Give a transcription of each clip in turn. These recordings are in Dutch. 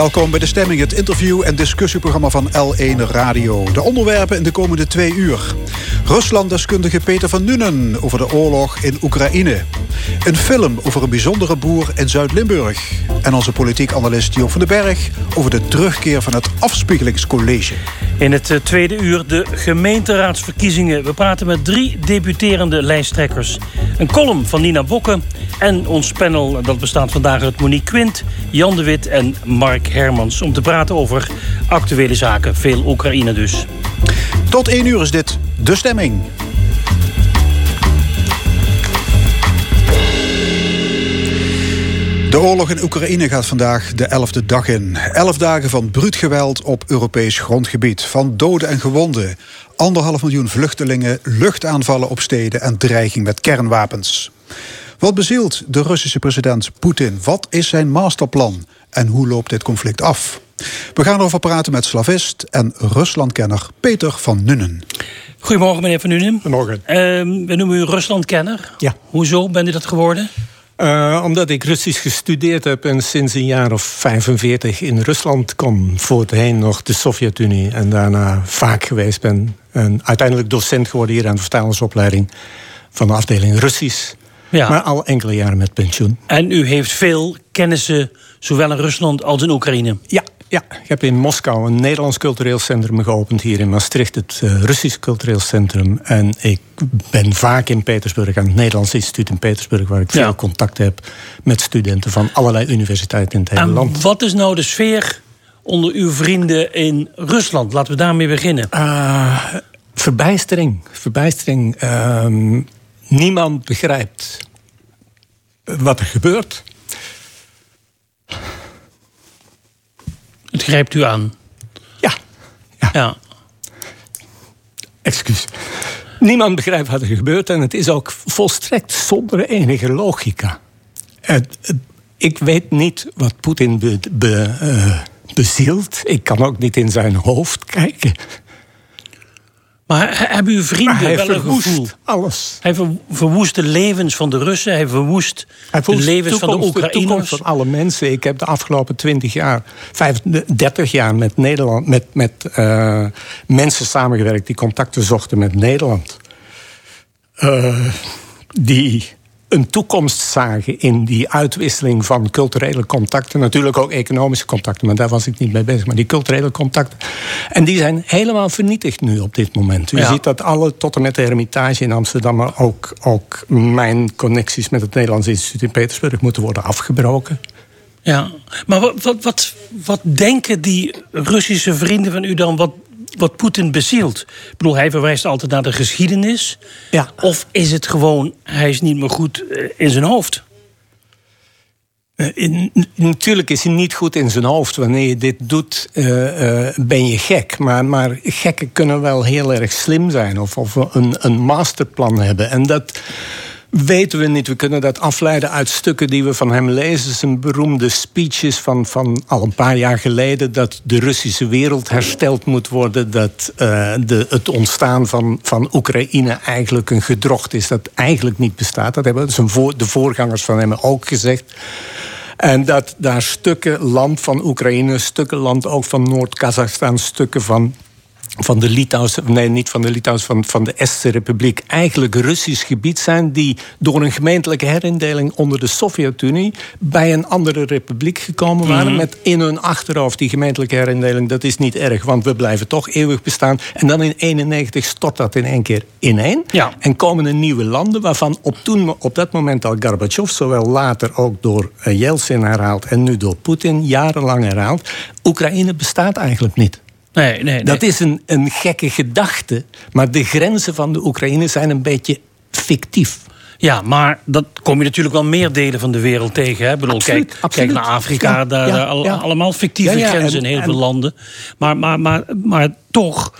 Welkom bij De Stemming, het interview- en discussieprogramma van L1 Radio. De onderwerpen in de komende twee uur. Ruslanddeskundige Peter van Nuenen over de oorlog in Oekraïne. Een film over een bijzondere boer in Zuid-Limburg. En onze politiek analist Joop van den Berg over de terugkeer van het Afspiegelingscollege. In het eh, tweede uur de gemeenteraadsverkiezingen. We praten met drie debuterende lijsttrekkers. Een column van Nina Bokke en ons panel dat bestaat vandaag uit Monique Quint, Jan de Wit en Mark Hermans... om te praten over actuele zaken, veel Oekraïne dus. Tot één uur is dit De Stemming. De oorlog in Oekraïne gaat vandaag de elfde dag in. Elf dagen van bruut geweld op Europees grondgebied. Van doden en gewonden. Anderhalf miljoen vluchtelingen, luchtaanvallen op steden en dreiging met kernwapens. Wat bezielt de Russische president Poetin? Wat is zijn masterplan? En hoe loopt dit conflict af? We gaan erover praten met slavist en Ruslandkenner Peter van Nunnen. Goedemorgen, meneer Van Nunnen. Goedemorgen. Uh, we noemen u Ruslandkenner. Ja. Hoezo bent u dat geworden? Uh, omdat ik Russisch gestudeerd heb en sinds een jaar of 45 in Rusland kom. Voorheen nog de Sovjet-Unie en daarna vaak geweest ben. En uiteindelijk docent geworden hier aan de vertalersopleiding van de afdeling Russisch. Ja. Maar al enkele jaren met pensioen. En u heeft veel kennissen, zowel in Rusland als in Oekraïne? Ja, ja, ik heb in Moskou een Nederlands cultureel centrum geopend. Hier in Maastricht het uh, Russisch cultureel centrum. En ik ben vaak in Petersburg aan het Nederlands instituut in Petersburg... waar ik veel contact heb met studenten van allerlei universiteiten in het hele en land. wat is nou de sfeer onder uw vrienden in Rusland? Laten we daarmee beginnen. Uh, verbijstering. Verbijstering. Uh, niemand begrijpt wat er gebeurt. Het grijpt u aan. Ja. Ja. ja. Excuus. Niemand begrijpt wat er gebeurt en het is ook volstrekt zonder enige logica. Het, het, ik weet niet wat Poetin be, be, uh, bezielt. Ik kan ook niet in zijn hoofd kijken. Maar hebben uw vrienden hij wel een gevoel? alles. Hij verwoest de levens van de Russen. Hij verwoest, hij de levens van de Oekraïners. De toekomst van alle mensen. Ik heb de afgelopen 20 jaar, 30 jaar met Nederland, met, met uh, mensen samengewerkt die contacten zochten met Nederland. Uh, die een toekomst zagen in die uitwisseling van culturele contacten. Natuurlijk ook economische contacten, maar daar was ik niet mee bezig. Maar die culturele contacten. En die zijn helemaal vernietigd nu op dit moment. U ja. ziet dat alle, tot en met de Hermitage in Amsterdam, maar ook, ook mijn connecties met het Nederlands Instituut in Petersburg moeten worden afgebroken. Ja, maar wat, wat, wat, wat denken die Russische vrienden van u dan? Wat, wat Poetin bezielt. Ik bedoel, hij verwijst altijd naar de geschiedenis. Ja. Of is het gewoon, hij is niet meer goed in zijn hoofd? In, natuurlijk is hij niet goed in zijn hoofd. Wanneer je dit doet, uh, uh, ben je gek. Maar, maar gekken kunnen wel heel erg slim zijn. Of, of een, een masterplan hebben. En dat weten we niet. We kunnen dat afleiden uit stukken die we van hem lezen. Zijn beroemde speeches van, van al een paar jaar geleden... dat de Russische wereld hersteld moet worden... dat uh, de, het ontstaan van, van Oekraïne eigenlijk een gedrocht is... dat eigenlijk niet bestaat. Dat hebben zijn de voorgangers van hem ook gezegd. En dat daar stukken land van Oekraïne... stukken land ook van Noord-Kazachstan... stukken van van de Litouwse, nee, niet van de Litouwse, van, van de Estse Republiek, eigenlijk Russisch gebied zijn die door een gemeentelijke herindeling onder de Sovjet-Unie bij een andere republiek gekomen waren. Met in hun achterhoofd die gemeentelijke herindeling, dat is niet erg, want we blijven toch eeuwig bestaan. En dan in 91 stort dat in één keer ineen. Ja. En komen er nieuwe landen waarvan op, toen, op dat moment al Gorbachev, zowel later ook door Yeltsin herhaald en nu door Poetin jarenlang herhaald. Oekraïne bestaat eigenlijk niet. Nee, nee, nee. Dat is een, een gekke gedachte. Maar de grenzen van de Oekraïne zijn een beetje fictief. Ja, maar dat kom je natuurlijk wel meer delen van de wereld tegen. Hè? Ik bedoel, absoluut, kijk, absoluut. kijk naar Afrika, ja, daar ja, al, ja. allemaal fictieve grenzen en- in heel en- veel landen. Maar, maar, maar, maar toch,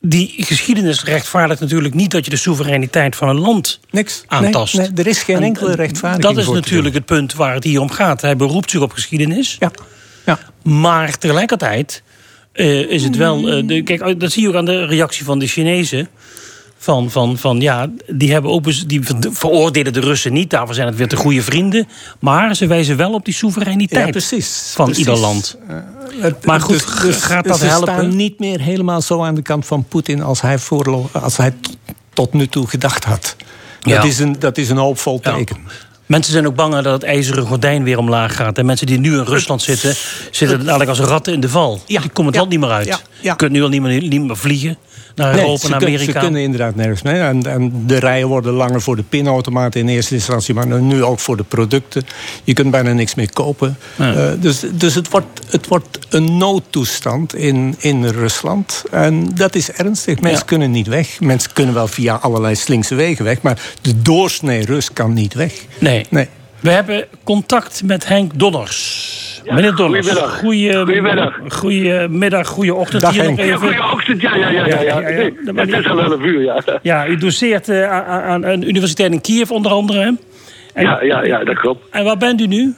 die geschiedenis rechtvaardigt natuurlijk niet dat je de soevereiniteit van een land Niks. aantast. Nee, nee, er is geen En, enkele rechtvaardiging Dat is natuurlijk het punt waar het hier om gaat. Hij beroept zich op geschiedenis. Ja. ja. Maar tegelijkertijd eh, is het wel. eh, de, kijk, dat zie je ook aan de reactie van de Chinezen. Van, van, van ja, die, hebben ook, die veroordelen de Russen niet, daarvoor zijn het weer de goede vrienden. Maar ze wijzen wel op die soevereiniteit precies, van ieder land. Uh, maar goed, dus, dus, gaat dat ze helpen? staan niet meer helemaal zo aan de kant van Poetin als hij, als hij tot nu toe gedacht had. Ja. Dat, is een, dat is een hoopvol teken. Mensen zijn ook bang dat het ijzeren gordijn weer omlaag gaat. En mensen die nu in Rusland zitten, zitten eigenlijk als ratten in de val. Ja. Die komen het land niet meer uit. Je kunt nu al niet meer, niet meer vliegen naar nee, Europa, naar Amerika. Ze kunnen inderdaad nergens mee. En, en, de rijen worden langer voor de pinautomaten in eerste instantie... maar nu ook voor de producten. Je kunt bijna niks meer kopen. Uh, dus dus het, wordt, het wordt een noodtoestand in, in Rusland. En dat is ernstig. Mensen kunnen niet weg. Mensen kunnen wel via allerlei slinkse wegen weg... maar de doorsnee Rus kan niet weg. Nee. nee. We hebben contact met Henk Donners. Meneer Donners, goedemiddag. Goedemiddag. Goedemiddag, goede ochtend Dag, hier nog even. Goede ochtend, ja, ja, ja. ja, ja, ja, Het is al 11 uur, ja. Ja, u doseert uh, aan een universiteit in Kiev onder andere, hè? En, ja, ja, ja, dat klopt. En waar bent u nu?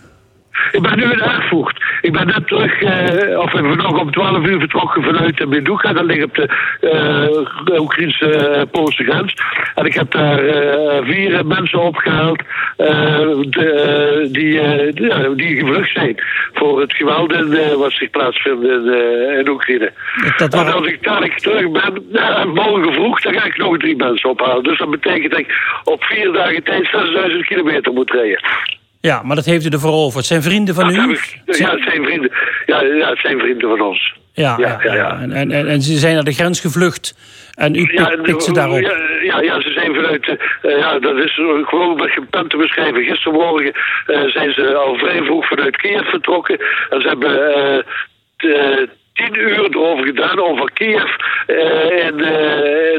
Ik ben nu in Erfurt. Ik ben net terug, uh, of nog om 12 uur vertrokken vanuit Meduka. Dat ligt op de uh, Oekraïnse-Poolse grens. En ik heb daar uh, vier mensen opgehaald de, die, die, die gevlucht zijn voor het geweld in, wat zich plaatsvindt in, in Oekraïne. Dat En als ik dadelijk terug ben, morgen vroeg, dan ga ik nog drie mensen ophalen. Dus dat betekent dat ik op vier dagen tijd 6000 kilometer moet rijden. Ja, maar dat heeft u ervoor over. Het zijn vrienden van u? ja, het zijn vrienden. Ja, ja, het zijn vrienden van ons. Ja, ja, ja, ja. En, en, en, ze zijn naar de grens gevlucht. En u pikt, ze daarop? Ja, ja, ze zijn vanuit... Uh, ja, dat is gewoon pen te beschrijven. Gistermorgen uh, zijn ze al vrij vroeg vanuit Kiev vertrokken. En ze hebben... Uh, tien uur erover gedaan over Kiev uh, en uh,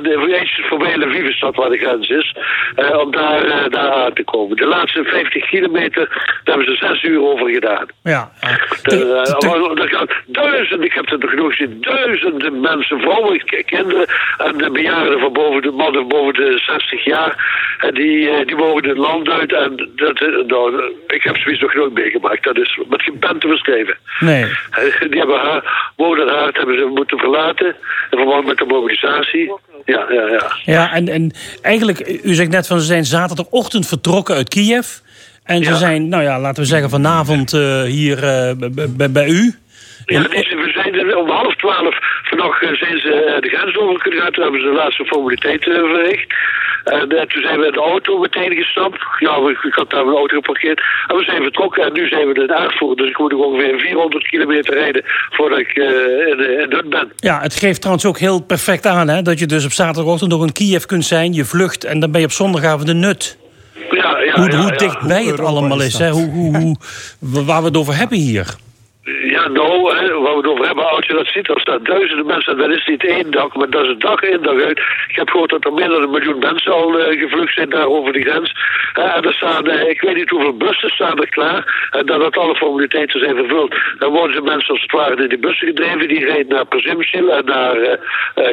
de voorbij Lvivstad waar de grens is, uh, om daar, uh, daar aan te komen. De laatste 50 kilometer, daar hebben ze zes uur over gedaan. Ja. Er gaan duizenden, ik heb het nog genoeg gezien, duizenden mensen, vrouwen, kinderen en de bejaarden van boven de mannen boven de 60 jaar, en die, die mogen het land uit en dat, nou, ik heb zoiets nog nooit meegemaakt. Dat is met geen pen te beschrijven. Nee. Die hebben haar Moderhaard hebben ze moeten verlaten. In verband met de mobilisatie. Ja, ja, ja. Ja, en, en eigenlijk, u zegt net van ze zijn zaterdagochtend vertrokken uit Kiev. En ze zijn, nou ja, laten we zeggen vanavond uh, hier uh, bij u. Ja, we zijn om half twaalf vanochtend zijn ze de grens overgegaan. Toen hebben ze de laatste formaliteiten verricht. En uh, toen zijn we in de auto meteen gestapt. Ja, ik had daar mijn auto geparkeerd. En we zijn vertrokken en nu zijn we in Erfurt. Dus ik moet nog ongeveer 400 kilometer rijden voordat ik uh, in, in ben. Ja, het geeft trouwens ook heel perfect aan hè, dat je dus op zaterdagochtend nog in Kiev kunt zijn. Je vlucht en dan ben je op zondagavond de nut. Ja, ja, hoe ja, hoe dichtbij het allemaal is, hè? Hoe, hoe, hoe, waar we het over hebben hier. Ja, nou, hè, waar we het over hebben, als je dat ziet, er staan duizenden mensen, dat is niet één dag, maar dat is een dag in, dag uit. Ik heb gehoord dat er meer dan een miljoen mensen al uh, gevlucht zijn daar over die grens. Uh, en er staan, uh, ik weet niet hoeveel bussen staan er klaar, en dat het alle formaliteiten zijn vervuld. Dan worden ze mensen als het ware in die bussen gedreven, die rijden naar Przemysl en naar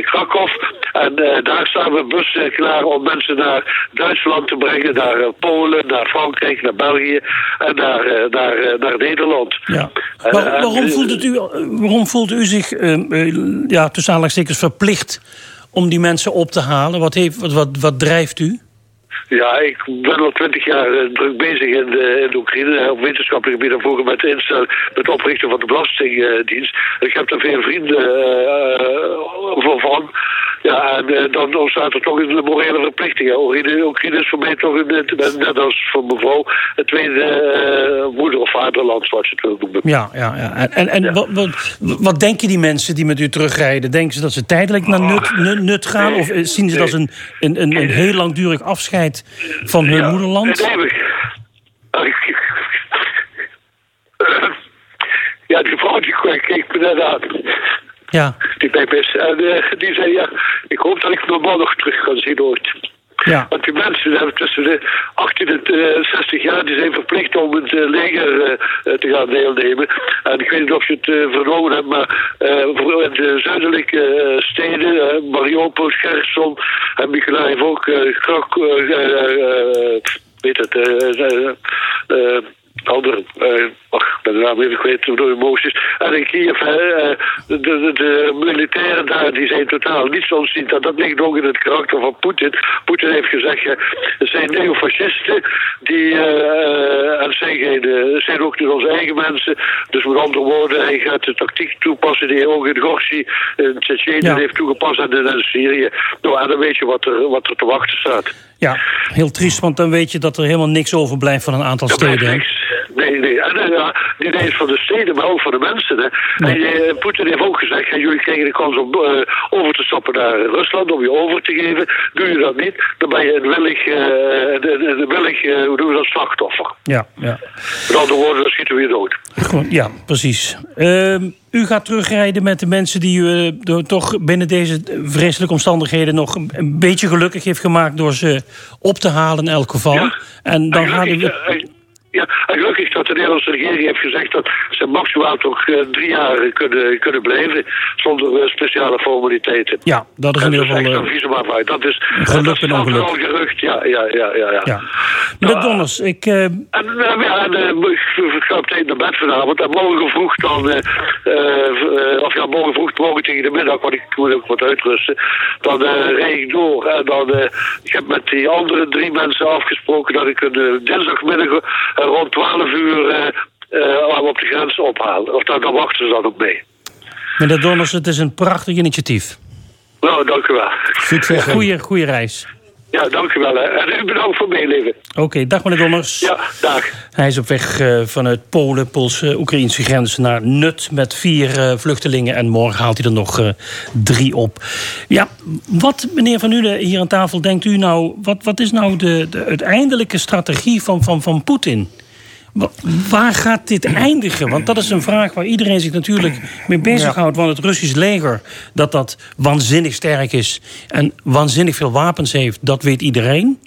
Krakow. En daar staan we bussen klaar om mensen naar Duitsland te brengen, naar Polen, naar Frankrijk, naar België en naar, naar, naar Nederland. Ja waarom, voelt het u, waarom voelt u zich, uh, ja, tussen aanhalingstekens, verplicht om die mensen op te halen? Wat, heeft, wat, wat, wat drijft u? Ja, ik ben al twintig jaar druk bezig in, de, in de Oekraïne op wetenschappelijk gebied en vroeger met, instel, met het oprichten van de Belastingdienst. ik heb daar veel vrienden uh, van. Ja, en uh, dan, staat er toch een morele verplichting. Oekraïne is voor mij toch, een, net als voor mevrouw, het tweede uh, moeder- of vaderland, zoals je het wil noemen. Ja, ja, ja. En, en ja. Wat, wat, wat, denken die mensen die met u terugrijden? Denken ze dat ze tijdelijk naar Nut, nut, nut gaan? Nee, of zien ze nee. dat als een, een, een, een heel langdurig afscheid van hun ja, moederland? Ja, die vrouw die kijkt me net aan. Ja. Die is. En uh, die zei, ja, ik hoop dat ik mijn man nog terug kan zien ooit. Ja. Want die mensen hebben tussen de 18 en uh, 60 jaar, die zijn verplicht om het uh, leger uh, te gaan deelnemen. En ik weet niet of je het vernomen hebt, maar in de zuidelijke steden, Mariupol, Gerson en Mykolaiv ook, Krak, weet het, andere, uh, ach, ben de naam even kwijt door emoties. En in Kiev, uh, de, de, de, militairen daar, die zijn totaal niet ontzien. Dat, dat ligt ook in het karakter van Poetin. Poetin heeft gezegd, uh, het zijn neofascisten, die, en zijn, geen, zijn ook niet onze eigen mensen. Dus met andere woorden, hij gaat de tactiek toepassen die hij ook in Gorsi, in Tsjetsjenië ja. heeft toegepast en in Syrië. Nou, en dan weet je wat er, wat er te wachten staat. Ja, heel triest, want dan weet je dat er helemaal niks overblijft van een aantal dat steden. Nee, nee. En, niet eens van de steden, maar ook van de mensen. Hè. En uh, Poetin heeft ook gezegd, jullie krijgen de kans om uh, over te stappen naar Rusland, om je over te geven. Doe je dat niet, dan ben je een willig, uh, een willig hoe doen we dat, slachtoffer. Ja, ja. Met andere woorden, dan schieten we je dood. Goed, ja, precies. Ehm, u gaat terugrijden met de mensen die u uh, toch binnen deze vreselijke omstandigheden nog een beetje gelukkig heeft gemaakt door ze op te halen in elk geval. Ja, en dan gaat u. Ja, en gelukkig dat de Nederlandse regering heeft gezegd dat ze maximaal toch uh, drie jaar kunnen, kunnen blijven zonder uh, speciale formaliteiten. Ja, dat is in ieder geval. Uh, dat is geluk en ongeluk. Al gerucht, ja, ja, ja, ja. ja. ja. Meneer nou, ik. En, ja, en, ik ga meteen naar bed vanavond en morgen vroeg dan, of ja, morgen vroeg, morgen tegen de middag, want ik moet ook wat uitrusten, dan rijd ik door en dan, ik heb met die andere drie mensen afgesproken dat ik een dinsdagmiddag rond 12 uur uh, op de grens ophalen. Of daar, daar wachten ze dan ook mee. Meneer Donners, het is een prachtig initiatief. Nou, dank u wel. Succes. Goeie, goeie reis. Ja, dank u wel. Hè. En bedankt voor meeleven. Oké, okay, dag meneer Donners. Ja, dag. Hij is op weg uh, vanuit Polen, Poolse, Oekraïnse grens naar Nut met vier uh, vluchtelingen. En morgen haalt hij er nog uh, drie op. Ja, wat, meneer Van Ule, hier aan tafel, denkt u nou... wat, wat is nou de, de uiteindelijke strategie van, van, van Poetin? Waar gaat dit eindigen? Want dat is een vraag waar iedereen zich natuurlijk mee bezighoudt. Want het Russisch leger, dat dat waanzinnig sterk is... en waanzinnig veel wapens heeft, dat weet iedereen.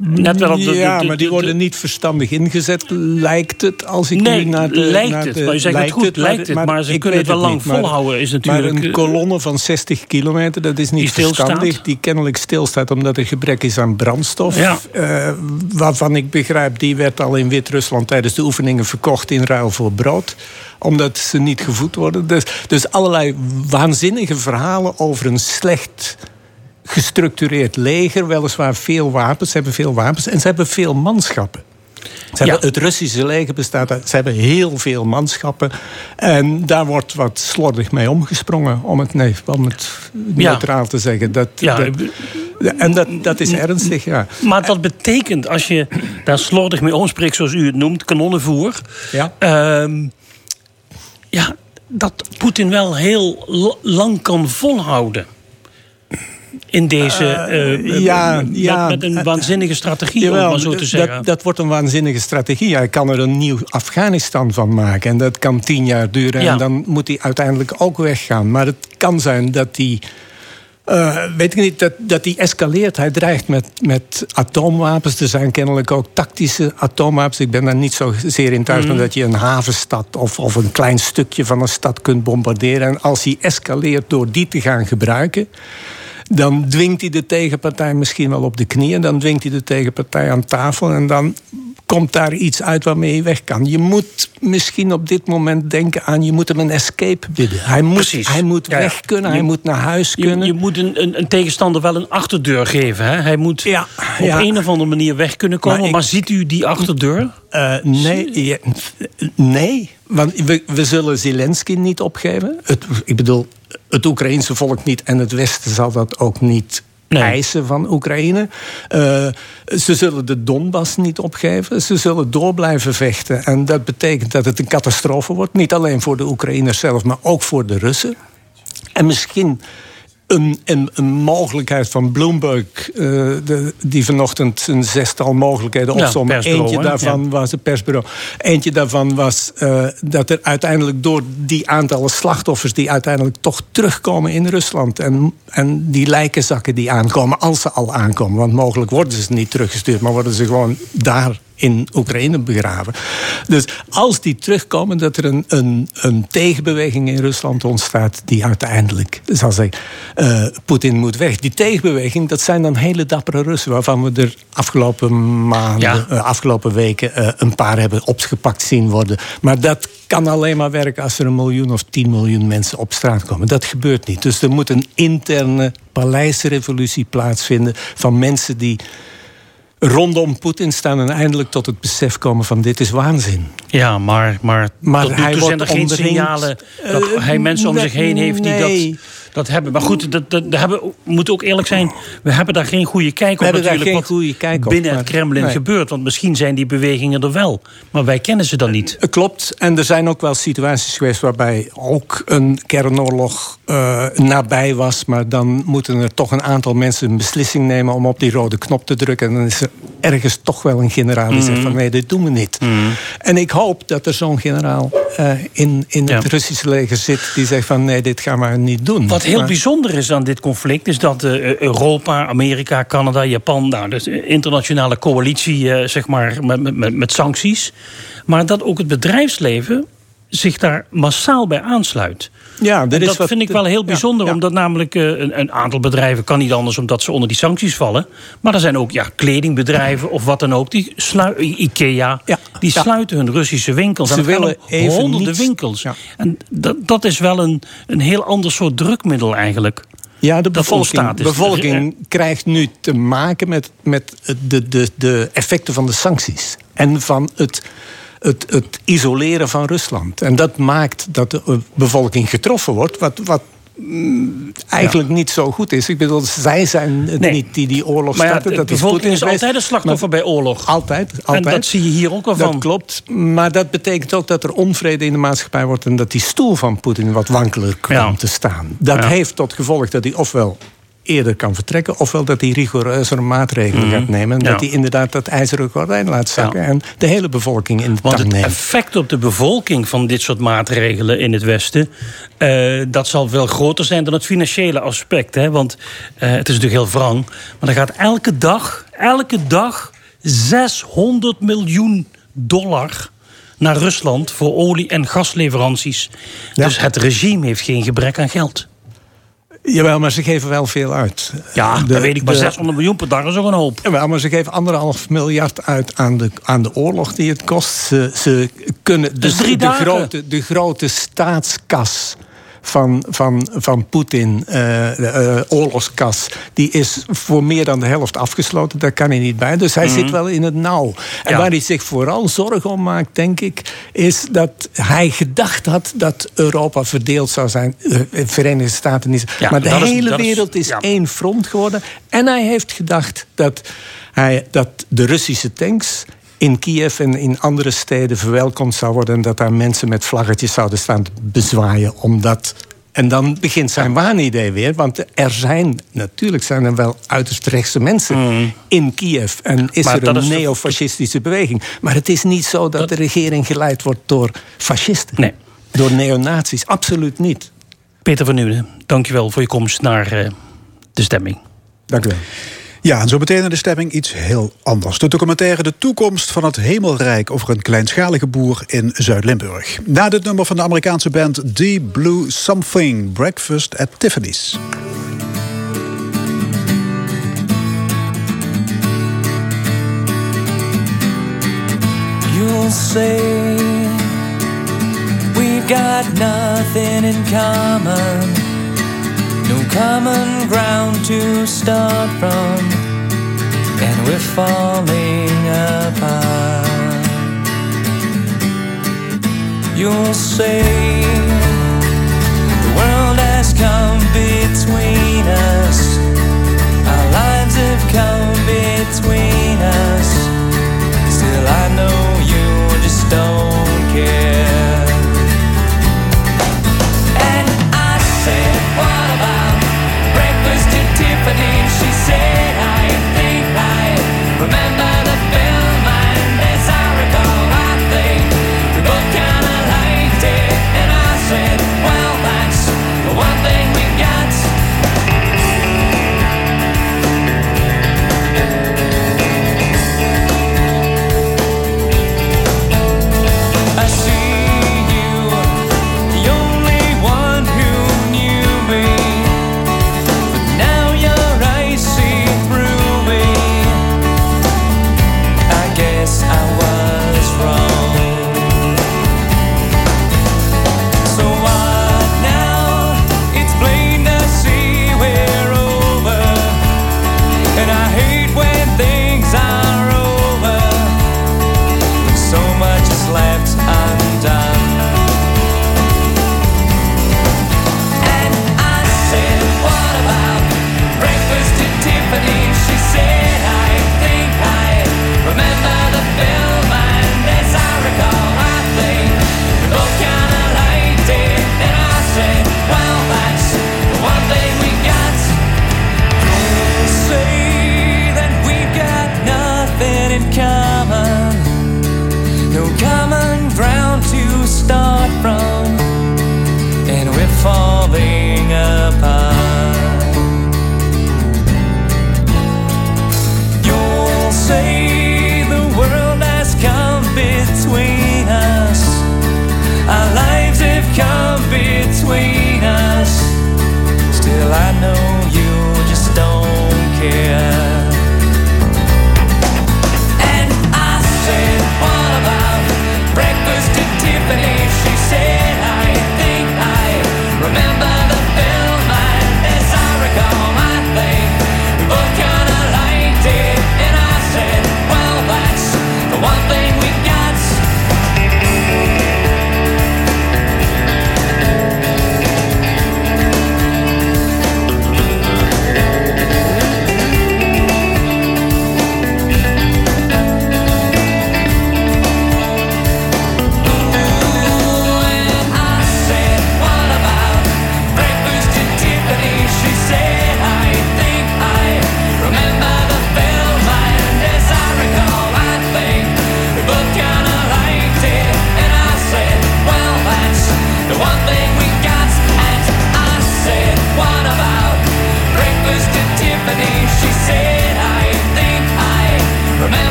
Net wel op de, ja, maar die worden niet verstandig ingezet, lijkt het. Als ik nee, nu naar de, lijkt naar het. maar je zegt het goed, lijkt het. Maar, maar ze kunnen het wel lang niet, volhouden. Is natuurlijk, maar een kolonne van 60 kilometer, dat is niet die verstandig. Die kennelijk stilstaat omdat er gebrek is aan brandstof. Ja. Uh, waarvan ik begrijp, die werd al in Wit-Rusland tijdens de oefeningen verkocht in ruil voor brood omdat ze niet gevoed worden. Dus, dus allerlei waanzinnige verhalen over een slecht gestructureerd leger, weliswaar veel wapens. Ze hebben veel wapens en ze hebben veel manschappen. Ze hebben, het Russische leger bestaat uit. Ze hebben heel veel manschappen. En daar wordt wat slordig mee omgesprongen, om het, nee, om het neutraal te zeggen. Dat, ja. dat, en dat, dat is ernstig, ja. Maar dat betekent, als je daar slordig mee omspreekt, zoals u het noemt, kanonnenvoer. Ja. Uh, ja, dat Poetin wel heel lang kan volhouden in deze. Uh, ja, met, ja, met een waanzinnige strategie, jawel, om maar zo te zeggen. Dat, dat, wordt een waanzinnige strategie. Hij kan er een nieuw Afghanistan van maken. En dat kan tien jaar duren. Ja. En dan moet hij uiteindelijk ook weggaan. Maar het kan zijn dat hij. Uh, weet ik niet, dat, dat die escaleert. Hij dreigt met, met atoomwapens. Er zijn kennelijk ook tactische atoomwapens. Ik ben daar niet zo zeer in thuis, mm. maar dat je een havenstad of, of een klein stukje van een stad kunt bombarderen. En als hij escaleert door die te gaan gebruiken dan dwingt hij de tegenpartij misschien wel op de knieën. Dan dwingt hij de tegenpartij aan tafel. En dan komt daar iets uit waarmee je weg kan. Je moet misschien op dit moment denken aan... je moet hem een escape bidden. Hij moet, hij moet ja, weg kunnen, je, hij moet naar huis kunnen. Je, je moet een, een, een, tegenstander wel een achterdeur geven. Hè? Hij moet ja, op ja. een of andere manier weg kunnen komen. Maar, ik, ziet u die achterdeur? Uh, nee, nee, want we, we zullen Zelensky niet opgeven. Het, ik bedoel, het Oekraïense volk niet en het Westen zal dat ook niet nee. eisen van Oekraïne. Uh, ze zullen de Donbass niet opgeven. Ze zullen door blijven vechten. En dat betekent dat het een catastrofe wordt. Niet alleen voor de Oekraïners zelf, maar ook voor de Russen. En misschien een, een, een, mogelijkheid van Bloomberg, uh, de, die vanochtend een zestal mogelijkheden opzom. Ja, Eentje daarvan ja. was het persbureau. Eentje daarvan was uh, dat er uiteindelijk door die aantallen slachtoffers die uiteindelijk toch terugkomen in Rusland en, en die lijkenzakken die aankomen, als ze al aankomen, want mogelijk worden ze niet teruggestuurd, maar worden ze gewoon daar in Oekraïne begraven. Dus als die terugkomen, dat er een, een, een tegenbeweging in Rusland ontstaat die uiteindelijk zal zeggen, uh, Poetin moet weg. Die tegenbeweging, dat zijn dan hele dappere Russen, waarvan we er afgelopen maanden, uh, afgelopen weken uh, een paar hebben opgepakt zien worden. Maar dat kan alleen maar werken als er een miljoen of tien miljoen mensen op straat komen. Dat gebeurt niet. Dus er moet een interne paleisrevolutie plaatsvinden van mensen die rondom Poetin staan en eindelijk tot het besef komen van dit is waanzin. Ja, maar, maar, maar hij zijn er geen signalen dat uh, hij mensen om zich heen heeft die dat dat hebben. Maar goed, dat, dat, dat hebben, we moeten ook eerlijk zijn. We hebben daar geen goede kijk We op hebben daar natuurlijk. geen wat goede kijk op, binnen maar- het Kremlin nee. gebeurt. Want misschien zijn die bewegingen er wel. Maar wij kennen ze dan niet. Eh, Klopt. En er zijn ook wel situaties geweest waarbij ook een kernoorlog eh, nabij was. Maar dan moeten er toch een aantal mensen een beslissing nemen om op die rode knop te drukken. En dan is er ergens toch wel een generaal die zegt van nee, dit doen we niet. En ik hoop dat er zo'n generaal eh, in, in het Ja. Russische leger zit die zegt van nee, dit gaan we niet doen. Wat heel Maar- bijzonder is aan dit conflict... is dat eh, Europa, Amerika, Canada, Japan... Nou, dus een internationale coalitie eh, zeg maar, met, met- met, met sancties... maar dat ook het bedrijfsleven zich daar massaal bij aansluit. Ja, is dat wat- vind ik wel heel bijzonder, ja. omdat namelijk eh, een, een aantal bedrijven kan niet anders omdat ze onder die sancties vallen. Maar er zijn ook ja, kledingbedrijven of wat dan ook, die IKEA, Ja, die sluiten hun Russische winkels. Ze willen even honderden niets- winkels. En dat, dat is wel een, een heel ander soort drukmiddel eigenlijk. Ja, de bevolking. Dus- bevolking krijgt nu te maken met, met de, de, de effecten van de sancties. En van het, het, het isoleren van Rusland. En dat maakt dat de eh, bevolking getroffen wordt. Wat, wat mm, eigenlijk niet zo goed is. Ik bedoel, zij zijn het Nee. niet die die oorlog Maar ja, starten. de dat is is altijd een slachtoffer bij oorlog. Altijd, altijd. En dat zie je hier ook wel van. Dat klopt. Maar dat betekent ook dat er onvrede in de maatschappij wordt... en dat die stoel van Poetin wat wankeler kwam Ja. te staan. Dat Ja. heeft tot gevolg dat hij ofwel eerder kan vertrekken... ofwel dat hij rigoureuzere maatregelen gaat nemen... Mhm. Dat hij inderdaad dat ijzeren gordijn laat zakken... En de hele bevolking in de Want het neemt. effect op de bevolking van dit soort maatregelen in het Westen... eh, dat zal veel groter zijn dan het financiële aspect. Hè? Want eh, het is natuurlijk heel wrang. Maar er gaat elke dag, elke dag 600 miljoen dollar naar Rusland... voor olie- en gasleveranties. Ja. Dus het regime heeft geen gebrek aan geld. Jawel, maar ze geven wel veel uit. Ja, De- dat weet ik. Maar de- 600 miljoen per dag is ook een hoop. Jawel, maar ze geven anderhalf miljard uit aan de, aan de oorlog die het kost. Ze, ze kunnen Dus de, drie de, dagen. grote, de grote staatskas van, van, van Poetin, eh, de eh, oorlogskas, die is voor meer dan de helft afgesloten. Daar kan hij niet bij. Dus hij zit wel in het nauw. En Mhm. Ja. waar hij zich vooral zorgen om maakt, denk ik, is dat hij gedacht had dat Europa verdeeld zou zijn. Eh, Verenigde Staten niet. Ja, maar de is- hele is- wereld is ja. één front geworden. En hij heeft gedacht dat, hij, dat de Russische tanks in Kiev en in andere steden verwelkomd zou worden. En dat daar mensen met vlaggetjes zouden staan bezwaaien. Omdat. En dan begint zijn waanidee weer. Want er zijn, natuurlijk zijn er wel uiterst rechtse mensen in Kiev. En is Maar er een neofascistische beweging. Maar het is niet zo dat de regering geleid wordt door fascisten. Nee. Door neonazies. Absoluut niet. Peter van Nieuwen, dankjewel voor je komst naar eh, de stemming. Dank u wel. Ja, en zo meteen in de stemming iets heel anders. De documentaire De Toekomst van het Hemelrijk over een kleinschalige boer in Zuid-Limburg. Na dit nummer van de Amerikaanse band Deep Blue Something, Breakfast at Tiffany's. You'll say we've got nothing in common, no common ground to start from, and we're falling apart. You'll say the world has come between us, our lives have come between us. Still, I know you just don't care.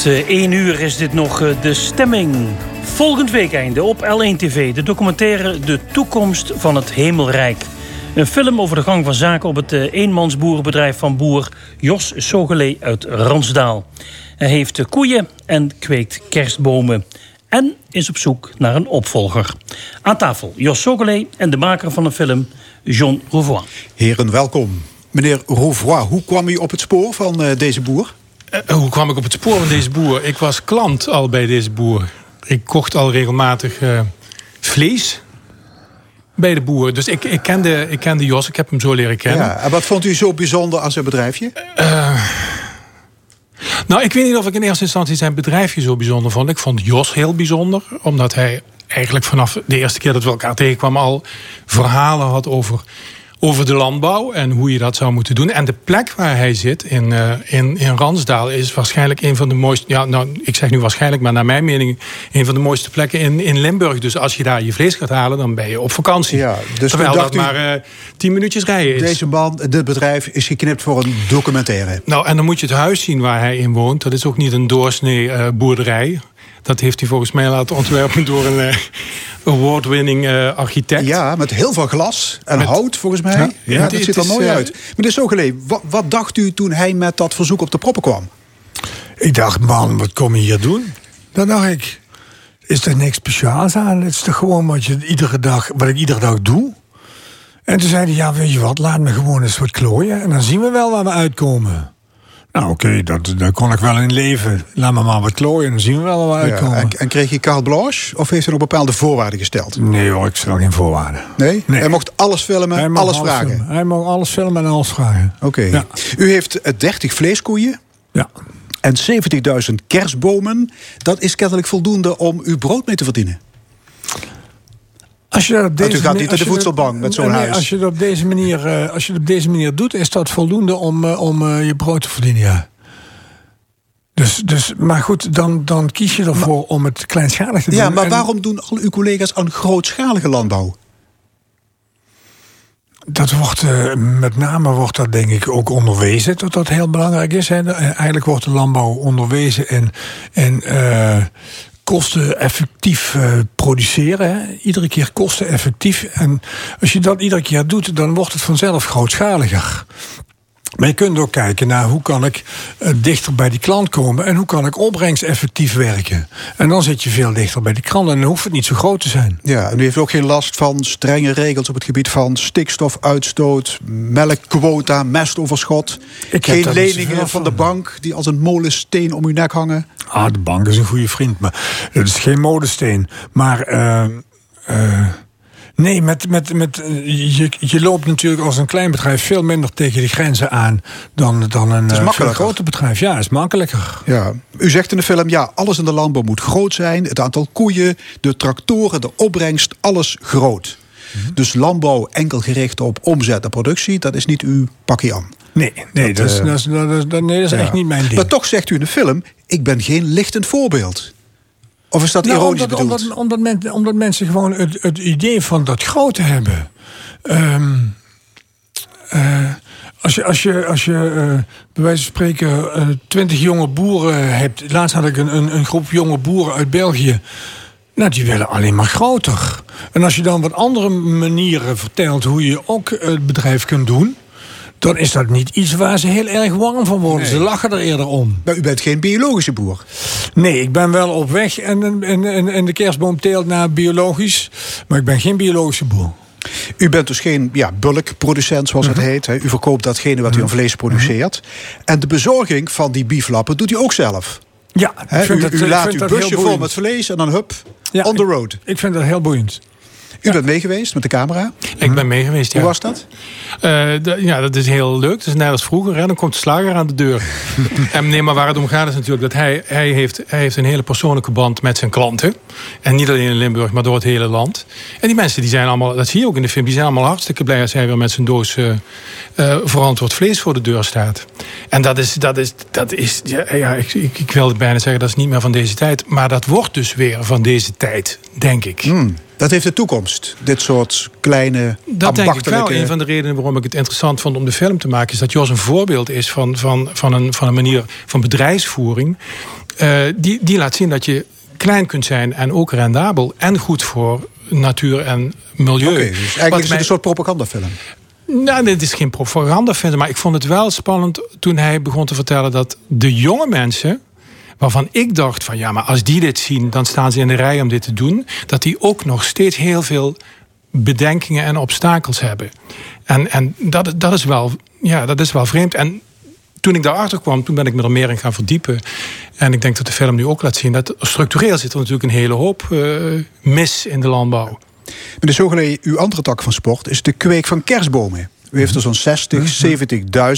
Tot eh, 1 uur is dit nog eh, de stemming. Volgend weekende op L1 TV de documentaire De Toekomst van het Hemelrijk. Een film over de gang van zaken op het eh, eenmansboerenbedrijf van boer Jos Sogelé uit Ransdaal. Hij heeft eh, koeien en kweekt kerstbomen. En is op zoek naar een opvolger. Aan tafel Jos Sogelé en de maker van de film John Rouvois. Heren, welkom. Meneer Rouvois, hoe kwam u op het spoor van eh, deze boer? Eh, hoe kwam ik op het spoor van deze boer? Ik was klant al bij deze boer. Ik kocht al regelmatig eh, vlees bij de boer. Dus ik, ik, kende, ik kende Jos, ik heb hem zo leren kennen. Ja, en wat vond u zo bijzonder aan zijn bedrijfje? Nou, ik weet niet of ik in eerste instantie zijn bedrijfje zo bijzonder vond. Ik vond Jos heel bijzonder, omdat hij eigenlijk vanaf de eerste keer dat we elkaar tegenkwamen al verhalen had over, over de landbouw en hoe je dat zou moeten doen. En de plek waar hij zit in, eh, in, in Ransdaal is waarschijnlijk een van de mooiste, ja, nou, ik zeg nu waarschijnlijk, maar naar mijn mening, een van de mooiste plekken in, in Limburg. Dus als je daar je vlees gaat halen, dan ben je op vakantie. Ja, dus Terwijl dat u- maar eh, tien minuutjes rijden is. Deze man, dit bedrijf, is geknipt voor een documentaire. Nou, en dan moet je het huis zien waar hij in woont. Dat is ook niet een doorsnee eh, boerderij. Dat heeft hij volgens mij laten ontwerpen door een eh, award-winning eh, architect. Ja, met heel veel glas en Met- hout volgens mij. Ja, dat het ziet er mooi eh, uit. Meneer Sogelé, wat, wat dacht u toen hij met dat verzoek op de proppen kwam? Ik dacht, man, wat kom je hier doen? Dan dacht ik, is er niks speciaals aan? Het is toch gewoon wat, je iedere dag, wat ik iedere dag doe? En toen zei hij, ja, weet je wat, laat me gewoon eens wat klooien... en dan zien we wel waar we uitkomen. Nou, oké, dat daar kon ik wel in leven. Laat me maar wat klooien, dan zien we wel waar we Ja, uitkomen. en, en kreeg je carte blanche of heeft hij nog bepaalde voorwaarden gesteld? Nee hoor, ik stel geen voorwaarden. Nee? Nee. Hij mocht alles filmen, Hij mag alles vragen. filmen. Hij mag alles filmen en alles vragen. Oké. Ja. U heeft eh, 30 vleeskoeien Ja. en 70.000 kerstbomen. Dat is kennelijk voldoende om uw brood mee te verdienen. Als je dat op deze u gaat niet naar de dat- voedselbank met zo'n nee, huis. Als je, dat op deze manier, eh, als je het op deze manier doet, is dat voldoende om, eh, om eh, je brood te verdienen, ja. Dus, dus, maar goed, dan, dan kies je ervoor om het kleinschalig te doen. Ja, maar En waarom doen al uw collega's aan grootschalige landbouw? Dat wordt, eh, met name wordt dat denk ik ook onderwezen, dat dat heel belangrijk is. Hè. Eh, Eigenlijk wordt de landbouw onderwezen in, in eh, kosteneffectief eh, produceren. Hè. Iedere keer kosteneffectief. En als je dat iedere keer doet, dan wordt het vanzelf grootschaliger. Maar je kunt ook kijken naar hoe kan ik eh, dichter bij die klant komen en hoe kan ik opbrengsteffectief werken. En dan zit je veel dichter bij die klant en dan hoeft het niet zo groot te zijn. Ja, en u heeft ook geen last van strenge regels op het gebied van stikstofuitstoot, melkquota, mestoverschot. Ik geen leningen van de bank die als een molensteen om uw nek hangen. Ah, de bank is een goede vriend, maar het is geen modesteen. Maar eh, eh, nee, met, met, met, eh, je, je loopt natuurlijk als een klein bedrijf veel minder tegen de grenzen aan dan, dan een eh, veel makkelijker. groter bedrijf. Ja, is makkelijker. Ja, u zegt in de film, ja, alles in de landbouw moet groot zijn. Het aantal koeien, de tractoren, de opbrengst, alles groot. Mhm. Dus landbouw enkel gericht op omzet en productie, dat is niet uw pakje aan. Nee, nee, dat, is, eh, dat, is, dat, is, nee, dat is echt niet mijn ding. Maar toch zegt u in de film, ik ben geen lichtend voorbeeld. Of is dat Nou, ironisch omdat, bedoeld? omdat, omdat, men- omdat mensen gewoon het, het idee van dat grote hebben. Ehm, eh, als je, als je, als je eh, bij wijze van spreken eh, twintig jonge boeren hebt. Laatst had ik een, een, een groep jonge boeren uit België. Nou, die willen alleen maar groter. En als je dan wat andere manieren vertelt hoe je ook het bedrijf kunt doen. Dan is dat niet iets waar ze heel erg warm van worden. Ze lachen er eerder om. Maar u bent geen biologische boer. Nee, ik ben wel op weg en, en, en, en de kerstboom teelt naar biologisch. Maar ik ben geen biologische boer. U bent dus geen ja, bulkproducent, zoals Mhm. het heet. hè. U verkoopt datgene wat u aan vlees produceert. En de bezorging van die bieflappen doet u ook zelf. Ja, ik u dat, u ik laat uw busje vol met vlees en dan hup, Ja, on the ik- road. Ik vind dat heel boeiend. U bent mee geweest met de camera. Ik ben mee geweest, ja. Hoe was dat? Eh, ja, dat is heel leuk. Het is net als vroeger. Hè? Dan komt de slager aan de deur. en nee, maar waar het om gaat is natuurlijk dat hij, hij, heeft, hij heeft een hele persoonlijke band met zijn klanten. En niet alleen in Limburg, maar door het hele land. En die mensen, die zijn allemaal, dat zie je ook in de film, die zijn allemaal hartstikke blij als hij weer met zijn doos eh, eh, verantwoord vlees voor de deur staat. En dat is, dat is, dat is ja, ja ik, ik, ik wilde bijna zeggen, dat is niet meer van deze tijd. Maar dat wordt dus weer van deze tijd, denk ik. Hmm, dat heeft de toekomst. Dit soort kleine, Dat denk ik wel. Een van de redenen waarom ik het interessant vond om de film te maken... is dat Jos een voorbeeld is van, van, van, een, van een manier van bedrijfsvoering... eh, die, die laat zien dat je klein kunt zijn en ook rendabel... en goed voor natuur en milieu. Oké, dus eigenlijk Wat is het een soort propagandafilm. nou, dit is geen propaganda maar ik vond het wel spannend toen hij begon te vertellen dat de jonge mensen, waarvan ik dacht van ja, maar als die dit zien, dan staan ze in de rij om dit te doen, dat die ook nog steeds heel veel bedenkingen en obstakels hebben. En, en dat, dat, is wel, ja, dat is wel vreemd. En toen ik daarachter kwam, toen ben ik me er meer in gaan verdiepen. En ik denk dat de film nu ook laat zien dat structureel zit er natuurlijk een hele hoop eh, mis in de landbouw. Meneer Zogelé, uw andere tak van sport is de kweek van kerstbomen. U heeft er zo'n 60,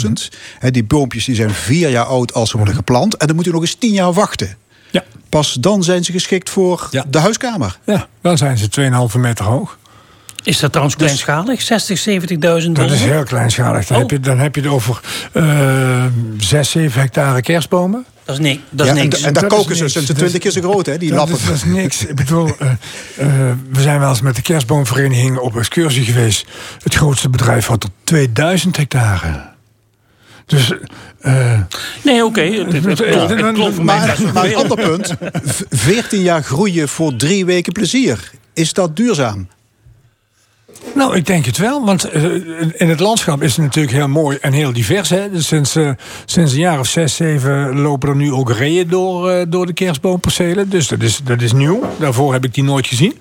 70.000. Hè, Die boompjes die zijn vier jaar oud als ze worden geplant. En dan moet u nog eens tien jaar wachten. Ja. Pas dan zijn ze geschikt voor Ja. de huiskamer. Ja, dan zijn ze 2,5 meter hoog. Is dat trouwens kleinschalig? 60, 70.000 Dat is dollar? heel kleinschalig. Dan, Oh. heb, je, dan heb je het over eh 6, 7 hectare kerstbomen. Dat is, ni dat is Ja, en, niks. en daar koken ze, niks. zijn ze twintig keer zo groot, hè, die dat, lappen. is, dat is niks. Ik bedoel, eh, eh, we zijn wel eens met de kerstboomvereniging op excursie geweest. Het grootste bedrijf had er 2000 hectare. Dus eh, Nee, oké. Best Maar, maar een ander punt. V- 14 jaar groeien voor drie weken plezier. Is dat duurzaam? Nou, ik denk het wel. Want eh, in het landschap is het natuurlijk heel mooi en heel divers. Hè? Dus sinds, eh, sinds een jaar of zes, zeven lopen er nu ook reeën door, eh, door de kerstboompercelen. Dus dat is, dat is nieuw. Daarvoor heb ik die nooit gezien.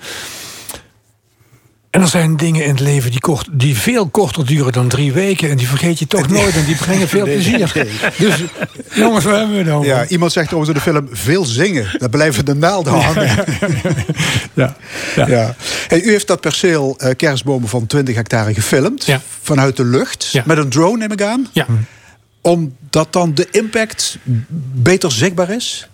En er zijn dingen in het leven die, kort, die veel korter duren dan drie weken. En die vergeet je toch nooit. En die brengen veel plezier. Dus jongens, waar hebben we over? Ja, iemand zegt over de film veel zingen. Daar blijven de naalden hangen. ja. ja. Ja. Hey, u heeft dat perceel eh, kerstbomen van 20 hectare gefilmd. Ja. Vanuit de lucht. Ja. Met een drone neem ik aan. Ja. Omdat dan de impact beter zichtbaar is.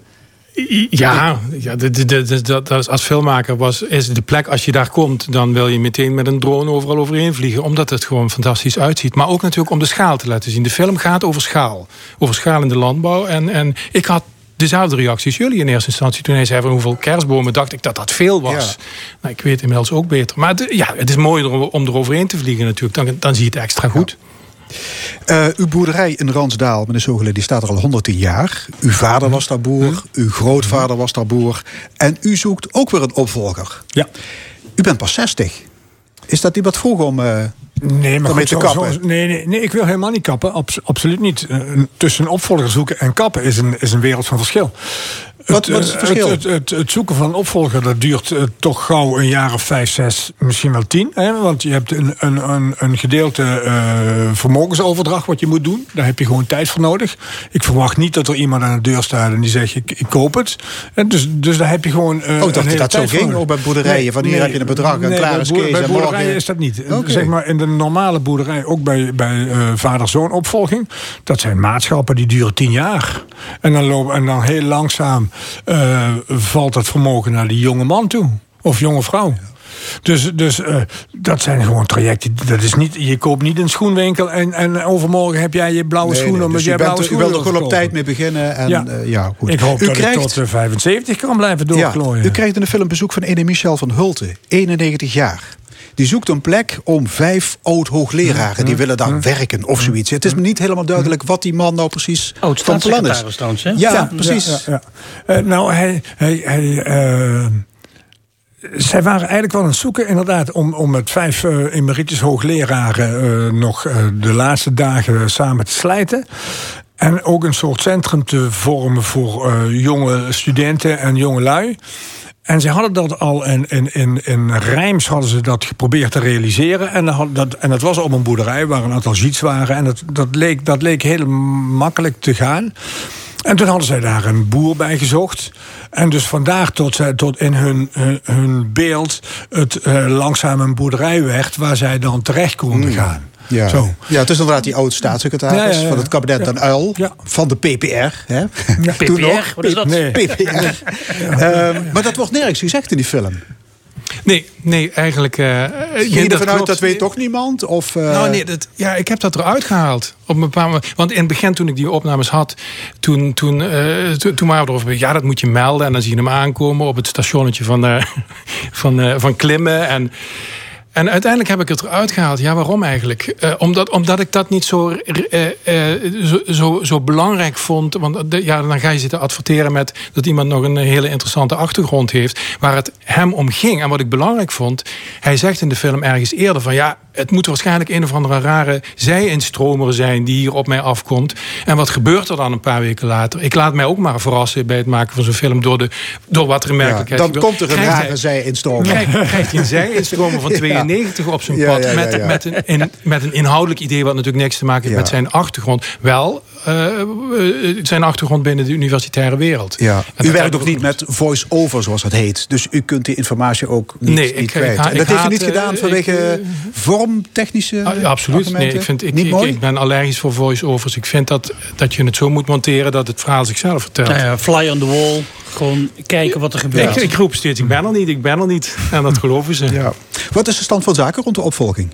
Ja, ja dat, dat als filmmaker was, is de plek als je daar komt, dan wil je meteen met een drone overal overheen vliegen, omdat het gewoon fantastisch uitziet. Maar ook natuurlijk om de schaal te laten zien. De film gaat over schaal, over schaal in de landbouw. En, en ik had dezelfde reactie als jullie in eerste instantie toen hij zei van hoeveel kerstbomen, dacht ik dat dat veel was. Ja. Nou, ik weet inmiddels ook beter. Maar het, ja, het is mooier om, om eroverheen te vliegen natuurlijk. Dan, dan zie je het extra goed. Eh, uw boerderij in Ransdaal, meneer Zogele, die staat er al 110 jaar. Uw vader was daar boer, uw grootvader was daar boer. En u zoekt ook weer een opvolger. Ja. U bent pas 60. Is dat niet wat vroeg om... eh, Nee, maar goed, te zo- kappen. zo- nee, nee, nee, ik wil helemaal niet kappen. Abs- absoluut niet. Eh, tussen opvolger zoeken en kappen is een, is een wereld van verschil. Wat- wat is het verschil? Het, het, het zoeken van een opvolger dat duurt eh, toch gauw een jaar of vijf, zes, misschien wel tien. Hè? Want je hebt een, een, een, een gedeelte eh, vermogensoverdracht wat je moet doen. Daar heb je gewoon tijd voor nodig. Ik verwacht niet dat er iemand aan de deur staat en die zegt: Ik, ik koop het. En dus, dus daar heb je gewoon. eh, Oh, een hele dat zo ging, ook bij boerderijen. Van hier heb je een bedrag en klaar bij is boer- Kees Bij en boerderijen is dat niet. Zeg maar in de normale boerderij, ook bij, bij vader-zoon opvolging. Dat zijn maatschappen die duren tien jaar. En dan, lopen, en dan heel langzaam eh, valt het vermogen naar die jonge man toe. Of jonge vrouw. Dus, dus eh, dat zijn gewoon trajecten. Dat is niet, je koopt niet een schoenwinkel en, en overmorgen heb jij je blauwe nee, schoenen. nee, dus jij blauwe u wilt er gewoon op tijd mee beginnen. En, Ja. ja. ja, goed. Ik hoop u dat krijgt, ik tot eh, 75 kan blijven ja, doorklooien. u krijgt in de film bezoek van ene Michel van Hulten, 91 jaar. Die zoekt een plek om vijf oud-hoogleraren. Die willen daar werken of zoiets. Het is me niet helemaal duidelijk wat die man nou precies Oud van plan is. hè? Ja, precies. Ja, ja. Eh, nou, hij, hij, hij, eh, zij waren eigenlijk wel aan het zoeken, inderdaad, om, om met vijf eh, emeritus hoogleraren eh, nog de laatste dagen samen te slijten. En ook een soort centrum te vormen voor eh, jonge studenten en jonge lui. En ze hadden dat al in, in, in, in Rijms hadden ze dat geprobeerd te realiseren. En, dat, en dat was op een boerderij waar een aantal ziets waren. En dat, dat, leek, dat leek heel makkelijk te gaan. En toen hadden zij daar een boer bij gezocht. En dus vandaar tot, zij, tot in hun, hun, hun beeld het eh, langzaam een boerderij werd... waar zij dan terecht konden gaan. Ja. Zo. ja, het is inderdaad die oud-staatssecretaris Ja, ja, ja. van het kabinet Den Uil. Ja. Van de PPR. Hè? Toen PPR, nog. wat is dat? Nee. PPR. Ehm, maar dat wordt nergens gezegd in die film. Nee, nee, eigenlijk... eh Ging je ervan uit, dat weet toch niemand? Of, eh, Nou, nee, dat, ja, ik heb dat eruit gehaald. Op een bepaald moment. Want in het begin, toen ik die opnames had, toen, toen, eh, to- toen waren we erover. Ja, dat moet je melden. En dan zie je hem aankomen op het stationnetje van, eh, van, eh, van Klimmen. En, en uiteindelijk heb ik het eruit gehaald. Ja, waarom eigenlijk? Eh, omdat, omdat ik dat niet zo, eh, eh, zo, zo, belangrijk vond. Want ja, dan ga je zitten adverteren met dat iemand nog een hele interessante achtergrond heeft. Waar het hem om ging. En wat ik belangrijk vond. Hij zegt in de film ergens eerder van ja, het moet waarschijnlijk een of andere rare zij-instromer zijn die hier op mij afkomt. En wat gebeurt er dan een paar weken later? Ik laat mij ook maar verrassen bij het maken van zo'n film door, de, door wat er in ja, werkelijkheid dan komt er een Krijgt rare zij-instromer. Krijgt, krijgt hij een zij-instromer van 92 op zijn pad. met. Met, een, in- met een inhoudelijk idee wat natuurlijk niks te maken heeft met zijn achtergrond. Wel, zijn achtergrond binnen de universitaire wereld. Ja. U werkt ook niet met voice-over, zoals dat heet. Dus u kunt die informatie ook niet, Nee, niet ik- ik kwijt. En dat heeft u niet eh, gedaan ik, vanwege eh, vormtechnische Ah, absoluut. Nee, ik, vind, ik, niet ik, mooi? ik ben allergisch voor voice-overs. Ik vind dat, dat je het zo moet monteren dat het verhaal zichzelf vertelt. Nou ja, fly on the wall. Gewoon kijken wat er gebeurt. Ik, ik roep steeds, ik ben er niet, ik ben er niet. En dat geloven ze. ja. Wat is de stand van zaken rond de opvolging?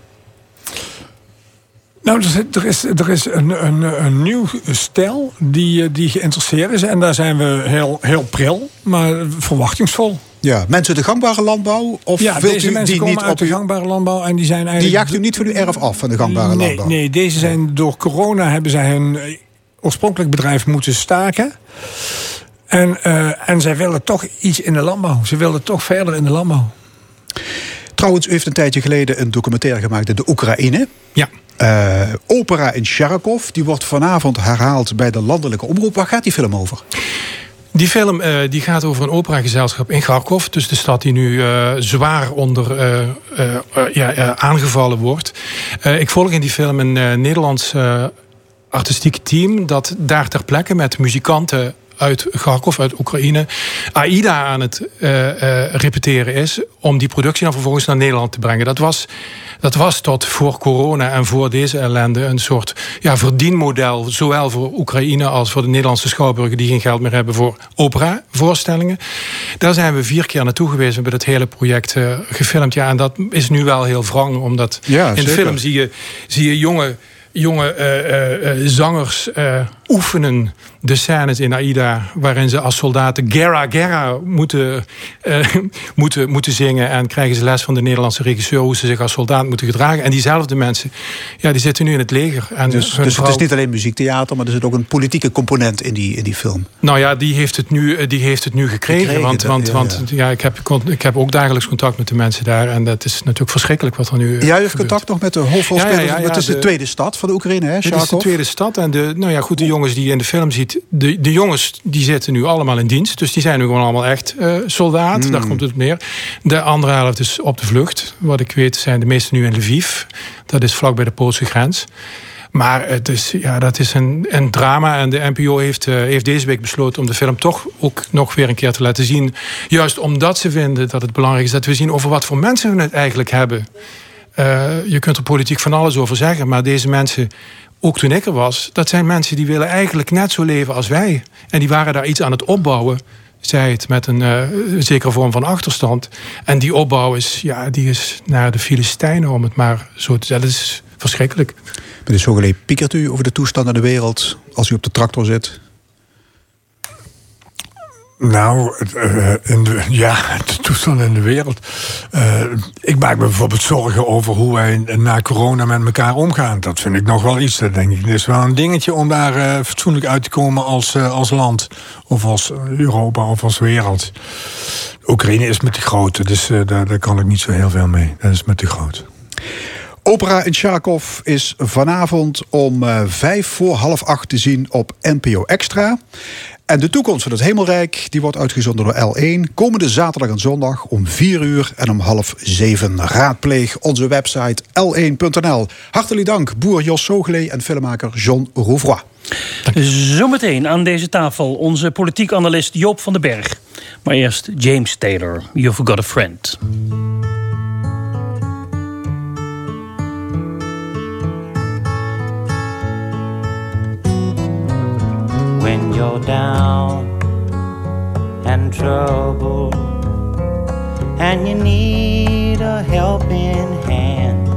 Nou, er is, er is, een, een, een nieuw stel die, eh, die geïnteresseerd is. En daar zijn we heel, heel pril, maar verwachtingsvol. Ja, mensen de gangbare landbouw? Of Ja, wilt deze u mensen die komen niet uit op de gangbare landbouw en die zijn eigenlijk... Die jaagt u niet van uw erf af van de gangbare nee, landbouw? Nee, deze zijn door corona hebben zij hun eh, oorspronkelijk bedrijf moeten staken. En, eh, en zij willen toch iets in de landbouw. Ze willen toch verder in de landbouw. Trouwens, u heeft een tijdje geleden een documentaire gemaakt in de Oekraïne. Ja. Eh, opera in Sharkov. Die wordt vanavond herhaald bij de landelijke omroep. Waar gaat die film over? Die film eh, die gaat over een operagezelschap in Kharkov. Dus de stad die nu eh, zwaar onder ja, aangevallen wordt. Ik volg in die film een Nederlands artistiek team... dat daar ter plekke met muzikanten uit Kharkov, uit Oekraïne... AIDA aan het repeteren is... om die productie dan vervolgens naar Nederland te brengen. Dat was, dat was tot voor corona en voor deze ellende... een soort ja, verdienmodel, zowel voor Oekraïne... als voor de Nederlandse schouwburgen... die geen geld meer hebben voor opera-voorstellingen. Daar zijn we vier keer naartoe geweest. We hebben het hele project eh, gefilmd. Ja, en dat is nu wel heel wrang, omdat Ja, in de film zie je, zie je jonge jonge eh, eh, zangers oefenen de scènes in Aida... waarin ze als soldaten Gera Gera moeten, eh, moeten, moeten zingen... en krijgen ze les van de Nederlandse regisseur... hoe ze zich als soldaat moeten gedragen. En diezelfde mensen, ja, die zitten nu in het leger. En Dus, dus het is niet alleen muziektheater, maar er zit ook een politieke component in die, in die film. Nou ja, die heeft het nu, eh, die heeft het nu gekregen. Gekregen, want want, ja, want ja, ik, heb, ik heb ook dagelijks contact met de mensen daar. En dat is natuurlijk verschrikkelijk wat er nu. eh, u heeft contact nog met de hoofdrolspeler. Ja, ja, ja, ja, het is de, de- tweede stad van de Oekraïne, hè, Dit is de tweede stad. En de, nou ja, goed, de jongens die je in de film ziet. De, de jongens die zitten nu allemaal in dienst. Dus die zijn nu gewoon allemaal echt eh, soldaat. Daar komt het op neer. De andere helft is op de vlucht. Wat ik weet zijn de meesten nu in Lviv. Dat is vlak bij de Poolse grens. Maar het is, ja, dat is een, een drama. En de NPO heeft, eh, heeft deze week besloten om de film toch ook nog weer een keer te laten zien. Juist omdat ze vinden dat het belangrijk is dat we zien over wat voor mensen we het eigenlijk hebben. Eh, je kunt er politiek van alles over zeggen, maar deze mensen, ook toen ik er was, dat zijn mensen die willen eigenlijk net zo leven als wij. En die waren daar iets aan het opbouwen. Zij het met een eh, zekere vorm van achterstand. En die opbouw is, ja, die is naar de Filistijnen, om het maar zo te zeggen. Dat is verschrikkelijk. Meneer Sogele, piekert u over de toestand in de wereld als u op de tractor zit? Nou, eh, in de, ja, de toestand in de wereld. Eh, ik maak me bijvoorbeeld zorgen over hoe wij na corona met elkaar omgaan. Dat vind ik nog wel iets. Dat denk ik. Het is wel een dingetje om daar eh, fatsoenlijk uit te komen als, als land. Of als Europa of als wereld. Oekraïne is met de grote, dus daar, daar kan ik niet zo heel veel mee. Dat is met de grote. Opera in Sharkov is vanavond om vijf voor half acht te zien op NPO Extra. En de toekomst van het Hemelrijk die wordt uitgezonden door L1 komende zaterdag en zondag om 4 uur en om half 7. Raadpleeg onze website l1.nl. Hartelijk dank boer Jos Sooglee en filmmaker John Rouvroy. Zometeen aan deze tafel onze politiek analist Joop van den Berg. Maar eerst James Taylor, You've Got a Friend. When you're down and troubled and you need a helping hand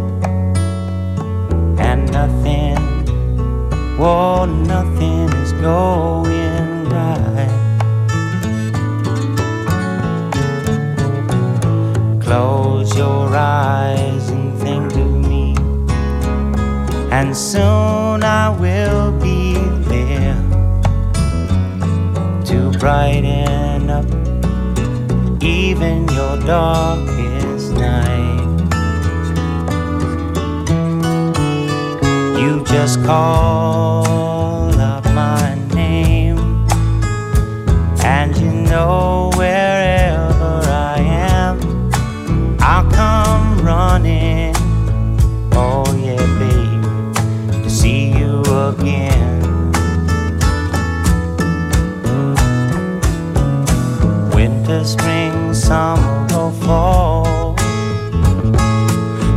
and nothing, well, nothing is going right. Close your eyes and think of me, and soon I will be brighten up even your darkest night. You just call summer, or fall.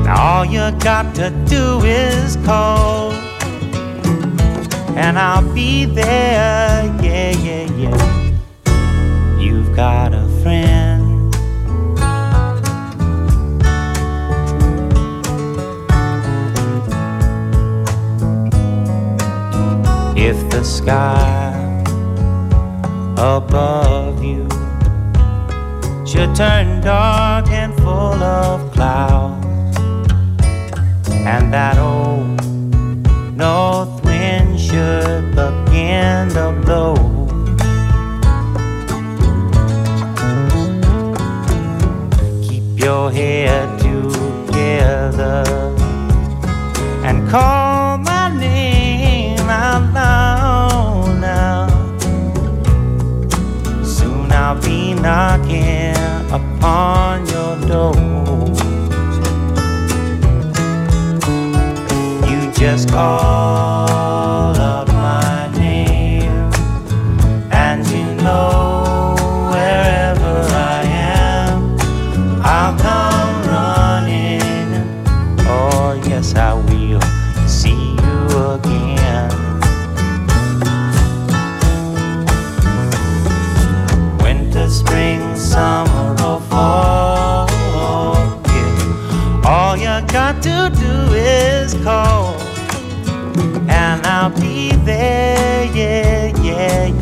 Now all you got to do is call, and I'll be there. Yeah, yeah, yeah. You've got a friend. If the sky above should turn dark and full of clouds, and that old north wind should begin to blow. Keep your head together and call upon your door. You just call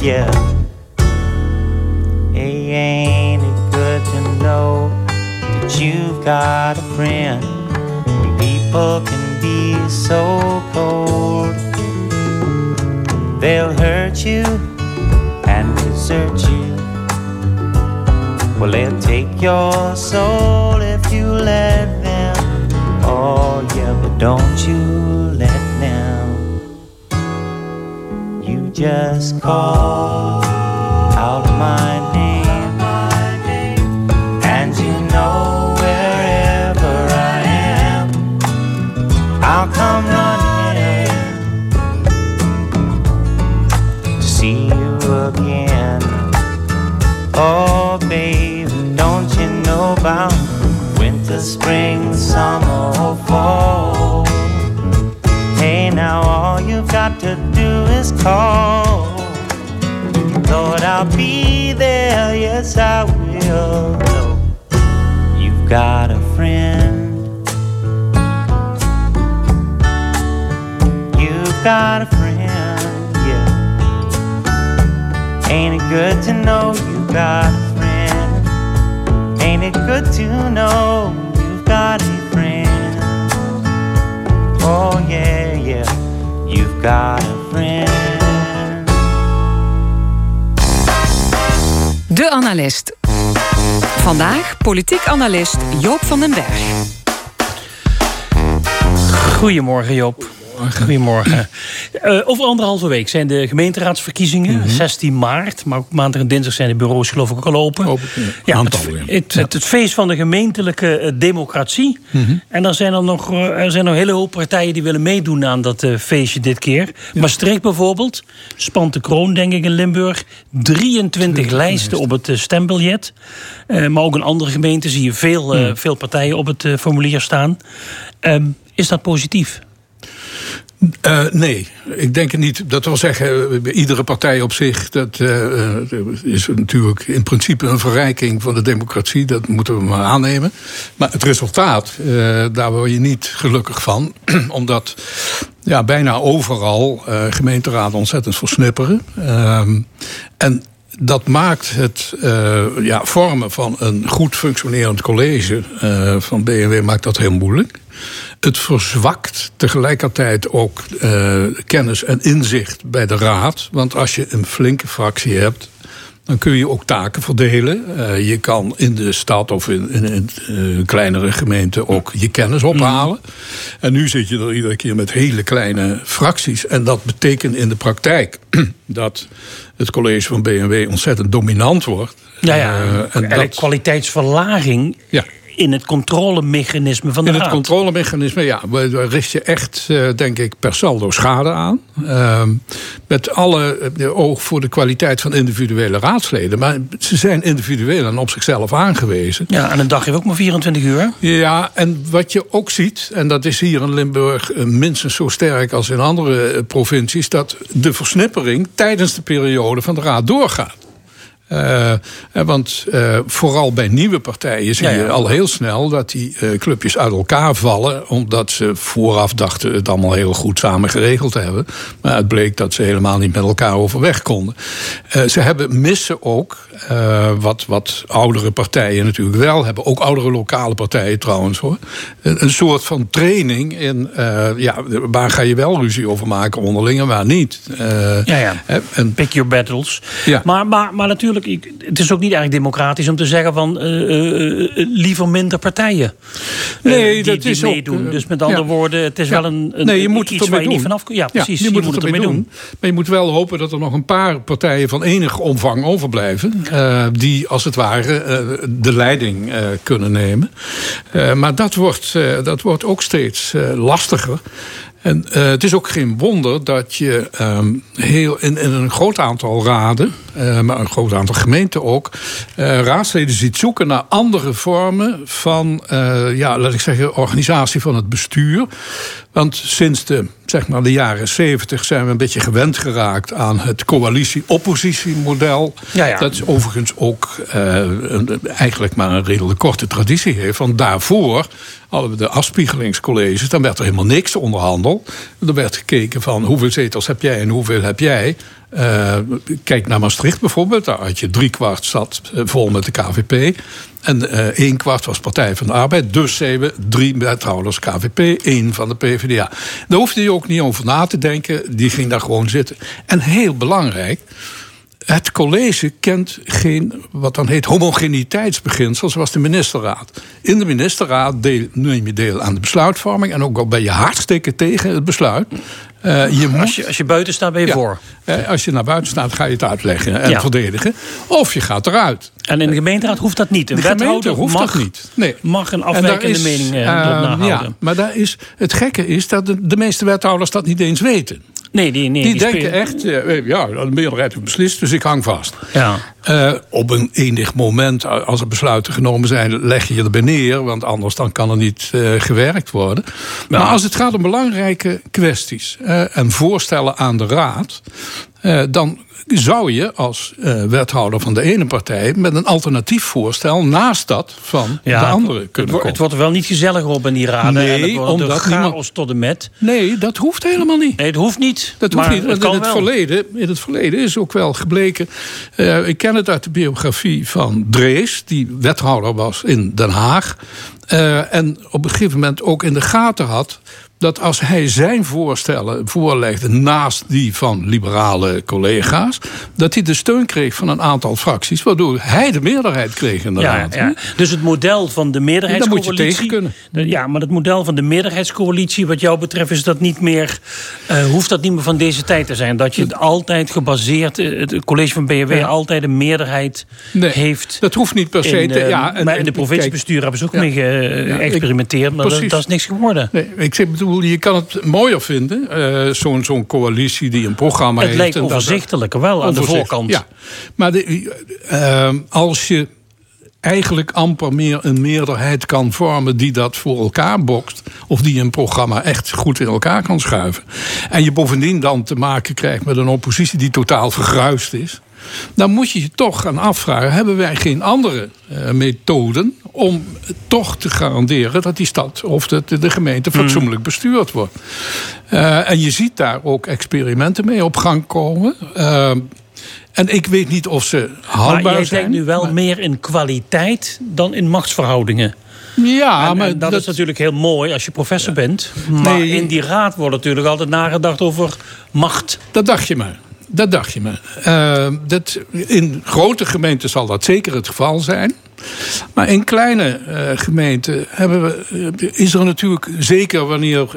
yeah. Hey, ain't it good to know that you've got a friend? When people can be so cold, they'll hurt you and desert you. Well, they'll take your soul if you let them. Oh, yeah, but don't you let them. You just call politiek analist Joop van den Berg. Goedemorgen Joop. Goedemorgen. Eh, over anderhalve week zijn de gemeenteraadsverkiezingen. 16 maart. Maar ook maandag en dinsdag zijn de bureaus geloof ik ook al open. Open, ja. Het, het, het, het feest van de gemeentelijke eh, democratie. En dan zijn er nog, eh, er zijn nog een hele hoop partijen die willen meedoen aan dat feestje dit keer. Maastricht bijvoorbeeld, spant de kroon denk ik in Limburg. 23 lijsten op het stembiljet. Maar ook in andere gemeenten zie je veel, veel partijen op het formulier staan. Ehm, is dat positief? Eh, nee, ik denk het niet. Dat wil zeggen, eh, iedere partij op zich, dat eh, is natuurlijk in principe een verrijking van de democratie. Dat moeten we maar aannemen. Maar het resultaat, daar word je niet gelukkig van. Omdat ja, bijna overal gemeenteraden ontzettend versnipperen. Ehm, en dat maakt het ja, vormen van een goed functionerend college van BMW maakt dat heel moeilijk. Het verzwakt tegelijkertijd ook eh, kennis en inzicht bij de raad. Want als je een flinke fractie hebt, dan kun je ook taken verdelen. Eh, je kan in de stad of in, in, in een kleinere gemeente ook je kennis ophalen. En nu zit je er iedere keer met hele kleine fracties. En dat betekent in de praktijk dat het college van BMW ontzettend dominant wordt. Ja, ja. Eh, en Eigenlijk dat, kwaliteitsverlaging ja. In het controlemechanisme van de In het raad. controlemechanisme, ja, we- we richt je echt, eh, denk ik, per saldo schade aan. Ehm, met alle eh, oog voor de kwaliteit van individuele raadsleden. Maar ze zijn individueel en op zichzelf aangewezen. Ja, en een dag heeft ook maar 24 uur. Ja, en wat je ook ziet, en dat is hier in Limburg eh, minstens zo sterk als in andere provincies, dat de versnippering tijdens de periode van de raad doorgaat. Eh, eh, want eh, vooral bij nieuwe partijen zie je ja. al heel snel dat die clubjes uit elkaar vallen. Omdat ze vooraf dachten het allemaal heel goed samen geregeld te hebben. Maar het bleek dat ze helemaal niet met elkaar overweg konden. Ze hebben missen ook, wat, wat oudere partijen natuurlijk wel hebben. Ook oudere lokale partijen trouwens hoor. Een, een soort van training in ja, waar ga je wel ruzie over maken onderling en waar niet. Ja, ja. en Pick your battles. Ja. Maar, maar, maar natuurlijk, ik- het is ook niet erg democratisch om te zeggen van eh, eh, eh, liever minder partijen. Nee, die, dat die is meedoen. dus met andere ja. woorden, het is wel een, een nee, je moet iets waar je ermee niet doen. vanaf Ja, precies. je, moet het ermee doen. Maar je moet wel hopen dat er nog een paar partijen van enig omvang overblijven. die als het ware de leiding kunnen nemen. Maar dat wordt, dat wordt ook steeds lastiger. En eh, het is ook geen wonder dat je ehm, heel in, in een groot aantal raden, eh, maar een groot aantal gemeenten ook, eh, raadsleden ziet zoeken naar andere vormen van, ja, laat ik zeggen, organisatie van het bestuur. Want sinds de, zeg maar, de jaren zeventig zijn we een beetje gewend geraakt aan het coalitie-oppositiemodel. Ja, ja. Dat is overigens ook eh, een- eigenlijk maar een redelijk korte traditie heeft. Want daarvoor hadden we de afspiegelingscolleges. Dan werd er helemaal niks onderhandeld. Er werd gekeken van hoeveel zetels heb jij en hoeveel heb jij. Eh, kijk naar Maastricht bijvoorbeeld. Daar had je drie kwart zat eh, vol met de KVP. En eh één kwart was Partij van de Arbeid. Dus zeiden we drie wethouders KVP, één van de PvdA. Daar hoefde je ook niet over na te denken. Die ging daar gewoon zitten. En heel belangrijk. Het college kent geen, wat dan heet, homogeniteitsbeginsel, zoals de ministerraad. In de ministerraad deel, neem je deel aan de besluitvorming. En ook al ben je hartstikke tegen het besluit. Eh, je moet, Als je, als je buiten staat, ben je ja, voor. eh, als je naar buiten staat, ga je het uitleggen en Ja. verdedigen. Of je gaat eruit. En in de gemeenteraad hoeft dat niet. Een De wethouder hoeft mag, dat niet. Nee. mag een afwijkende is, mening nahouden. ja, maar daar is, het gekke is dat de, de meeste wethouders dat niet eens weten. Nee, die, nee, Die, die denken echt, eh, ja, de meerderheid heeft beslist, dus ik hang vast. Ja. Eh, op een enig moment, als er besluiten genomen zijn, leg je je erbij neer. Want anders dan kan er niet eh, gewerkt worden. Maar als het gaat om belangrijke kwesties eh, en voorstellen aan de raad. Eh, dan zou je als eh, wethouder van de ene partij met een alternatief voorstel naast dat van Ja, de andere kunnen komen. het wordt er wel niet gezelliger op in die raden. Nee, en het wordt omdat chaos niemand- tot en met. Nee, dat hoeft helemaal niet. Nee, het hoeft niet. Dat hoeft niet, het in het, wel. verleden, in het verleden is ook wel gebleken... eh, ik ken het uit de biografie van Drees... die wethouder was in Den Haag... en op een gegeven moment ook in de gaten had... dat als hij zijn voorstellen voorlegde naast die van liberale collega's, dat hij de steun kreeg van een aantal fracties, waardoor hij de meerderheid kreeg in de Ja, raad. ja. Dus het model van de meerderheidscoalitie. Daar moet je tegen kunnen. Ja, maar het model van de meerderheidscoalitie, wat jou betreft, is dat niet meer. eh, hoeft dat niet meer van deze tijd te zijn? Dat je het altijd gebaseerd. eh, Het college van BNW Ja. altijd een meerderheid Nee, heeft. Dat hoeft niet per se. In, te, eh, ja, en- maar in de provinciebestuur hebben ze ook mee geëxperimenteerd. maar dat, dat is niks geworden. Nee, ik zeg, bedoel, je kan het mooier vinden, eh, zo'n coalitie die een programma Het heeft. lijkt en dat- overzichtelijker wel aan de voorkant. Ja, maar de, eh, als je eigenlijk amper meer een meerderheid kan vormen die dat voor elkaar bokst, of die een programma echt goed in elkaar kan schuiven, en je bovendien dan te maken krijgt met een oppositie die totaal vergruist is. Dan moet je je toch gaan afvragen: hebben wij geen andere eh, methoden om toch te garanderen dat die stad of de, de gemeente fatsoenlijk bestuurd wordt? Eh, en je ziet daar ook experimenten mee op gang komen. Eh, en ik weet niet of ze haalbaar Maar jij zijn. denkt nu wel maar- meer in kwaliteit dan in machtsverhoudingen. Ja, En- maar en dat, is natuurlijk heel mooi als je professor bent. Maar Nee. in die raad wordt natuurlijk altijd nagedacht over macht. Dat dacht je maar. Dat dacht je maar. Eh, dat, in grote gemeenten zal dat zeker het geval zijn. Maar in kleine eh, gemeenten hebben we, eh, is er natuurlijk, zeker wanneer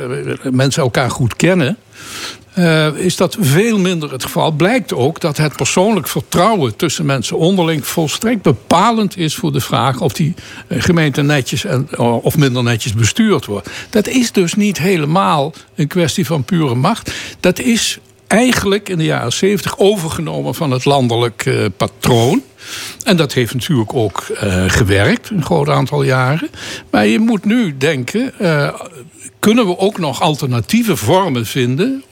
mensen elkaar goed kennen. is dat veel minder het geval. Blijkt ook dat het persoonlijk vertrouwen tussen mensen onderling volstrekt bepalend is voor de vraag of die gemeente netjes en, of minder netjes bestuurd wordt. Dat is dus niet helemaal een kwestie van pure macht. Dat is eigenlijk in de jaren 70 overgenomen van het landelijk eh, patroon. En dat heeft natuurlijk ook eh, gewerkt, een groot aantal jaren. Maar je moet nu denken, eh, kunnen we ook nog alternatieve vormen vinden?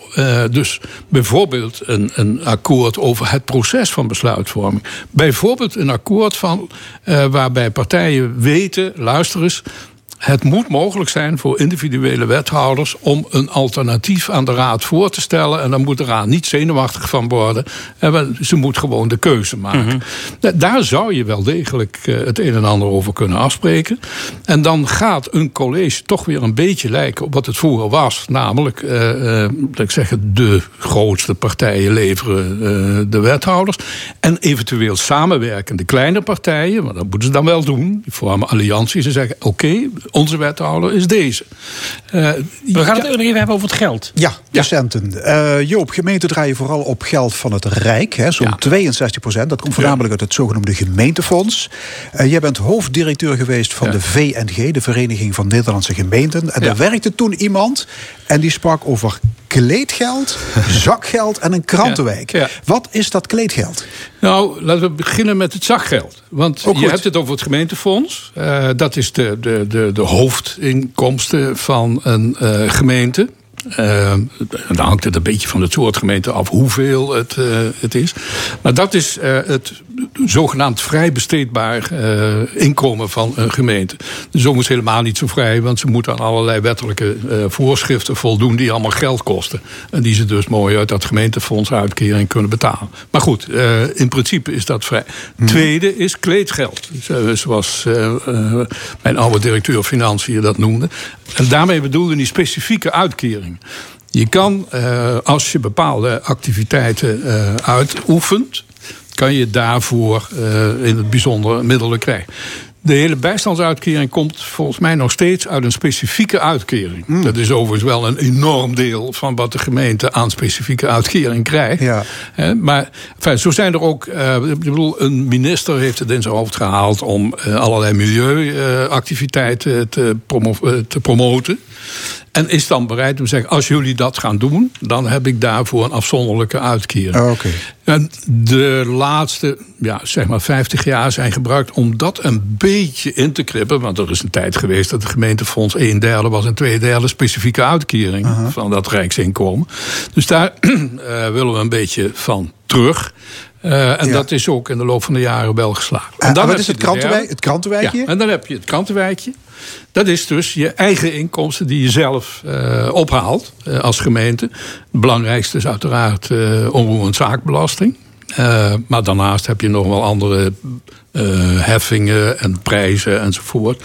Dus bijvoorbeeld een, een akkoord over het proces van besluitvorming. Bijvoorbeeld een akkoord van, waarbij partijen weten, luister eens, het moet mogelijk zijn voor individuele wethouders om een alternatief aan de raad voor te stellen. En dan moet de raad niet zenuwachtig van worden. Wel, Ze moet gewoon de keuze maken. Da- Daar zou je wel degelijk eh, het een en ander over kunnen afspreken. En dan gaat een college toch weer een beetje lijken op wat het vroeger was. Namelijk, eh, eh, dat ik zeg, de grootste partijen leveren eh, de wethouders. En eventueel samenwerkende kleine partijen, maar dat moeten ze dan wel doen. Die vormen allianties en zeggen: oké, onze wethouder is deze. Eh, We gaan het ja, ook nog even hebben over het geld. Ja, de centen. Eh, Joop, gemeenten draaien vooral op geld van het Rijk. hè, Zo'n Ja. 62 procent. Dat komt voornamelijk uit het zogenoemde gemeentefonds. Eh, jij bent hoofddirecteur geweest van Ja. de VNG, de Vereniging van Nederlandse Gemeenten. En Ja. daar werkte toen iemand en die sprak over kleedgeld, zakgeld en een krantenwijk. Ja, ja. Wat is dat kleedgeld? Nou, laten we beginnen met het zakgeld. Want Ook je hebt het over het gemeentefonds. Eh, dat is de, de, de, de hoofdinkomsten van een eh, gemeente. En dan hangt het een beetje van het soort gemeente af hoeveel het, eh, het is. Maar dat is eh, het zogenaamd vrij besteedbaar inkomen van een gemeente. De zong is helemaal niet zo vrij, want ze moeten aan allerlei wettelijke voorschriften voldoen die allemaal geld kosten. En die ze dus mooi uit dat gemeentefonds uitkering kunnen betalen. Maar goed, in principe is dat vrij. Tweede is kleedgeld. Zo- Zoals mijn oude directeur Financiën dat noemde. En daarmee bedoelde hij specifieke uitkering. Je kan, eh, als je bepaalde activiteiten eh, uitoefent, kan je daarvoor eh, in het bijzonder middelen krijgen. De hele bijstandsuitkering komt volgens mij nog steeds uit een specifieke uitkering. Dat is overigens wel een enorm deel van wat de gemeente aan specifieke uitkering krijgt. Ja. Hè, maar enfin, zo zijn er ook. ik bedoel, een minister heeft het in zijn hoofd gehaald om allerlei milieuactiviteiten te, promo te promoten. En is dan bereid om te zeggen: als jullie dat gaan doen, dan heb ik daarvoor een afzonderlijke uitkering. Oh, Oké. En de laatste, ja, zeg maar 50 jaar zijn gebruikt om dat een beetje in te krippen. Want er is een tijd geweest dat het gemeentefonds een derde was en twee derde specifieke uitkering van dat rijksinkomen. Dus daar eh, willen we een beetje van terug. Eh, en Ja. dat is ook in de loop van de jaren wel geslaagd. En dan wat is het krantenwijk, het krantenwijkje? Ja, en dan heb je het krantenwijkje. Dat is dus je eigen inkomsten die je zelf eh, ophaalt eh, als gemeente. Het belangrijkste is uiteraard eh onroerend zaakbelasting. Maar daarnaast heb je nog wel andere heffingen en prijzen enzovoort.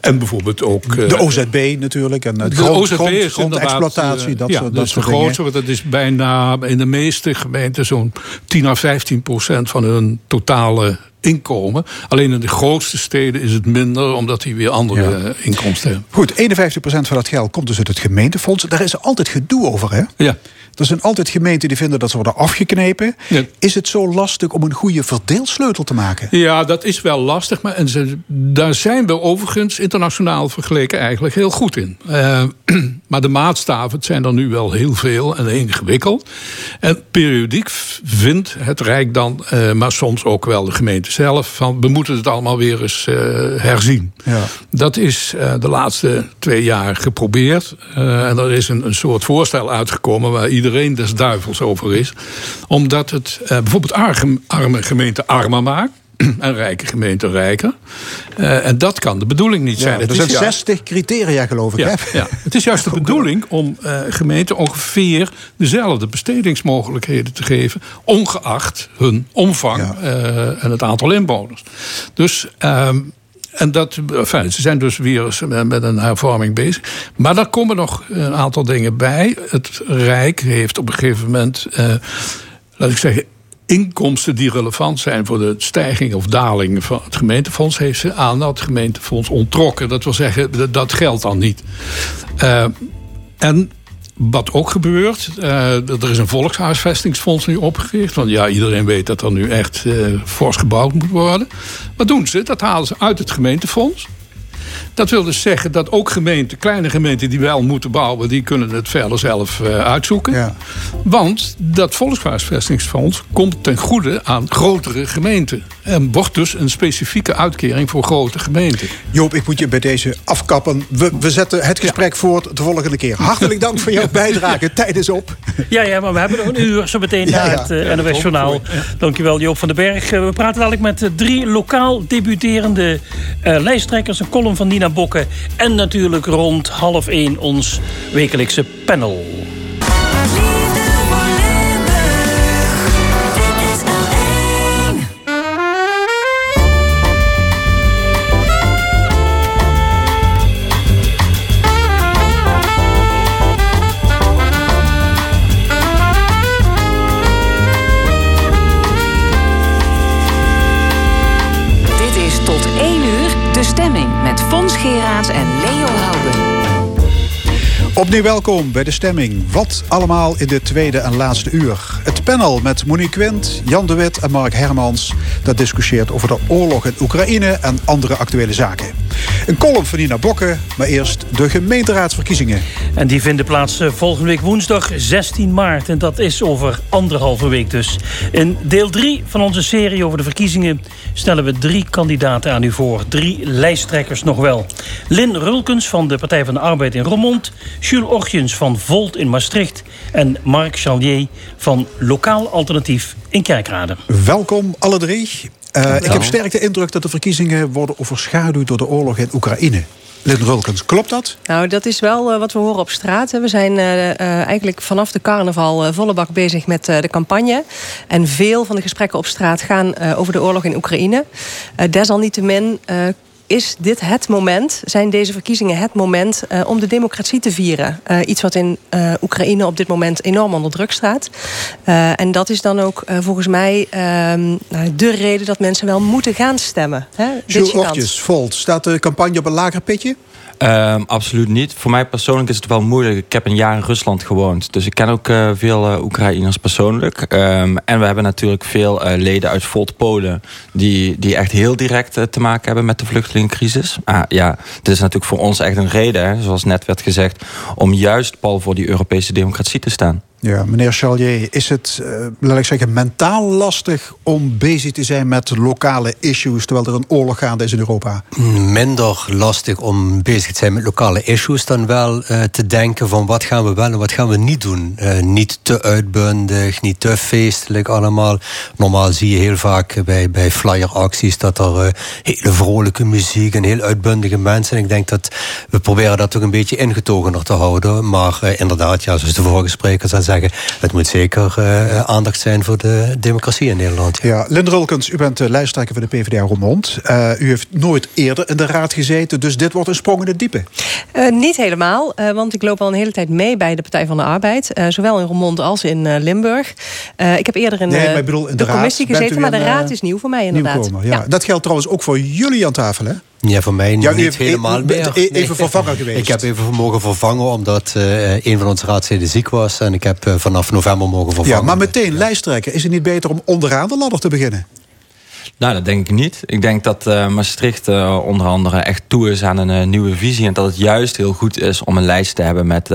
En bijvoorbeeld ook... De OZB natuurlijk. En het de grond, OZB grond, is grondexploitatie, dat soort, ja, dat dus de soort dingen. grootste, want dat is bijna in de meeste gemeenten zo'n 10 à 15 procent van hun totale inkomen. Alleen in de grootste steden is het minder, omdat die weer andere Ja. inkomsten hebben. Goed, 51% van dat geld komt dus uit het gemeentefonds. Daar is altijd gedoe over, hè? Ja. Er zijn altijd gemeenten die vinden dat ze worden afgeknepen. Ja. Is het zo lastig om een goede verdeelsleutel te maken? Ja, dat is wel lastig. Maar en ze, daar zijn we overigens internationaal vergeleken eigenlijk heel goed in. Eh, maar de maatstaven, het zijn er nu wel heel veel en ingewikkeld. En periodiek vindt het Rijk dan, eh, maar soms ook wel de gemeente zelf... van we moeten het allemaal weer eens eh, herzien. Ja. Dat is de laatste twee jaar geprobeerd. En er is een, een soort voorstel uitgekomen waar iedereen des duivels over is. Omdat het eh, bijvoorbeeld arme, arme gemeenten armer maakt. En rijke gemeenten rijker. Eh, en dat kan de bedoeling niet zijn. Ja, er zijn juist- 60 criteria, geloof ik. ja, hè? ja. Het is juist de bedoeling om eh, gemeenten ongeveer dezelfde bestedingsmogelijkheden te geven, ongeacht hun omvang Ja. eh, en het aantal inwoners. Dus. En dat, enfin, ze zijn dus weer met een hervorming bezig. Maar daar komen nog een aantal dingen bij. Het Rijk heeft op een gegeven moment, eh, laat ik zeggen, inkomsten die relevant zijn voor de stijging of daling van het gemeentefonds, heeft ze aan dat gemeentefonds onttrokken. Dat wil zeggen, dat- dat geldt dan niet. Eh, en wat ook gebeurt, eh, er is een volkshuisvestingsfonds nu opgericht. Want ja, iedereen weet dat er nu echt eh, fors gebouwd moet worden. Wat doen ze? Dat halen ze uit het gemeentefonds. Dat wil dus zeggen dat ook gemeenten, kleine gemeenten die wel moeten bouwen, die kunnen het verder zelf eh, uitzoeken. Ja. Want dat Volkshuisvestingsfonds komt ten goede aan grotere gemeenten. En wordt dus een specifieke uitkering voor grote gemeenten. Joop, ik moet je bij deze afkappen. We, we zetten het gesprek voort de volgende keer. Hartelijk dank voor jouw bijdrage. Tijd is op. Ja, ja, maar we hebben nog een uur zo meteen Ja, na ja. het eh, NOS Journaal. Dankjewel Joop van den Berg. Eh, we praten dadelijk met drie lokaal debuterende eh, lijsttrekkers. Een column van Nina Bokke. En natuurlijk rond half één ons wekelijkse panel. Fons Geraerts en Leo Houden. Opnieuw welkom bij de stemming. Wat allemaal in de tweede en laatste uur. Het panel met Monique Quint, Jan de Wit en Mark Hermans... dat discussieert over de oorlog in Oekraïne en andere actuele zaken. Een column van Nina Bokke, maar eerst de gemeenteraadsverkiezingen. En die vinden plaats eh, volgende week woensdag 16 maart. En dat is over anderhalve week dus. In deel 3 van onze serie over de verkiezingen... stellen we drie kandidaten aan u voor. Drie lijsttrekkers nog wel. Lin Rulkens van de Partij van de Arbeid in Roermond... Jules Ortjens van Volt in Maastricht... en Marc Chalier van Lokaal Alternatief in Kerkrade. Welkom alle drie. Eh, ik heb sterk de indruk dat de verkiezingen worden overschaduwd... door de oorlog in Oekraïne. Lin Rulkens, klopt dat? Nou, dat is wel eh, wat we horen op straat. hè. We zijn eh, eh, eigenlijk vanaf de carnaval volle bak bezig met eh, de campagne. En veel van de gesprekken op straat gaan eh, over de oorlog in Oekraïne. Eh, desalniettemin eh, is dit het moment, zijn deze verkiezingen het moment eh, om de democratie te vieren. Eh, iets wat in eh, Oekraïne op dit moment enorm onder druk staat. En dat is dan ook volgens mij ehm, nou, de reden dat mensen wel moeten gaan stemmen. Hè? Jules. Ortjes, Volt. Staat de campagne op een lager pitje? Ehm, absoluut niet. Voor mij persoonlijk is het wel moeilijk. Ik heb een jaar in Rusland gewoond. Dus ik ken ook eh, veel eh, Oekraïners persoonlijk. Ehm, en we hebben natuurlijk veel eh, leden uit Volt Polen... Die, die echt heel direct te maken hebben met de vluchtelingencrisis. Ah, ja, dit is natuurlijk voor ons echt een reden, zoals net werd gezegd... om juist pal voor die Europese democratie te staan. Ja, meneer Chalier, is het, eh, laat ik zeggen, mentaal lastig om bezig te zijn met lokale issues terwijl er een oorlog gaande is in Europa? minder lastig om bezig te zijn met lokale issues dan wel eh, te denken van wat gaan we wel en wat gaan we niet doen. Eh, niet te uitbundig, niet te feestelijk allemaal. Normaal zie je heel vaak bij, bij flyeracties dat er hele vrolijke muziek en heel uitbundige mensen. En ik denk dat we proberen dat ook een beetje ingetogener te houden. Maar inderdaad, ja, zoals de vorige sprekers al zeggen, het moet zeker eh, aandacht zijn voor de democratie in Nederland. Ja, Linde Rulkens, u bent de lijsttrekker van de PvdA Roermond. Uh, u heeft nooit eerder in de raad gezeten, dus dit wordt een sprong in het diepe. Uh, niet helemaal, uh, want ik loop al een hele tijd mee bij de Partij van de Arbeid. zowel in Roermond als in Limburg. ik heb eerder in, nee, bedoel, in de, de commissie gezeten, maar de raad is nieuw voor mij inderdaad. Ja. ja. Dat geldt trouwens ook voor jullie aan tafel, hè? Ja, voor mij ja, niet helemaal meer. Even nee. vervangen geweest. Ik heb even mogen vervangen omdat uh, een van onze raadsleden ziek was. En ik heb uh, vanaf november mogen vervangen. Ja, maar meteen lijsttrekken. Is het niet beter om onderaan de ladder te beginnen? Nou, dat denk ik niet. Ik denk dat uh, Maastricht uh, onder andere echt toe is aan een uh, nieuwe visie. En dat het juist heel goed is om een lijst te hebben met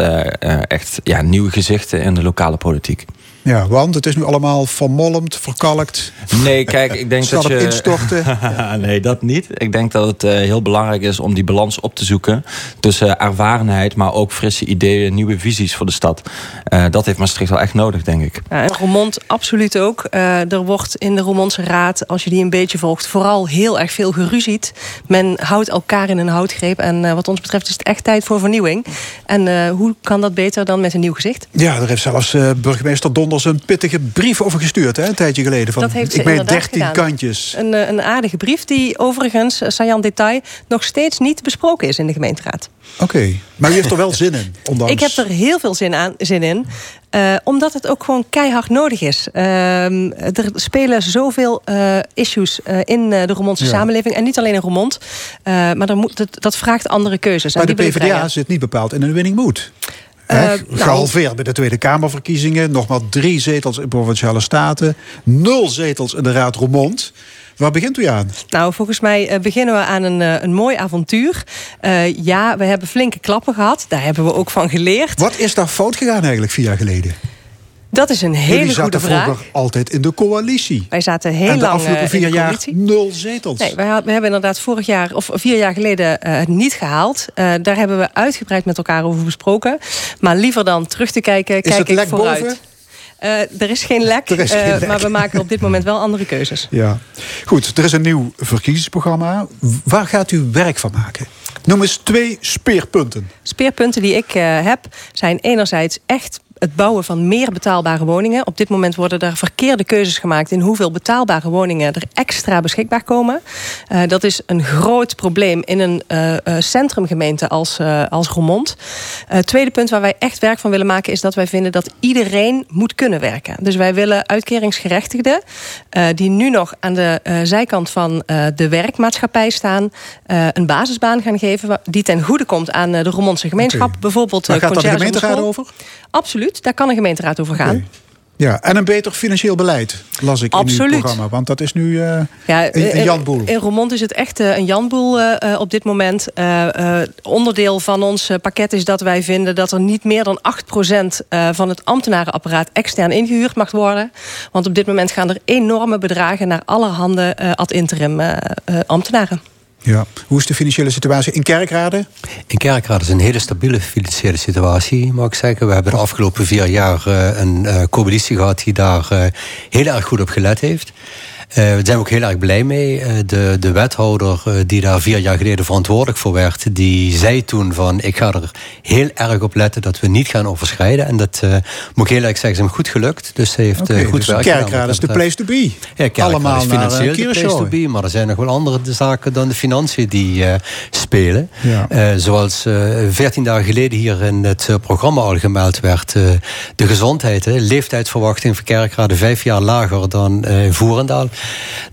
echt ja, nieuwe gezichten in de lokale politiek. Ja, want het is nu allemaal vermolmd, verkalkt. Nee, kijk, ik denk dat je... instorten. nee, dat niet. Ik denk dat het uh, heel belangrijk is om die balans op te zoeken... tussen ervarenheid, maar ook frisse ideeën, nieuwe visies voor de stad. Uh, dat heeft Maastricht wel echt nodig, denk ik. Ja, en Roermond absoluut ook. Uh, er wordt in de Roermondse Raad, als je die een beetje volgt... vooral heel erg veel geruzied. Men houdt elkaar in een houtgreep. En wat ons betreft is het echt tijd voor vernieuwing. En hoe kan dat beter dan met een nieuw gezicht? Ja, er heeft zelfs burgemeester Don Donders een pittige brief over gestuurd, hè, een tijdje geleden. Van, dat heeft ze ik meen 13 gedaan. kantjes. Een, eh, een aardige brief die overigens, eh, saillant detail... nog steeds niet besproken is in de gemeenteraad. Oké, okay. maar u heeft er wel zin in? Ondanks... Ik heb er heel veel zin, aan, zin in. Uh, omdat het ook gewoon keihard nodig is. Uh, er spelen zoveel uh, issues in de Roermondse ja. samenleving. En niet alleen in Roermond. maar er moet, dat, dat, vraagt andere keuzes. Maar de PvdA zit niet bepaald in een winning mood. Uh, Gehalveerd nou, bij de Tweede Kamerverkiezingen. Nog maar drie zetels in Provinciale Staten. Nul zetels in de Raad Roermond. Waar begint u aan? Nou, volgens mij beginnen we aan een, een mooi avontuur. Uh, ja, we hebben flinke klappen gehad. Daar hebben we ook van geleerd. Wat is daar fout gegaan eigenlijk vier jaar geleden? Dat is een hele Jullie goede vraag. vroeger altijd in de coalitie. Wij zaten heel en de lang afgelopen vier in de jaar nul zetels. Nee, we, we, hebben inderdaad vorig jaar of vier jaar geleden uh, het niet gehaald. Uh, daar hebben we uitgebreid met elkaar over besproken. Maar liever dan terug te kijken, is kijk het ik lek vooruit. Boven? Uh, er is geen lek, er is geen lek. maar we maken op dit moment wel andere keuzes. Ja. Goed, er is een nieuw verkiezingsprogramma. Waar gaat u werk van maken? Noem eens twee speerpunten. Speerpunten die ik heb zijn enerzijds echt het bouwen van meer betaalbare woningen. Op dit moment worden er verkeerde keuzes gemaakt... in hoeveel betaalbare woningen er extra beschikbaar komen. Uh, dat is een groot probleem in een uh, centrumgemeente als, uh, als Roermond. tweede punt waar wij echt werk van willen maken... is dat wij vinden dat iedereen moet kunnen werken. Dus wij willen uitkeringsgerechtigden... die nu nog aan de zijkant van de werkmaatschappij staan... een basisbaan gaan geven die ten goede komt aan de Roermondse gemeenschap. Okay. Bijvoorbeeld Waar gaat dat de gemeenteraad over? Absoluut, daar kan een gemeenteraad over gaan. Okay. Ja, en een beter financieel beleid, las ik Absoluut. in uw programma. Want dat is nu uh, ja, een, een janboel. In, Roermond is het echt uh, een janboel uh, op dit moment. onderdeel van ons pakket is dat wij vinden... dat er niet meer dan 8% van het ambtenarenapparaat... extern ingehuurd mag worden. Want op dit moment gaan er enorme bedragen... naar allerhande ad interim ambtenaren. Ja. Hoe is de financiële situatie in Kerkrade? In Kerkrade is een hele stabiele financiële situatie, mag ik zeggen. We hebben de afgelopen vier jaar uh, een uh, coalitie gehad die daar uh, heel erg goed op gelet heeft. Daar zijn we ook heel erg blij mee. Uh, de, de wethouder uh, die daar vier jaar geleden verantwoordelijk voor werd... die zei toen van ik ga er heel erg op letten dat we niet gaan overschrijden. En dat moet ik heel erg zeggen, is hem goed gelukt. Dus hij heeft okay, goed dus werk is de place to be. Ja, Allemaal is financieel de place to be. Maar er zijn nog wel andere zaken dan de financiën die spelen. Ja. zoals veertien dagen geleden hier in het programma al gemeld werd... de gezondheid, leeftijdsverwachting voor Kerkrade vijf jaar lager dan in Voerendaal.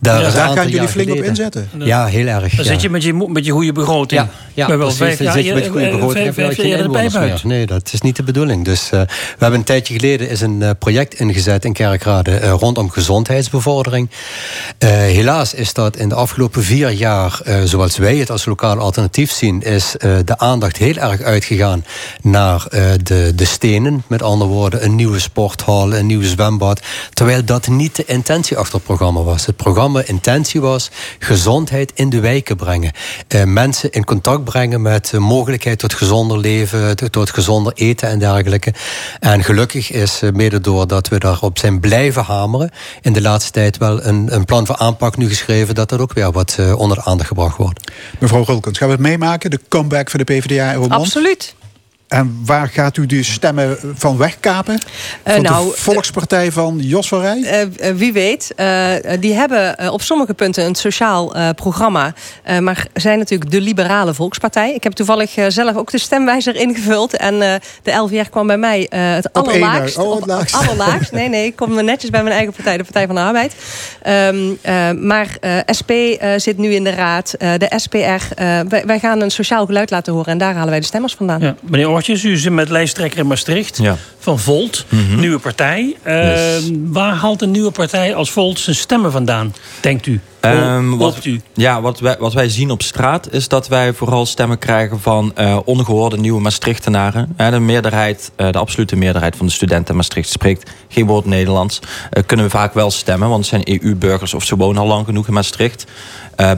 Daar, ja, daar gaan jullie flink op inzetten. Ja, heel erg. Dan ja. zit je met je, met je goede begroting. Ja, ja wel precies, vijf, dan zit je met je goede begroting. Vijf, vijf, vijf, geen vijf, meer. Nee, dat is niet de bedoeling. Dus uh, we hebben een tijdje geleden is een uh, project ingezet in Kerkrade uh, rondom gezondheidsbevordering. helaas is dat in de afgelopen vier jaar, zoals wij het als lokaal alternatief zien, is de aandacht heel erg uitgegaan naar de, de stenen. Met andere woorden, een nieuwe sporthal, een nieuw zwembad. Terwijl dat niet de intentie achter het programma was. Het programma intentie was gezondheid in de wijken brengen. Uh, mensen in contact brengen met de mogelijkheid tot gezonder leven, tot gezonder eten en dergelijke. En gelukkig is uh, mede doordat we daarop zijn blijven hameren, in de laatste tijd wel een, een plan voor aanpak nu geschreven, dat dat ook weer wat uh, onder de aandacht gebracht wordt. Mevrouw Gulkens, gaan we het meemaken? De comeback van de PvdA in Roermond? Absoluut. En waar gaat u die stemmen van wegkapen? Eh, Van nou, de Volkspartij van Jos van Rij? Eh, eh, wie weet. Eh, die hebben op sommige punten een sociaal eh, programma. eh, maar zijn natuurlijk de liberale volkspartij. Ik heb toevallig eh, zelf ook de stemwijzer ingevuld. En eh, de LVR kwm bij mij eh, het Op allerlaagst. oh, het Op- laagst. allerlaagst. Nee, nee, ik kom netjes bij mijn eigen partij, de Partij van de Arbeid. Ehm, eh, maar eh, SP eh, zit nu in de raad. Eh, de SPR. eh, wij, wij gaan een sociaal geluid laten horen. En daar halen wij de stemmers vandaan. Ja. Meneer U zit met lijsttrekker in Maastricht Ja. van Volt, Mhm. nieuwe partij. Eh, Yes. Waar haalt een nieuwe partij als Volt zijn stemmen vandaan, denkt u? Ehm, wat, u? Ja, wat wij, wat wij zien op straat is dat wij vooral stemmen krijgen van eh ongehoorde nieuwe Maastrichtenaren. De, meerderheid, eh, de absolute meerderheid van de studenten in Maastricht spreekt geen woord Nederlands. Eh, kunnen we vaak wel stemmen, want het zijn EU-burgers of ze wonen al lang genoeg in Maastricht.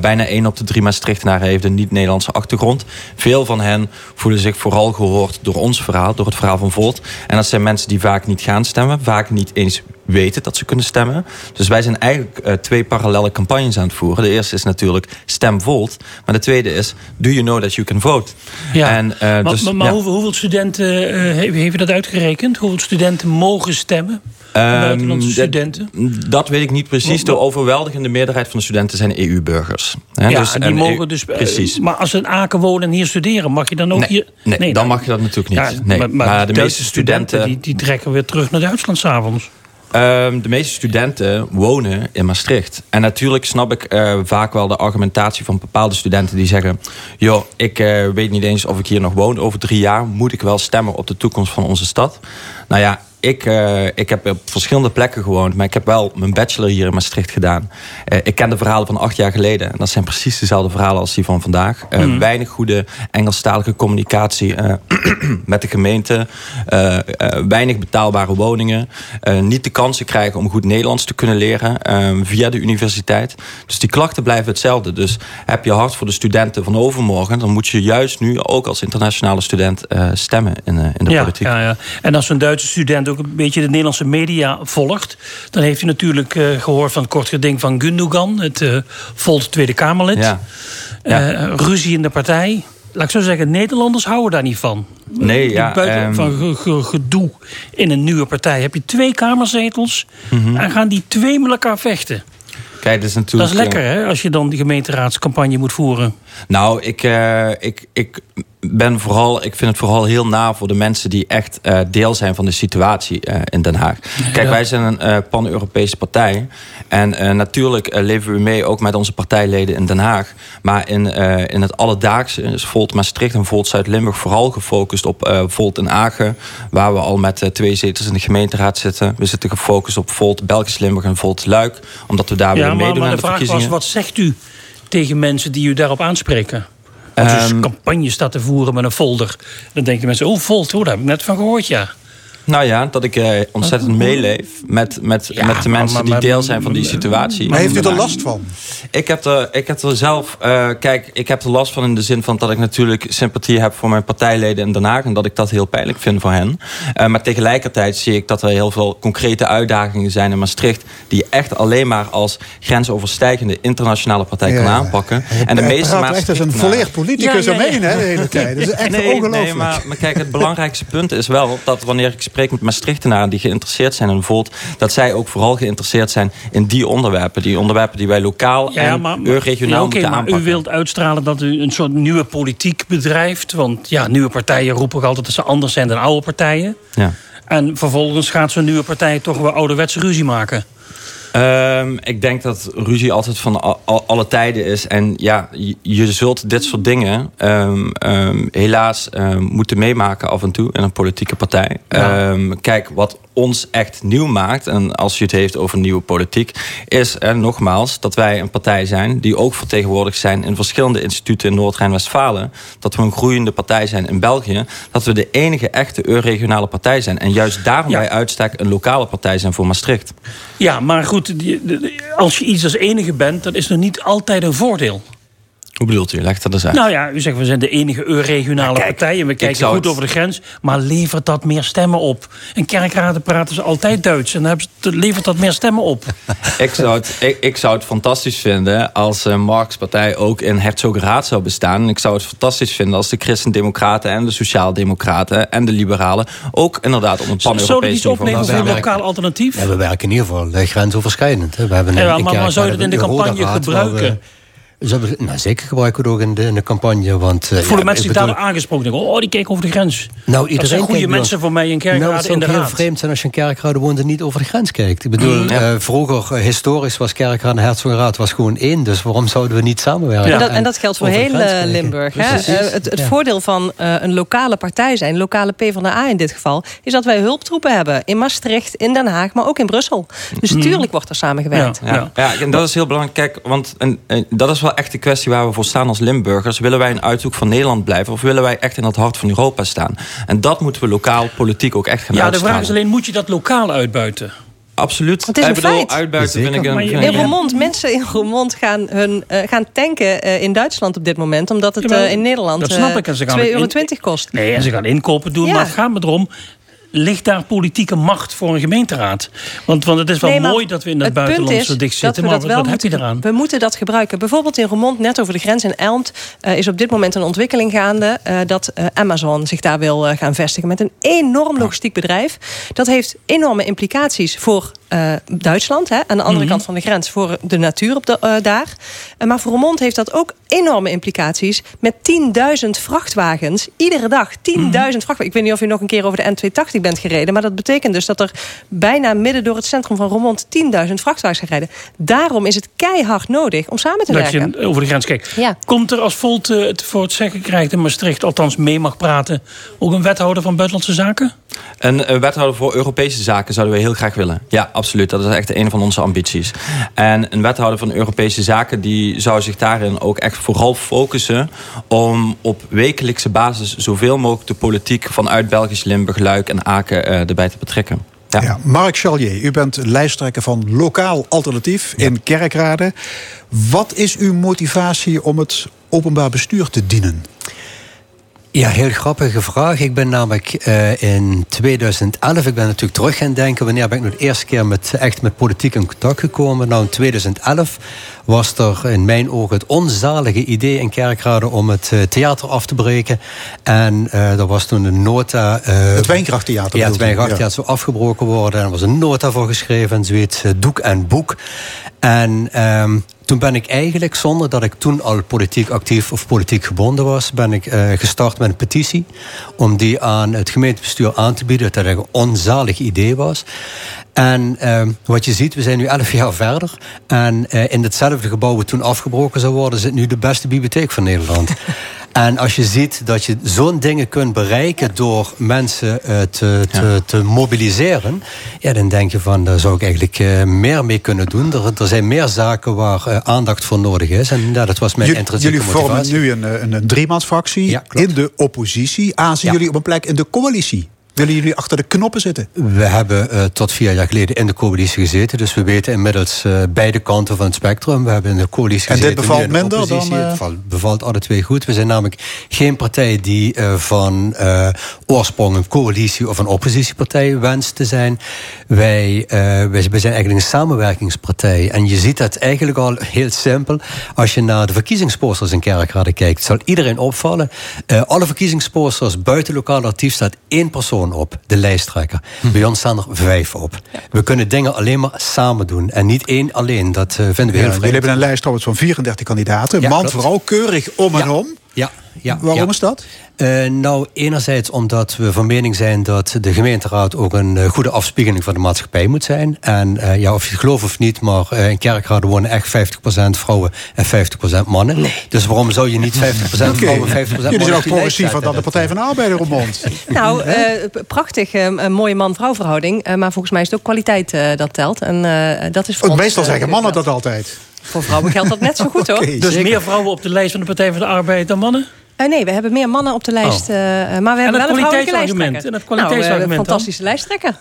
Bijna één op de drie Maastrichtenaren heeft een niet-Nederlandse achtergrond. Veel van hen voelen zich vooral gehoord door ons verhaal, door het verhaal van Volt. En dat zijn mensen die vaak niet gaan stemmen, vaak niet eens weten dat ze kunnen stemmen. Dus wij zijn eigenlijk eh, twee parallele campagnes aan het voeren. De eerste is natuurlijk stem Volt. Maar de tweede is, do you know that you can vote? Ja. En, eh, maar dus, maar, maar ja. hoeveel, hoeveel studenten uh, heeft u dat uitgerekend? Hoeveel studenten mogen stemmen? Ehm, buitenlandse dat- studenten? Dat weet ik niet precies. De overweldigende meerderheid van de studenten zijn EU-burgers. Ja, dus- die en mogen dus. eh, Precies. Maar als ze in Aken wonen en hier studeren, mag je dan ook Nee, hier. nee, dan mag je dat natuurlijk niet. Ja, Nee, maar, maar maar de meeste studenten- die, die trekken weer terug naar Duitsland s'avonds. Ehm, de meeste studenten wonen in Maastricht. En natuurlijk snap ik eh, vaak wel de argumentatie van bepaalde studenten die zeggen: joh, ik eh, weet niet eens of ik hier nog woon. Over drie jaar moet ik wel stemmen op de toekomst van onze stad. Nou ja. Ik, eh, ik heb op verschillende plekken gewoond, maar ik heb wel mijn bachelor hier in Maastricht gedaan. Eh, ik ken de verhalen van acht jaar geleden. En dat zijn precies dezelfde verhalen als die van vandaag. Eh, Mhm. Weinig goede Engelstalige communicatie met de gemeente. Weinig betaalbare woningen. Niet de kansen krijgen om goed Nederlands te kunnen leren eh, via de universiteit. Dus die klachten blijven hetzelfde. Dus heb je hart voor de studenten van overmorgen... dan moet je juist nu ook als internationale student stemmen in, in de ja, politiek. Ja, ja. En als zo'n Duitse student ook een beetje de Nederlandse media volgt, dan heeft u natuurlijk eh, gehoord van het kort geding van Gundogan, het Volt Tweede Kamerlid. Ja. Eh, ruzie in de partij. Laat ik zo zeggen, Nederlanders houden daar niet van. Nee, ja, buiten- ehm, van ge- ge- gedoe in een nieuwe partij. Heb je twee kamerzetels Mhm. en gaan die twee met elkaar vechten. Kijk, dat is Dat natuurlijk... is lekker, hè, als je dan die gemeenteraadscampagne moet voeren. Nou, ik, ik, ik ben vooral, ik vind het vooral heel na voor de mensen die echt eh, deel zijn van de situatie eh, in Den Haag. Kijk, wij zijn een eh, pan-Europese partij. En natuurlijk leven we mee ook met onze partijleden in Den Haag. Maar in, in het alledaagse is Volt Maastricht en Volt Zuid-Limburg vooral gefocust op Volt in Agen. Waar we al met twee zetels in de gemeenteraad zitten. We zitten gefocust op Volt Belgisch Limburg en Volt Luik. Omdat we daar Ja, weer meedoen maar aan de de vraag was, wat zegt u tegen mensen die u daarop aanspreken? Als u Ehm, campagne staat te voeren met een folder. Dan denken mensen, oh, Volt, oh, daar heb ik net van gehoord, ja. Nou ja, dat ik eh, ontzettend meeleef met, met, Ja, met de mensen maar- die deel zijn van die situatie. Maar heeft u er last van? Ik heb er, ik heb er zelf, eh, kijk, ik heb er last van in de zin van dat ik natuurlijk sympathie heb voor mijn partijleden in Den Haag en dat ik dat heel pijnlijk vind voor hen. Eh, maar tegelijkertijd zie ik dat er heel veel concrete uitdagingen zijn in Maastricht die je echt alleen maar als grensoverstijgende internationale partij kan Ja. aanpakken. En de meeste er echt als een Maastrichtenaren- volleerd politicus Ja, ja, ja. omheen hè, de hele tijd. Dat is echt nee, ongelooflijk. Nee, maar, maar kijk, het belangrijkste punt is wel dat wanneer ik spreek met Maastrichtenaren die geïnteresseerd zijn in Volt, dat zij ook vooral geïnteresseerd zijn in die onderwerpen. Die onderwerpen die wij lokaal Ja, en maar, regionaal ja, moeten maar aanpakken. u wilt uitstralen dat u een soort nieuwe politiek bedrijft. Want ja, nieuwe partijen roepen altijd dat ze anders zijn dan oude partijen. Ja. En vervolgens gaat zo'n nieuwe partij toch weer ouderwetse ruzie maken. Ehm, ik denk dat ruzie altijd van al- al- alle tijden is. En ja, je, je zult dit soort dingen ehm, ehm, helaas moeten meemaken af en toe in een politieke partij. Ja. Kijk, wat ons echt nieuw maakt, en als je het heeft over nieuwe politiek, is eh, nogmaals dat wij een partij zijn die ook vertegenwoordigd zijn in verschillende instituten in Noord-Rijn-Westfalen. Dat we een groeiende partij zijn in België. Dat we de enige echte regionale partij zijn. En juist daarom Ja. bij uitstek een lokale partij zijn voor Maastricht. Ja, maar goed, als je iets als enige bent, dat is nog niet altijd een voordeel. Hoe bedoelt u? Leg dat eens uit. Nou ja, u zegt we zijn de enige regionale kijk, partij en we kijken goed het- over de grens. Maar levert dat meer stemmen op? In kerkraden praten ze altijd Duits en dan hebben ze, levert dat meer stemmen op? Ik zou, het, ik, ik zou het fantastisch vinden als eh, Marks partij ook in Herzogenraad zou bestaan. En ik zou het fantastisch vinden als de Christendemocraten en de Sociaaldemocraten en de Liberalen ook inderdaad op een pan-Europees iets niveau... een lokaal alternatief? Ja, we werken in ieder geval grensoverschrijdend. hè. We hebben Ja, maar- maar zou je we het in de campagne gebruiken? We- nou, zeker gebruiken we het ook in de, in de campagne. Want, eh, Voelen ja, mensen zich bedoel- daardoor aangesproken? Denken, oh, die kijken over de grens. Nou, dat iedereen zijn goede mensen voor mij in Nou, kerkraden het zou in heel vreemd zijn als je een kerkraad woont en niet over de grens kijkt. Ik bedoel, Mm. eh, vroeger, eh, historisch was kerkraad en Herzogenraad was gewoon één. Dus waarom zouden we niet samenwerken? En, dat, en dat geldt voor heel eh. Limburg. Hè? Het het ja. voordeel van eh, een lokale partij zijn, lokale PvdA in dit geval, is dat wij hulptroepen hebben in Maastricht, in Den Haag, maar ook in Brussel. Dus Mhm. tuurlijk wordt er samengewerkt. Ja, ja. en dat is heel belangrijk. Kijk, want en, en dat is wel echt de kwestie waar we voor staan als Limburgers. Willen wij een uithoek van Nederland blijven of willen wij echt in het hart van Europa staan? En dat moeten we lokaal politiek ook echt gaan Ja, de vraag is alleen, moet je dat lokaal uitbuiten? Absoluut. Het is een bedoel, feit. uitbuiten vind ik een... Vind In Roermond, mensen in Roermond gaan, hun, eh, gaan tanken eh, in Duitsland op dit moment, omdat het eh, in Nederland dat snap eh, ik. En ze gaan 2,20 het in- euro kost. Nee, en ze gaan inkopen doen. Ja. Maar het gaat me erom. Ligt daar politieke macht voor een gemeenteraad? Want, want het is wel Nee, mooi dat we in het, buitenland is zo dicht zitten. Maar wat, heb je eraan? We moeten dat gebruiken. Bijvoorbeeld in Roermond, net over de grens in Elmt... eh, is op dit moment een ontwikkeling gaande... eh, dat eh, Amazon zich daar wil gaan vestigen. Met een enorm logistiek bedrijf. Dat heeft enorme implicaties voor eh, Duitsland. Hè, aan de andere Mhm. kant van de grens. Voor de natuur op de, eh, daar. Eh, maar voor Roermond heeft dat ook enorme implicaties... met 10.000 vrachtwagens. Iedere dag 10.000 vrachtwagens. Ik weet niet of u nog een keer over de N280 bent gereden... maar dat betekent dus dat er bijna midden door het centrum van Roermond... 10.000 vrachtwagens gaan rijden. Daarom is het keihard nodig om samen te Dat werken. je over de grens kijkt. Ja. Komt er als Volt het voor het zeggen krijgt in Maastricht... althans mee mag praten... ook een wethouder van Buitenlandse Zaken? Een eh, wethouder voor Europese zaken zouden we heel graag willen. Ja, absoluut. Dat is echt een van onze ambities. En een wethouder van Europese zaken... die zou zich daarin ook echt vooral focussen... om op wekelijkse basis zoveel mogelijk de politiek... vanuit Belgisch, Limburg, Luik en Aken eh, erbij te betrekken. Ja. Ja, Mark Chalier, u bent lijsttrekker van Lokaal Alternatief in Kerkrade. Wat is uw motivatie om het openbaar bestuur te dienen? Ja, heel grappige vraag. Ik ben namelijk eh, in 2011, ik ben natuurlijk terug gaan denken... wanneer ben ik nou de eerste keer met, echt met politiek in contact gekomen? Nou, in 2011 was er in mijn ogen het onzalige idee in Kerkrade... om het eh, theater af te breken. En eh er was toen een nota... Het Wijnkrachttheater Ja, het? Wijnkrachttheater zou afgebroken worden. En er was een nota voor geschreven en zoiets, doek en boek. En ehm, toen ben ik eigenlijk, zonder dat ik toen al politiek actief of politiek gebonden was, ben ik eh, gestart met een petitie. Om die aan het gemeentebestuur aan te bieden. Dat dat een onzalig idee was. En ehm, wat je ziet, we zijn nu elf jaar verder. En eh, in hetzelfde gebouw wat toen afgebroken zou worden, zit nu de beste bibliotheek van Nederland. En als je ziet dat je zo'n dingen kunt bereiken door mensen eh, te, te, te mobiliseren, ja, dan denk je van daar zou ik eigenlijk eh, meer mee kunnen doen. Er, er zijn meer zaken waar eh, aandacht voor nodig is. En ja, dat was mijn intrinsieke jullie vormen motivatie. nu een, een, een driemansfractie Ja, in de oppositie. Aanzien Ja. jullie op een plek in de coalitie? Willen jullie achter de knoppen zitten? We hebben eh, tot vier jaar geleden in de coalitie gezeten. Dus we weten inmiddels eh, beide kanten van het spectrum. We hebben in de coalitie En dit gezeten. bevalt minder dan, eh? Het val- bevalt alle twee goed. We zijn namelijk geen partij die eh, van eh, oorsprong een coalitie of een oppositiepartij wenst te zijn. Wij, eh, wij, zijn eigenlijk een samenwerkingspartij. En je ziet dat eigenlijk al heel simpel. Als je naar de verkiezingsposters in Kerkrade kijkt, zal iedereen opvallen. Eh, alle verkiezingsposters buiten lokaal actief staat één persoon op, de lijsttrekker. Bij ons staan er vijf op. We kunnen dingen alleen maar samen doen. En niet één alleen. Dat eh, vinden we Ja, heel jullie vreemd. hebben een lijst trouwens van 34 kandidaten. Man, klopt. vrouw, keurig om en om. Ja, ja, Waarom ja. is dat? Eh, nou, enerzijds omdat we van mening zijn dat de gemeenteraad ook een eh, goede afspiegeling van de maatschappij moet zijn. En eh, ja, of je het gelooft of niet, maar in kerkraden wonen echt 50% vrouwen en 50% mannen. Dus waarom zou je niet 50% Oké. vrouwen en 50% mannen Jullie zijn ook op progressiever dan de Partij van de Arbeid in Roermond. Nou, eh, prachtig. een mooie man-vrouw verhouding. Eh, maar volgens mij is het ook kwaliteit eh, dat telt. En eh, dat is voor ons, meestal zeggen mannen dat altijd. Voor vrouwen geldt dat net zo goed hoor. Dus zeker. meer vrouwen op de lijst van de Partij van de Arbeid dan mannen? Eh, nee, we hebben meer mannen op de lijst. eh, maar we hebben wel een vrouwelijke kwaliteitsargument? lijsttrekker. En het kwaliteitsargument nou, eh, dan? fantastische lijsttrekker.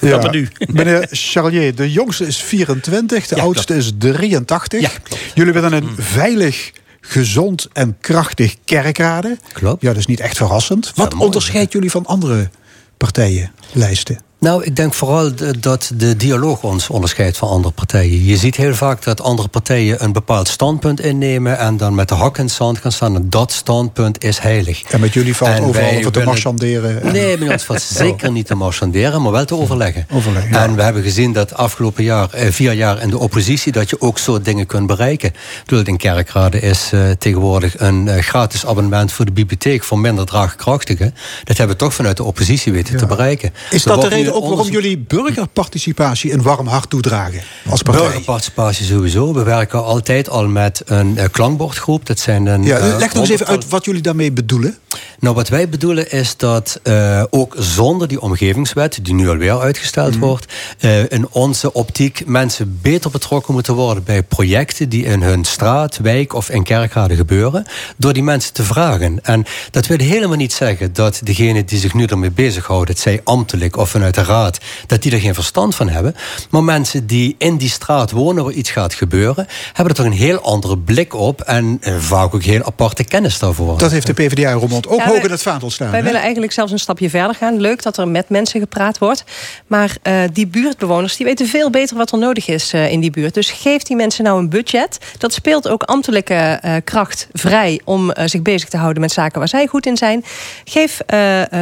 dan met u. Meneer Charlier, de jongste is 24, de Ja, oudste is 83. Ja, klopt. Jullie willen een veilig, gezond en krachtig kerkraden. Klopt. Ja, dat is niet echt verrassend. Wat onderscheidt jullie van andere partijen, lijsten? Nou, ik denk vooral dat de dialoog ons onderscheidt van andere partijen. Je ziet heel vaak dat andere partijen een bepaald standpunt innemen en dan met de hak in het zand gaan staan. En dat standpunt is heilig. En met jullie valt En overal over te marchanderen. en- Nee, bij ons valt zeker niet te marchanderen, maar wel te overleggen. Overleggen, ja. En we hebben gezien dat afgelopen jaar, eh, vier jaar in de oppositie, dat je ook zo dingen kunt bereiken. Ik bedoel, in kerkraden is eh, tegenwoordig een eh, gratis abonnement voor de bibliotheek voor minder draagkrachtigen. Dat hebben we toch vanuit de oppositie weten te bereiken. Is dat de reden ook waarom jullie burgerparticipatie een warm hart toedragen als partij? Burgerparticipatie sowieso. We werken altijd al met een eh, klankbordgroep. Dat zijn een, Ja, eh, leg nog eens even uit wat jullie daarmee bedoelen. Nou, wat wij bedoelen is dat eh, ook zonder die omgevingswet, die nu alweer uitgesteld Mhm. wordt, eh, in onze optiek mensen beter betrokken moeten worden bij projecten die in hun straat, wijk of in kerkraden gebeuren, door die mensen te vragen. En dat wil helemaal niet zeggen dat degene die zich nu ermee bezighouden, het zij ambtelijk of vanuit de raad, dat die er geen verstand van hebben. Maar mensen die in die straat wonen waar iets gaat gebeuren, hebben er toch een heel andere blik op en eh, vaak ook heel aparte kennis daarvoor. Dat heeft de PvdA in Roermond ook Ja, hoog in het vaandel staan. Wij hè? willen eigenlijk zelfs een stapje verder gaan. Leuk dat er met mensen gepraat wordt. Maar eh, die buurtbewoners die weten veel beter wat er nodig is eh, in die buurt. Dus geef die mensen nou een budget. Dat speelt ook ambtelijke eh, kracht vrij om zich bezig te houden met zaken waar zij goed in zijn. Geef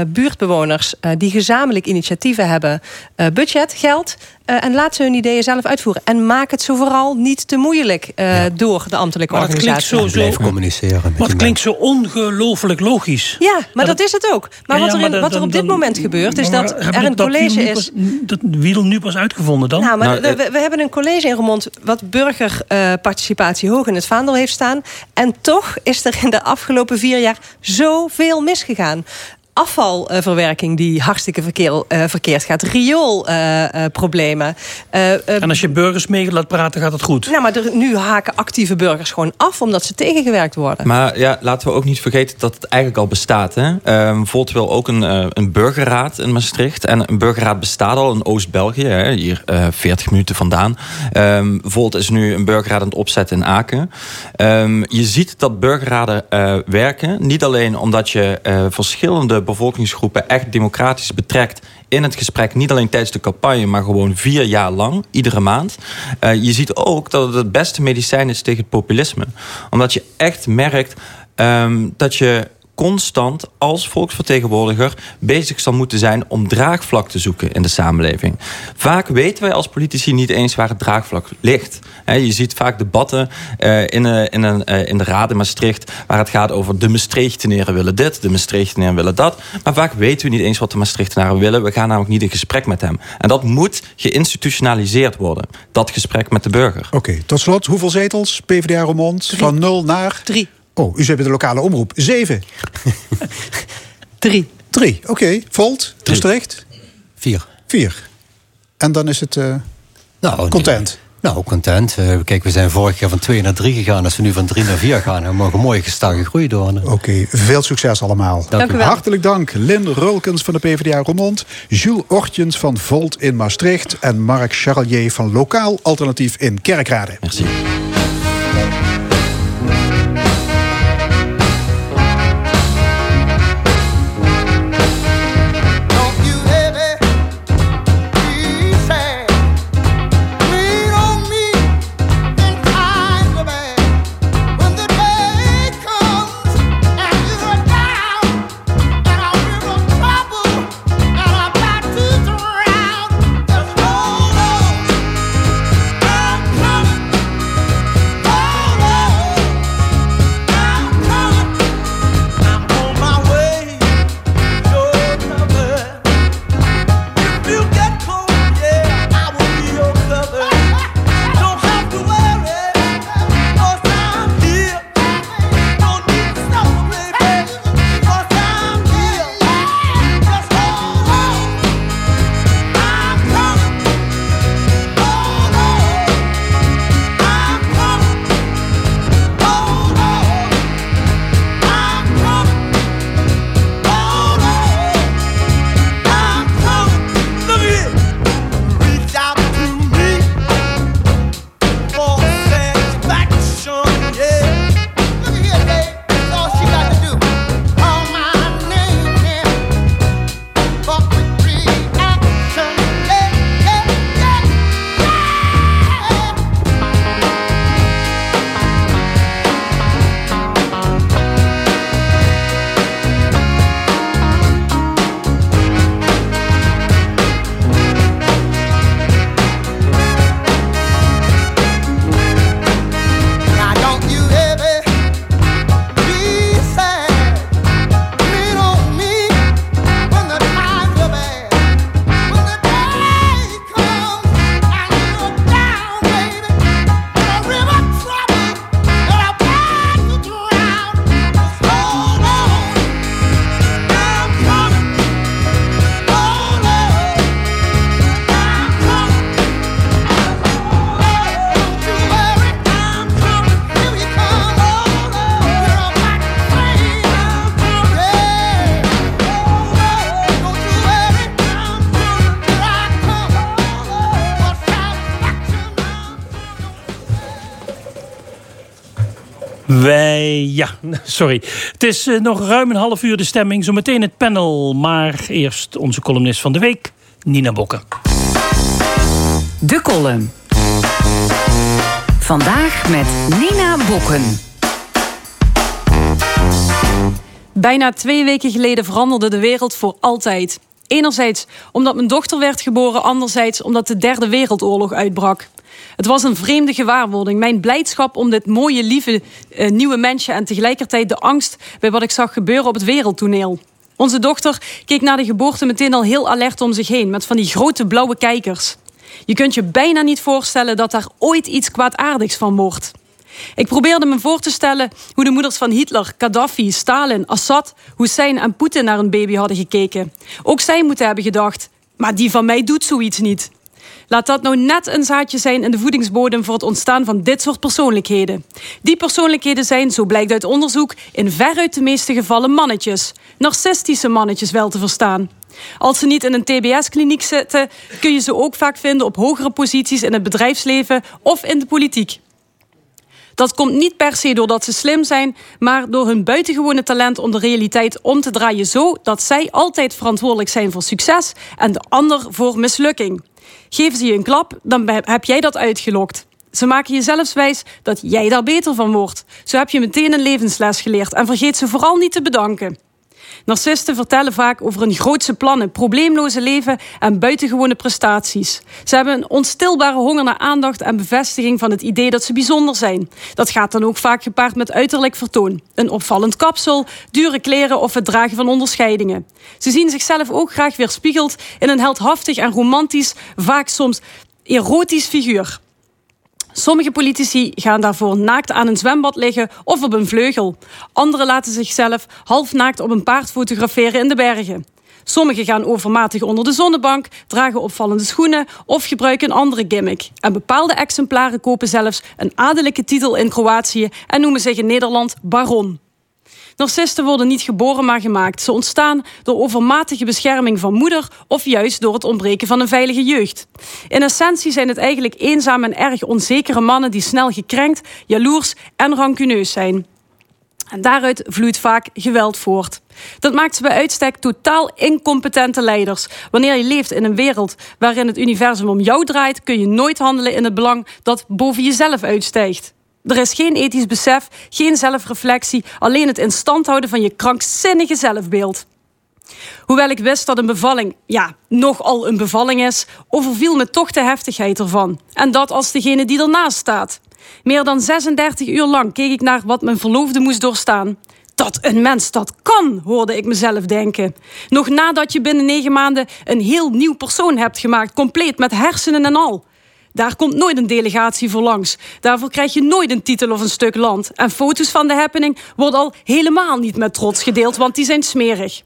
buurtbewoners die gezamenlijk initiatieven hebben budget, geld. Eh, en laat ze hun ideeën zelf uitvoeren. En maak het zo vooral niet te moeilijk eh, door de ambtelijke Maar het klinkt organisatie. zo- Blijf communiceren. met Maar het klinkt zo ongelooflijk logisch. Ja, maar dat, is het ook. Maar Ja, wat er, in- maar wat er dan- op dit dan- moment gebeurt, is dat er een dat college is. pas- dat wiel nu pas uitgevonden dan? Nou, maar Nou, we, we- we hebben een college in Remond wat burgerparticipatie hoog in het vaandel heeft staan. En toch is er in de afgelopen vier jaar zoveel misgegaan. Afvalverwerking die hartstikke verkeer, eh, verkeerd gaat. Rioolproblemen. En als je burgers mee laat praten, gaat het goed. nou, maar er, nu haken actieve burgers gewoon af omdat ze tegengewerkt worden. Maar ja, laten we ook niet vergeten dat het eigenlijk al bestaat. Hè? Ehm Volt wil ook een, eh, een burgerraad in Maastricht. En een burgerraad bestaat al in Oost-België, hè, hier eh 40 minuten vandaan. Ehm Volt is nu een burgerraad aan het opzetten in Aken. Ehm, je ziet dat burgerraden eh, werken. Niet alleen omdat je eh, verschillende bevolkingsgroepen echt democratisch betrekt in het gesprek. Niet alleen tijdens de campagne, maar gewoon vier jaar lang, iedere maand. Eh, je ziet ook dat het het beste medicijn is tegen populisme. Omdat je echt merkt ehm, dat je constant als volksvertegenwoordiger bezig zal moeten zijn om draagvlak te zoeken in de samenleving. Vaak weten wij als politici niet eens waar het draagvlak ligt. Hè, je ziet vaak debatten eh, in, eh, in, een, eh, in de Raad in Maastricht waar het gaat over de Maastrichtenaren willen dit, de Maastrichtenaren willen dat. Maar vaak weten we niet eens wat de Maastrichtenaren willen. We gaan namelijk niet in gesprek met hem. En dat moet geïnstitutionaliseerd worden. Dat gesprek met de burger. Oké, tot slot, hoeveel zetels? PvdA Roermond van 0 naar... Drie. Oh, u zit bij de lokale omroep. Zeven. Drie. Drie, oké. Volt, Maastricht? Vier. Vier. En dan is het eh, Nou, content. Nou, content. Eh, kijk, we zijn vorig jaar van 2 naar 3 gegaan. Als we nu van 3 naar 4 gaan, dan mogen we mooie gestage groei door. Oké, veel succes allemaal. Dank u wel. Hartelijk dank. Lynn Rulkens van de PvdA Roermond, Jules Ortjens van Volt in Maastricht en Mark Charlier van Lokaal Alternatief in Kerkrade. Merci. Sorry. Het is eh, nog ruim een half uur de stemming. Zometeen het panel. Maar eerst onze columnist van de week, Nina Bokken. De column. Vandaag met Nina Bokken. Bijna twee weken geleden veranderde de wereld voor altijd. Enerzijds omdat mijn dochter werd geboren, anderzijds omdat de Derde Wereldoorlog uitbrak. Het was een vreemde gewaarwording. Mijn blijdschap om dit mooie, lieve eh, nieuwe mensje en tegelijkertijd de angst bij wat ik zag gebeuren op het wereldtoneel. Onze dochter keek na de geboorte meteen al heel alert om zich heen met van die grote blauwe kijkers. Je kunt je bijna niet voorstellen dat daar ooit iets kwaadaardigs van wordt. Ik probeerde me voor te stellen hoe de moeders van Hitler, Gaddafi, Stalin, Assad, Hussein en Poetin naar een baby hadden gekeken. Ook zij moeten hebben gedacht: maar die van mij doet zoiets niet. Laat dat nou net een zaadje zijn in de voedingsbodem voor het ontstaan van dit soort persoonlijkheden. Die persoonlijkheden zijn, zo blijkt uit onderzoek, in veruit de meeste gevallen mannetjes. Narcistische mannetjes wel te verstaan. Als ze niet in een TBS-kliniek zitten, kun je ze ook vaak vinden op hogere posities in het bedrijfsleven of in de politiek. Dat komt niet per se doordat ze slim zijn, maar door hun buitengewone talent om de realiteit om te draaien zo dat zij altijd verantwoordelijk zijn voor succes en de ander voor mislukking. Geven ze je een klap, dan heb jij dat uitgelokt. Ze maken je zelfs wijs dat jij daar beter van wordt. Zo heb je meteen een levensles geleerd en vergeet ze vooral niet te bedanken. Narcisten vertellen vaak over hun grootse plannen, probleemloze leven en buitengewone prestaties. Ze hebben een onstilbare honger naar aandacht en bevestiging van het idee dat ze bijzonder zijn. Dat gaat dan ook vaak gepaard met uiterlijk vertoon. Een opvallend kapsel, dure kleren of het dragen van onderscheidingen. Ze zien zichzelf ook graag weerspiegeld in een heldhaftig en romantisch, vaak soms erotisch figuur. Sommige politici gaan daarvoor naakt aan een zwembad liggen of op een vleugel. Anderen laten zichzelf half naakt op een paard fotograferen in de bergen. Sommigen gaan overmatig onder de zonnebank, dragen opvallende schoenen of gebruiken een andere gimmick. En bepaalde exemplaren kopen zelfs een adellijke titel in Kroatië en noemen zich in Nederland baron. Narcisten worden niet geboren, maar gemaakt. Ze ontstaan door overmatige bescherming van moeder of juist door het ontbreken van een veilige jeugd. In essentie zijn het eigenlijk eenzame en erg onzekere mannen die snel gekrenkt, jaloers en rancuneus zijn. En daaruit vloeit vaak geweld voort. Dat maakt ze bij uitstek totaal incompetente leiders. Wanneer je leeft in een wereld waarin het universum om jou draait, kun je nooit handelen in het belang dat boven jezelf uitstijgt. Er is geen ethisch besef, geen zelfreflectie, alleen het in stand houden van je krankzinnige zelfbeeld. Hoewel ik wist dat een bevalling, ja, nogal een bevalling is, overviel me toch de heftigheid ervan. En dat als degene die ernaast staat. Meer dan 36 uur lang keek ik naar wat mijn verloofde moest doorstaan. Dat een mens dat kan, hoorde ik mezelf denken. Nog nadat je binnen negen maanden een heel nieuw persoon hebt gemaakt, compleet met hersenen en al. Daar komt nooit een delegatie voor langs. Daarvoor krijg je nooit een titel of een stuk land. En foto's van de happening worden al helemaal niet met trots gedeeld, want die zijn smerig.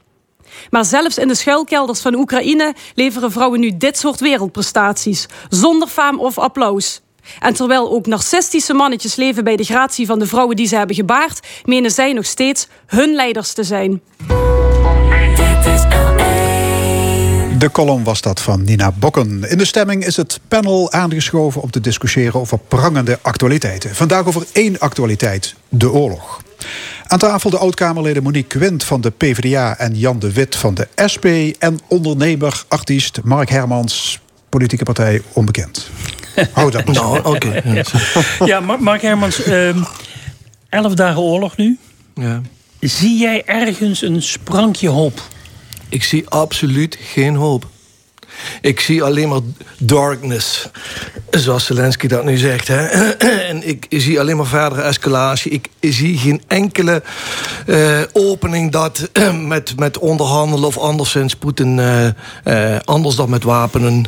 Maar zelfs in de schuilkelders van Oekraïne leveren vrouwen nu dit soort wereldprestaties, zonder faam of applaus. En terwijl ook narcistische mannetjes leven bij de gratie van de vrouwen die ze hebben gebaard, menen zij nog steeds hun leiders te zijn. De column was dat van Nina Bokken. In de stemming is het panel aangeschoven om te discussiëren over prangende actualiteiten. Vandaag over één actualiteit, de oorlog. Aan tafel de oud-Kamerleden Monique Quint van de PvdA en Jan de Wit van de SP. En ondernemer, artiest Mark Hermans, politieke partij onbekend. Hou dat maar Nou, oké. Ja, Mark Hermans, ehm, elf dagen oorlog nu. Ja. Zie jij ergens een sprankje hoop? Ik zie absoluut geen hoop. Ik zie alleen maar darkness, zoals Zelensky dat nu zegt. Hè? en ik zie alleen maar verdere escalatie. Ik zie geen enkele eh, opening dat met, met onderhandelen of anderszins Poetin eh, eh, anders dan met wapenen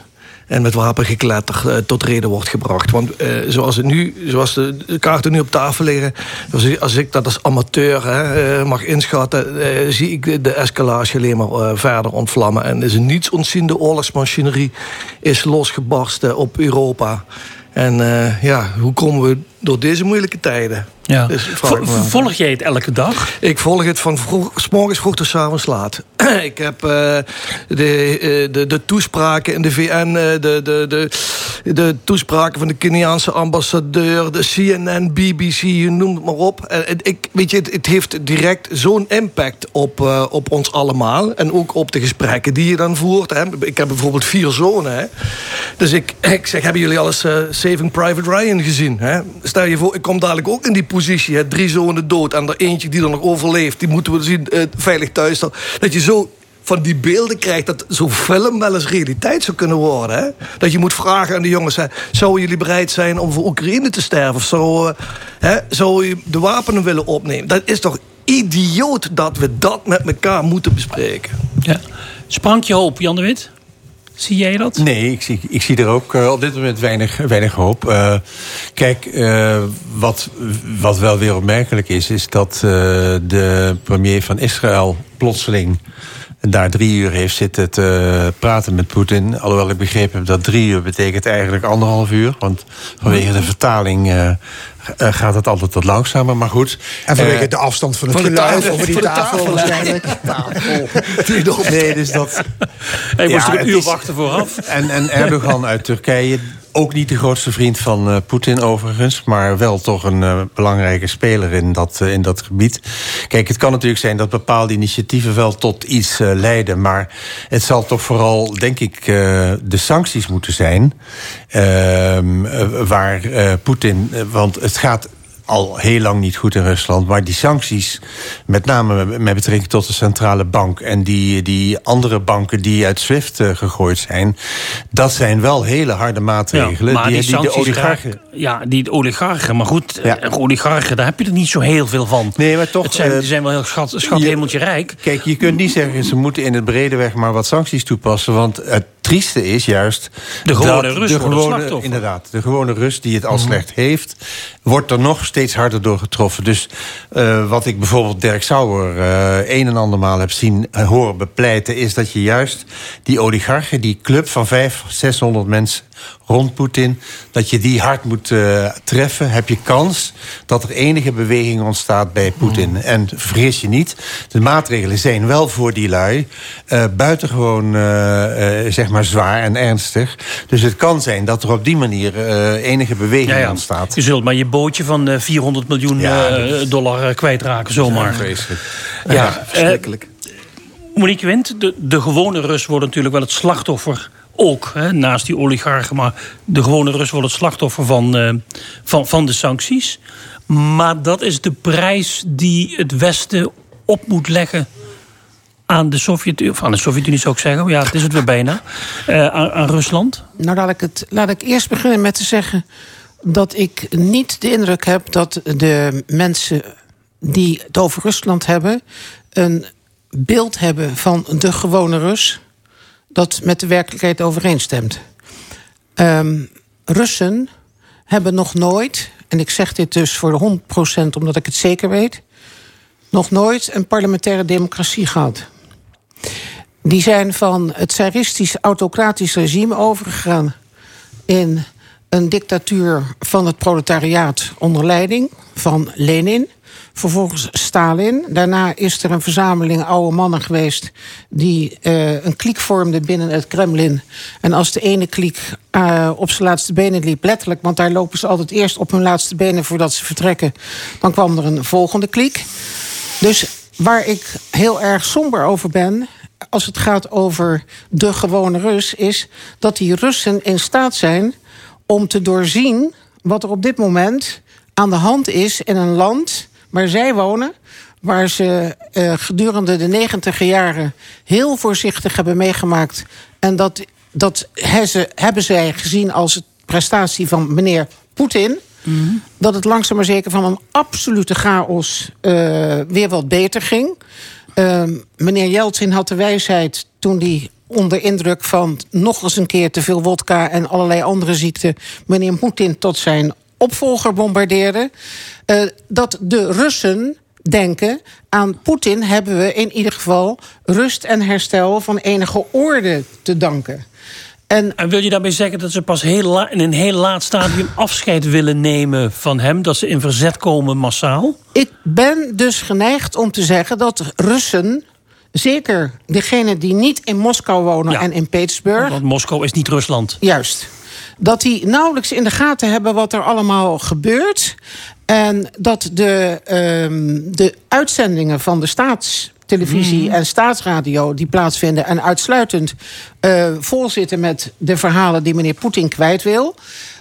en met wapengekletter uh, tot reden wordt gebracht. Want uh, zoals, het nu, zoals de, kaarten nu op tafel liggen... Als, ik dat als amateur hè, uh, mag inschatten... zie ik de escalatie alleen maar verder ontvlammen. En is een niets ontziende oorlogsmachinerie is losgebarsten op Europa... En ja, hoe komen we door deze moeilijke tijden. Ja. Dus volg jij het elke dag? Ik volg het van vroeg, s morgens vroeg tot s avonds laat. ik heb eh, de, eh, de, de toespraken in de VN, eh, de, de, de, de toespraken van de Keniaanse ambassadeur, de CNN, BBC, je noemt het maar op. Ik, weet je, het, het heeft direct zo'n impact op, op ons allemaal. En ook op de gesprekken die je dan voert. Hè. Ik heb bijvoorbeeld vier zonen. Hè. Dus ik, ik zeg, hebben jullie al eens eh, Saving Private Ryan gezien? Hè? Stel je voor, ik kom dadelijk ook in die positie. Hè? Drie zonen dood en er eentje die er nog overleeft. Die moeten we zien eh, veilig thuis. Dat je zo van die beelden krijgt dat zo'n film wel eens realiteit zou kunnen worden. Dat je moet vragen aan de jongens: hè, zouden jullie bereid zijn om voor Oekraïne te sterven? Of zou, hè, zou je de wapenen willen opnemen? Dat is toch idioot dat we dat met elkaar moeten bespreken. Ja. Sprankje hoop, Jan de Wit? Zie jij dat? Nee, ik zie, ik zie er ook eh, op dit moment weinig, weinig hoop. Eh, kijk, eh, wat, wat wel weer opmerkelijk is, is dat de premier van Israël plotseling daar drie uur heeft zitten te praten met Poetin. Alhoewel ik begrepen heb dat drie uur betekent eigenlijk anderhalf uur. Want vanwege de vertaling eh, eh, gaat het altijd wat langzamer. Maar goed. En vanwege eh, de afstand van het van de geluid tafel, over die tafel, tafel, waarschijnlijk. Nee, dus dat... Hij moest er een uur is- wachten vooraf. En, en Erdogan uit Turkije, ook niet de grootste vriend van eh, Poetin overigens... maar wel toch een eh, belangrijke speler in dat, eh, in dat gebied. Kijk, het kan natuurlijk zijn dat bepaalde initiatieven wel tot iets leiden... maar het zal toch vooral, denk ik, de sancties moeten zijn... ehm, eh, waar Poetin... want het gaat al heel lang niet goed in Rusland. Maar die sancties, met name met betrekking tot de centrale bank... en die, die andere banken die uit SWIFT eh, gegooid zijn... dat zijn wel hele harde maatregelen. maar die, die, de oligarchen... ja, die oligarchen. Maar goed, eh, oligarchen, daar heb je er niet zo heel veel van. Nee, maar toch... Het zijn, eh, die zijn wel heel schat, schat rijk. Kijk, je kunt niet zeggen... ze moeten in het brede weg maar wat sancties toepassen... want het trieste is juist... De gewone dat Rus de wordt het gewone. Inderdaad, de gewone Rus die het al Mhm. slecht heeft... wordt er nog steeds harder door getroffen. Dus eh, wat ik bijvoorbeeld Dirk Sauer eh, een en andermaal heb zien eh, horen bepleiten... is dat je juist die oligarchen, die club van 500, 600 mensen rond Poetin... dat je die hard moet eh, treffen, heb je kans dat er enige beweging ontstaat bij Poetin. Mhm. En vergis je niet, de maatregelen zijn wel voor die lui... eh, buitengewoon eh, zeg maar zwaar en ernstig. Dus het kan zijn dat er op die manier enige beweging Ja, ja. ontstaat. Je zult maar je bootje van eh, 400 miljoen Ja, dat is- dollar kwijtraken, zomaar. Ja. Ja, verschrikkelijk. Monique Wind, de, de gewone Rus wordt natuurlijk wel het slachtoffer. Ook, naast die oligarchen. Maar de gewone Rus wordt het slachtoffer van, eh, van, van de sancties. Maar dat is de prijs die het Westen op moet leggen aan de Sovjet-Unie. Of aan de Sovjet-Unie zou ik zeggen. Ja, het is het weer bijna. Eh, aan, aan Rusland. Nou, ik, het, laat ik eerst beginnen met te zeggen dat ik niet de indruk heb dat de mensen die het over Rusland hebben, een beeld hebben van de gewone Rus dat met de werkelijkheid overeenstemt. Ehm, Russen hebben nog nooit, en ik zeg dit dus voor de 100% omdat ik het zeker weet, nog nooit een parlementaire democratie gehad. Die zijn van het tsaristisch autocratisch regime overgegaan in een dictatuur van het proletariaat onder leiding van Lenin. Vervolgens Stalin. Daarna is er een verzameling oude mannen geweest die eh, een kliek vormden binnen het Kremlin. En als de ene kliek eh, op zijn laatste benen liep, letterlijk, want daar lopen ze altijd eerst op hun laatste benen voordat ze vertrekken, dan kwam er een volgende kliek. Dus waar ik heel erg somber over ben, als het gaat over de gewone Rus, is dat die Russen in staat zijn om te doorzien wat er op dit moment aan de hand is in een land waar zij wonen. Waar ze eh, gedurende de negentiger jaren heel voorzichtig hebben meegemaakt. En dat, dat he- ze, hebben zij gezien als prestatie van meneer Poetin. Dat het langzaam maar zeker van een absolute chaos eh, weer wat beter ging. Ehm, meneer Jeltsin had de wijsheid toen hij onder indruk van nog eens een keer te veel wodka en allerlei andere ziekten meneer Poetin tot zijn opvolger bombardeerde. eh, dat de Russen denken aan Poetin hebben we in ieder geval rust en herstel van enige orde te danken. En, En wil je daarmee zeggen dat ze pas heel in een heel laat stadium afscheid willen nemen van hem? Dat ze in verzet komen massaal? Ik ben dus geneigd om te zeggen dat Russen, zeker degenen die niet in Moskou wonen en in Petersburg, Want Moskou is niet Rusland. Juist. Dat die nauwelijks in de gaten hebben wat er allemaal gebeurt. En dat de, ehm, de uitzendingen van de staatstelevisie en staatsradio die plaatsvinden en uitsluitend eh vol zitten met de verhalen die meneer Poetin kwijt wil.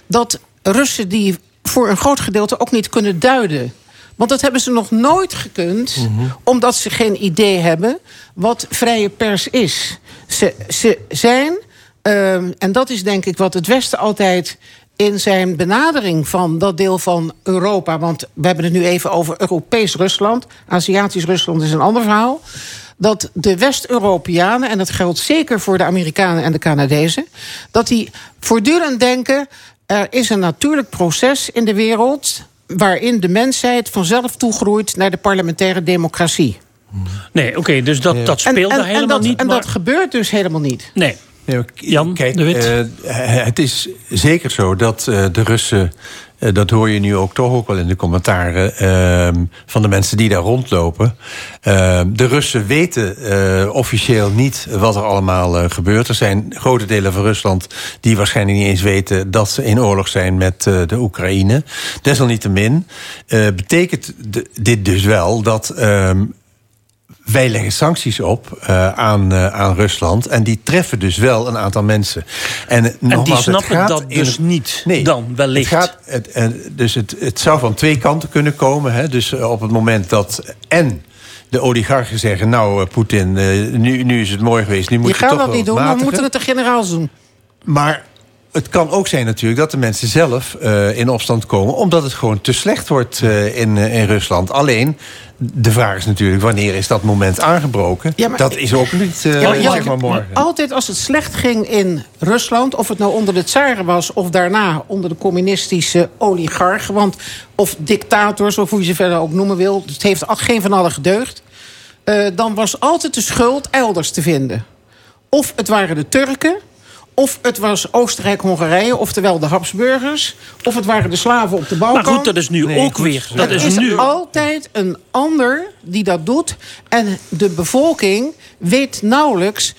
Dat Russen die voor een groot gedeelte ook niet kunnen duiden. Want dat hebben ze nog nooit gekund, omdat ze geen idee hebben wat vrije pers is. Ze, ze zijn, ehm, en dat is denk ik wat het Westen altijd in zijn benadering van dat deel van Europa... want we hebben het nu even over Europees Rusland... Aziatisch Rusland is een ander verhaal... dat de West-Europeanen, en dat geldt zeker voor de Amerikanen en de Canadezen... dat die voortdurend denken... er is een natuurlijk proces in de wereld... waarin de mensheid vanzelf toegroeit naar de parlementaire democratie. Nee, oké, dus dat, dat en, en, helemaal dat, niet. En maar- dat gebeurt dus helemaal niet. Nee. Jan, Kijk, eh, het is zeker zo dat eh, de Russen. eh, dat hoor je nu ook toch ook wel in de commentaren ehm, van de mensen die daar rondlopen. Ehm, de Russen weten officieel niet wat er allemaal gebeurt. Er zijn grote delen van Rusland die waarschijnlijk niet eens weten dat ze in oorlog zijn met de Oekraïne. Desalniettemin betekent dit dus wel dat. Wij leggen sancties op eh, aan, eh, aan Rusland. En die treffen dus wel een aantal mensen. En, eh, nogmaals, het snappen gaat dat in dus het- niet Nee, dan, wellicht. Het gaat, het, en dus het, het zou van twee kanten kunnen komen. Hè? Dus op het moment dat en de oligarchen zeggen... nou, Poetin, eh, nu, nu is het mooi geweest, nu moet Je je, gaat toch dat wel niet doen, we matigen. moeten het de generaals doen. Maar het kan ook zijn natuurlijk dat de mensen zelf eh, in opstand komen... omdat het gewoon te slecht wordt eh, in, eh, in Rusland. Alleen, de vraag is natuurlijk wanneer is dat moment aangebroken? Ja, maar- dat is ook niet Ja, maar Jan, zeg maar morgen. Altijd als het slecht ging in Rusland, of het nou onder de tsaren was of daarna onder de communistische oligarchen, want, of dictators, of hoe je ze verder ook noemen wil, het heeft geen van allen gedeugd, dan was altijd de schuld elders te vinden. Of het waren de Turken, of het was Oostenrijk-Hongarije, oftewel de Habsburgers, of het waren de slaven op de Balkan. Maar goed, dat is nu ook weer. Dat er is is nu. altijd een ander die dat doet. En de bevolking weet nauwelijks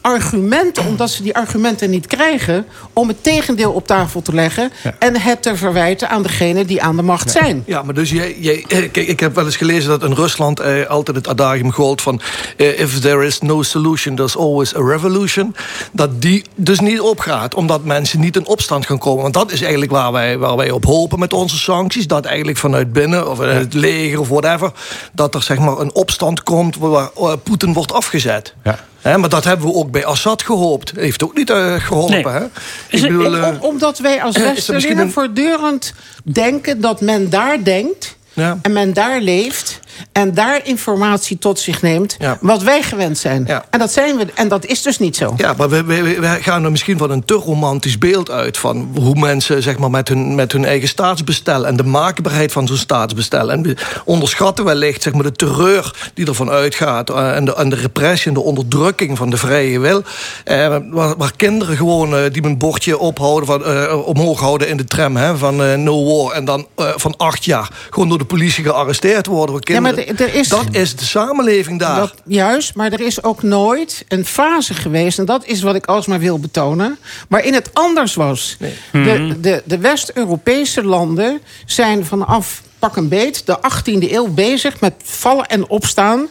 argumenten, omdat ze die argumenten niet krijgen... om het tegendeel op tafel te leggen... en het te verwijten aan degene die aan de macht zijn. Ja, maar dus jij, jij, eh, kijk, ik heb wel eens gelezen dat in Rusland eh, altijd het adagium gold van eh, if there is no solution, there's always a revolution. Dat die dus niet opgaat, omdat mensen niet in opstand gaan komen. Want dat is eigenlijk waar wij, waar wij op hopen met onze sancties. Dat eigenlijk vanuit binnen, of het leger of whatever, dat er zeg maar een opstand komt waar eh, Poetin wordt afgezet. Maar dat hebben we ook bij Assad gehoopt. Heeft ook niet eh, geholpen. Nee. Hè? Is het- bedoel, om- eh, om- omdat wij als er Westerlingen een- voortdurend denken dat men daar denkt... en men daar leeft en daar informatie tot zich neemt... wat wij gewend zijn. En, dat zijn we, en dat is dus niet zo. Ja, maar we, we, we gaan er misschien van een te romantisch beeld uit... van hoe mensen zeg maar, met, hun, met hun eigen staatsbestel... en de maakbaarheid van zo'n staatsbestel. En we onderschatten wellicht zeg maar, de terreur die ervan uitgaat... eh, en, de, en de repressie en de onderdrukking van de vrije wil. Eh, waar, waar kinderen gewoon eh, die een bordje ophouden van, eh, omhoog houden in de tram... Hè, van no war en dan van acht jaar... gewoon door de politie gearresteerd worden Ja, maar er- er is- Dat is de samenleving daar. Dat, juist, maar er is ook nooit een fase geweest... en dat is wat ik alsmaar wil betonen... waarin het anders was. Mhm. De, de, de West-Europese landen zijn vanaf pak een beet... de 18e eeuw bezig met vallen en opstaan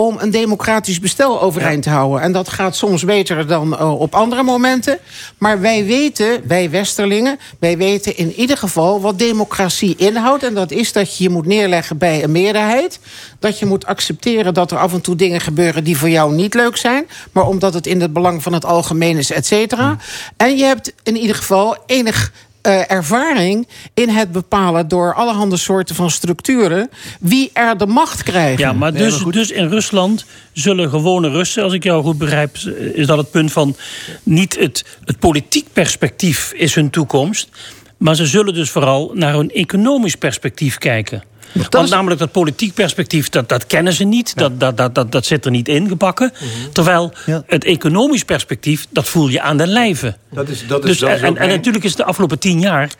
om een democratisch bestel overeind te houden. En dat gaat soms beter dan eh, op andere momenten. Maar wij weten, wij Westerlingen... wij weten in ieder geval wat democratie inhoudt. En dat is dat je je moet neerleggen bij een meerderheid. Dat je moet accepteren dat er af en toe dingen gebeuren... die voor jou niet leuk zijn. Maar omdat het in het belang van het algemeen is, et cetera. En je hebt in ieder geval enig eh, ervaring in het bepalen door allerhande soorten van structuren wie er de macht krijgt. Ja, maar dus, dus in Rusland zullen gewone Russen, als ik jou goed begrijp, is dat het punt van niet het, het politiek perspectief is hun toekomst, maar ze zullen dus vooral naar hun economisch perspectief kijken. Want namelijk dat politiek perspectief, dat, dat kennen ze niet. Dat, dat, dat, dat, dat zit er niet ingebakken. Mhm. Terwijl het economisch perspectief, dat voel je aan de lijve. Dat is, dat is, dus, dat is en, en mijn- natuurlijk is de afgelopen tien jaar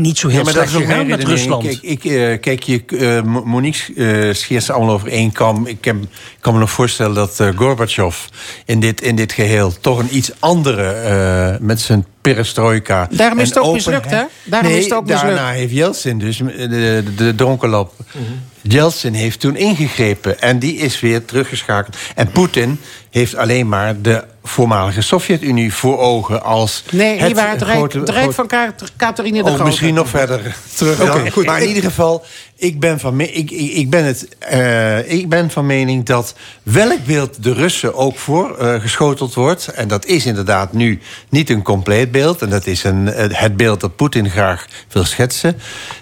niet zo heel Ja, maar dat slecht is ook mijn gegaan met. Rusland. Kijk, ik, eh, kijk je, eh, Mo- Monique eh scheert ze allemaal over één kam. Ik, heb, ik kan me nog voorstellen dat eh, Gorbachev in dit, in dit geheel... toch een iets andere, eh, met zijn perestroika... Daarom is het ook openheid- mislukt, hè? Daarom nee, is het ook mislukt. daarna heeft Yeltsin, dus de, de, de dronkenlap... Yeltsin heeft toen ingegrepen en die is weer teruggeschakeld. En Poetin heeft alleen maar de voormalige Sovjet-Unie voor ogen als... Nee, het die waren het rijk, het van Ka- Catharina de Oh, Grote. misschien nog verder terug. Oké, goed. Maar in ieder geval, ik ben van, me- ik, ik, ik, ben het, eh, ik ben van mening dat welk beeld de Russen ook voor eh, geschoteld wordt... en dat is inderdaad nu niet een compleet beeld... en dat is een, eh, het beeld dat Poetin graag wil schetsen...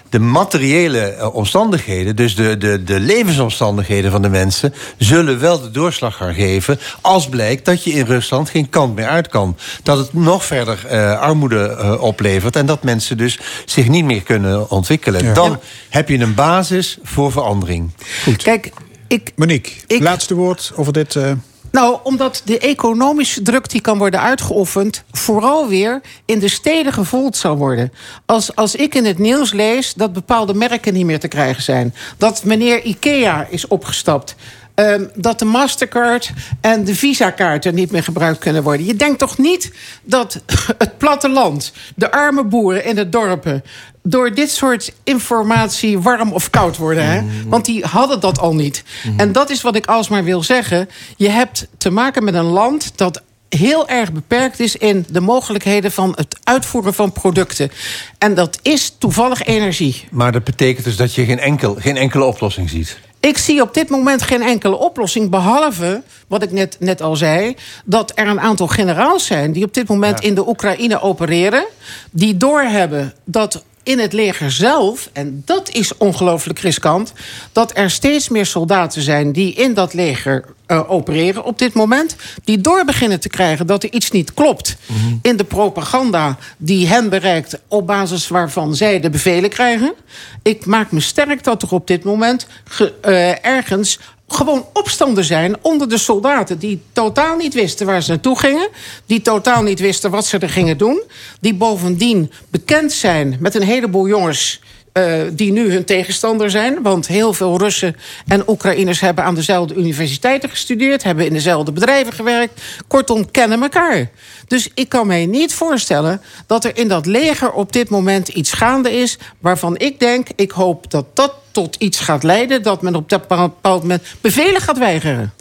De materiële omstandigheden, dus de, de, de levensomstandigheden van de mensen... zullen wel de doorslag gaan geven als blijkt dat je in Rusland geen kant meer uit kan. Dat het nog verder eh, armoede eh, oplevert... en dat mensen dus zich niet meer kunnen ontwikkelen. Ja. Dan Ja. heb je een basis voor verandering. Goed. Kijk, ik... Monique, laatste woord over dit... eh, Nou, omdat de economische druk die kan worden uitgeoefend... vooral weer in de steden gevoeld zal worden. Als, als ik in het nieuws lees dat bepaalde merken niet meer te krijgen zijn... dat meneer Ikea is opgestapt... ehm, dat de Mastercard en de Visa-kaarten niet meer gebruikt kunnen worden. Je denkt toch niet dat het platteland, de arme boeren in de dorpen... door dit soort informatie warm of koud worden. Hè? Want die hadden dat al niet. En dat is wat ik alsmaar wil zeggen. Je hebt te maken met een land dat heel erg beperkt is in de mogelijkheden van het uitvoeren van producten. En dat is toevallig energie. Maar dat betekent dus dat je geen, enkel, geen enkele oplossing ziet. Ik zie op dit moment geen enkele oplossing, behalve wat ik net, net al zei, dat er een aantal generaals zijn die op dit moment in de Oekraïne opereren, die doorhebben dat in het leger zelf, en dat is ongelooflijk riskant, dat er steeds meer soldaten zijn die in dat leger eh, opereren op dit moment, die door beginnen te krijgen dat er iets niet klopt in de propaganda die hen bereikt op basis waarvan zij de bevelen krijgen. Ik maak me sterk dat er op dit moment ge- eh, ergens gewoon opstanden zijn onder de soldaten die totaal niet wisten waar ze naartoe gingen, die totaal niet wisten wat ze er gingen doen, die bovendien bekend zijn met een heleboel jongens eh, die nu hun tegenstander zijn. Want heel veel Russen en Oekraïners hebben aan dezelfde universiteiten gestudeerd, hebben in dezelfde bedrijven gewerkt. Kortom, kennen elkaar. Dus ik kan mij niet voorstellen dat er in dat leger op dit moment iets gaande is waarvan ik denk, ik hoop dat dat tot iets gaat leiden, dat men op dat bepaald moment bevelen gaat weigeren.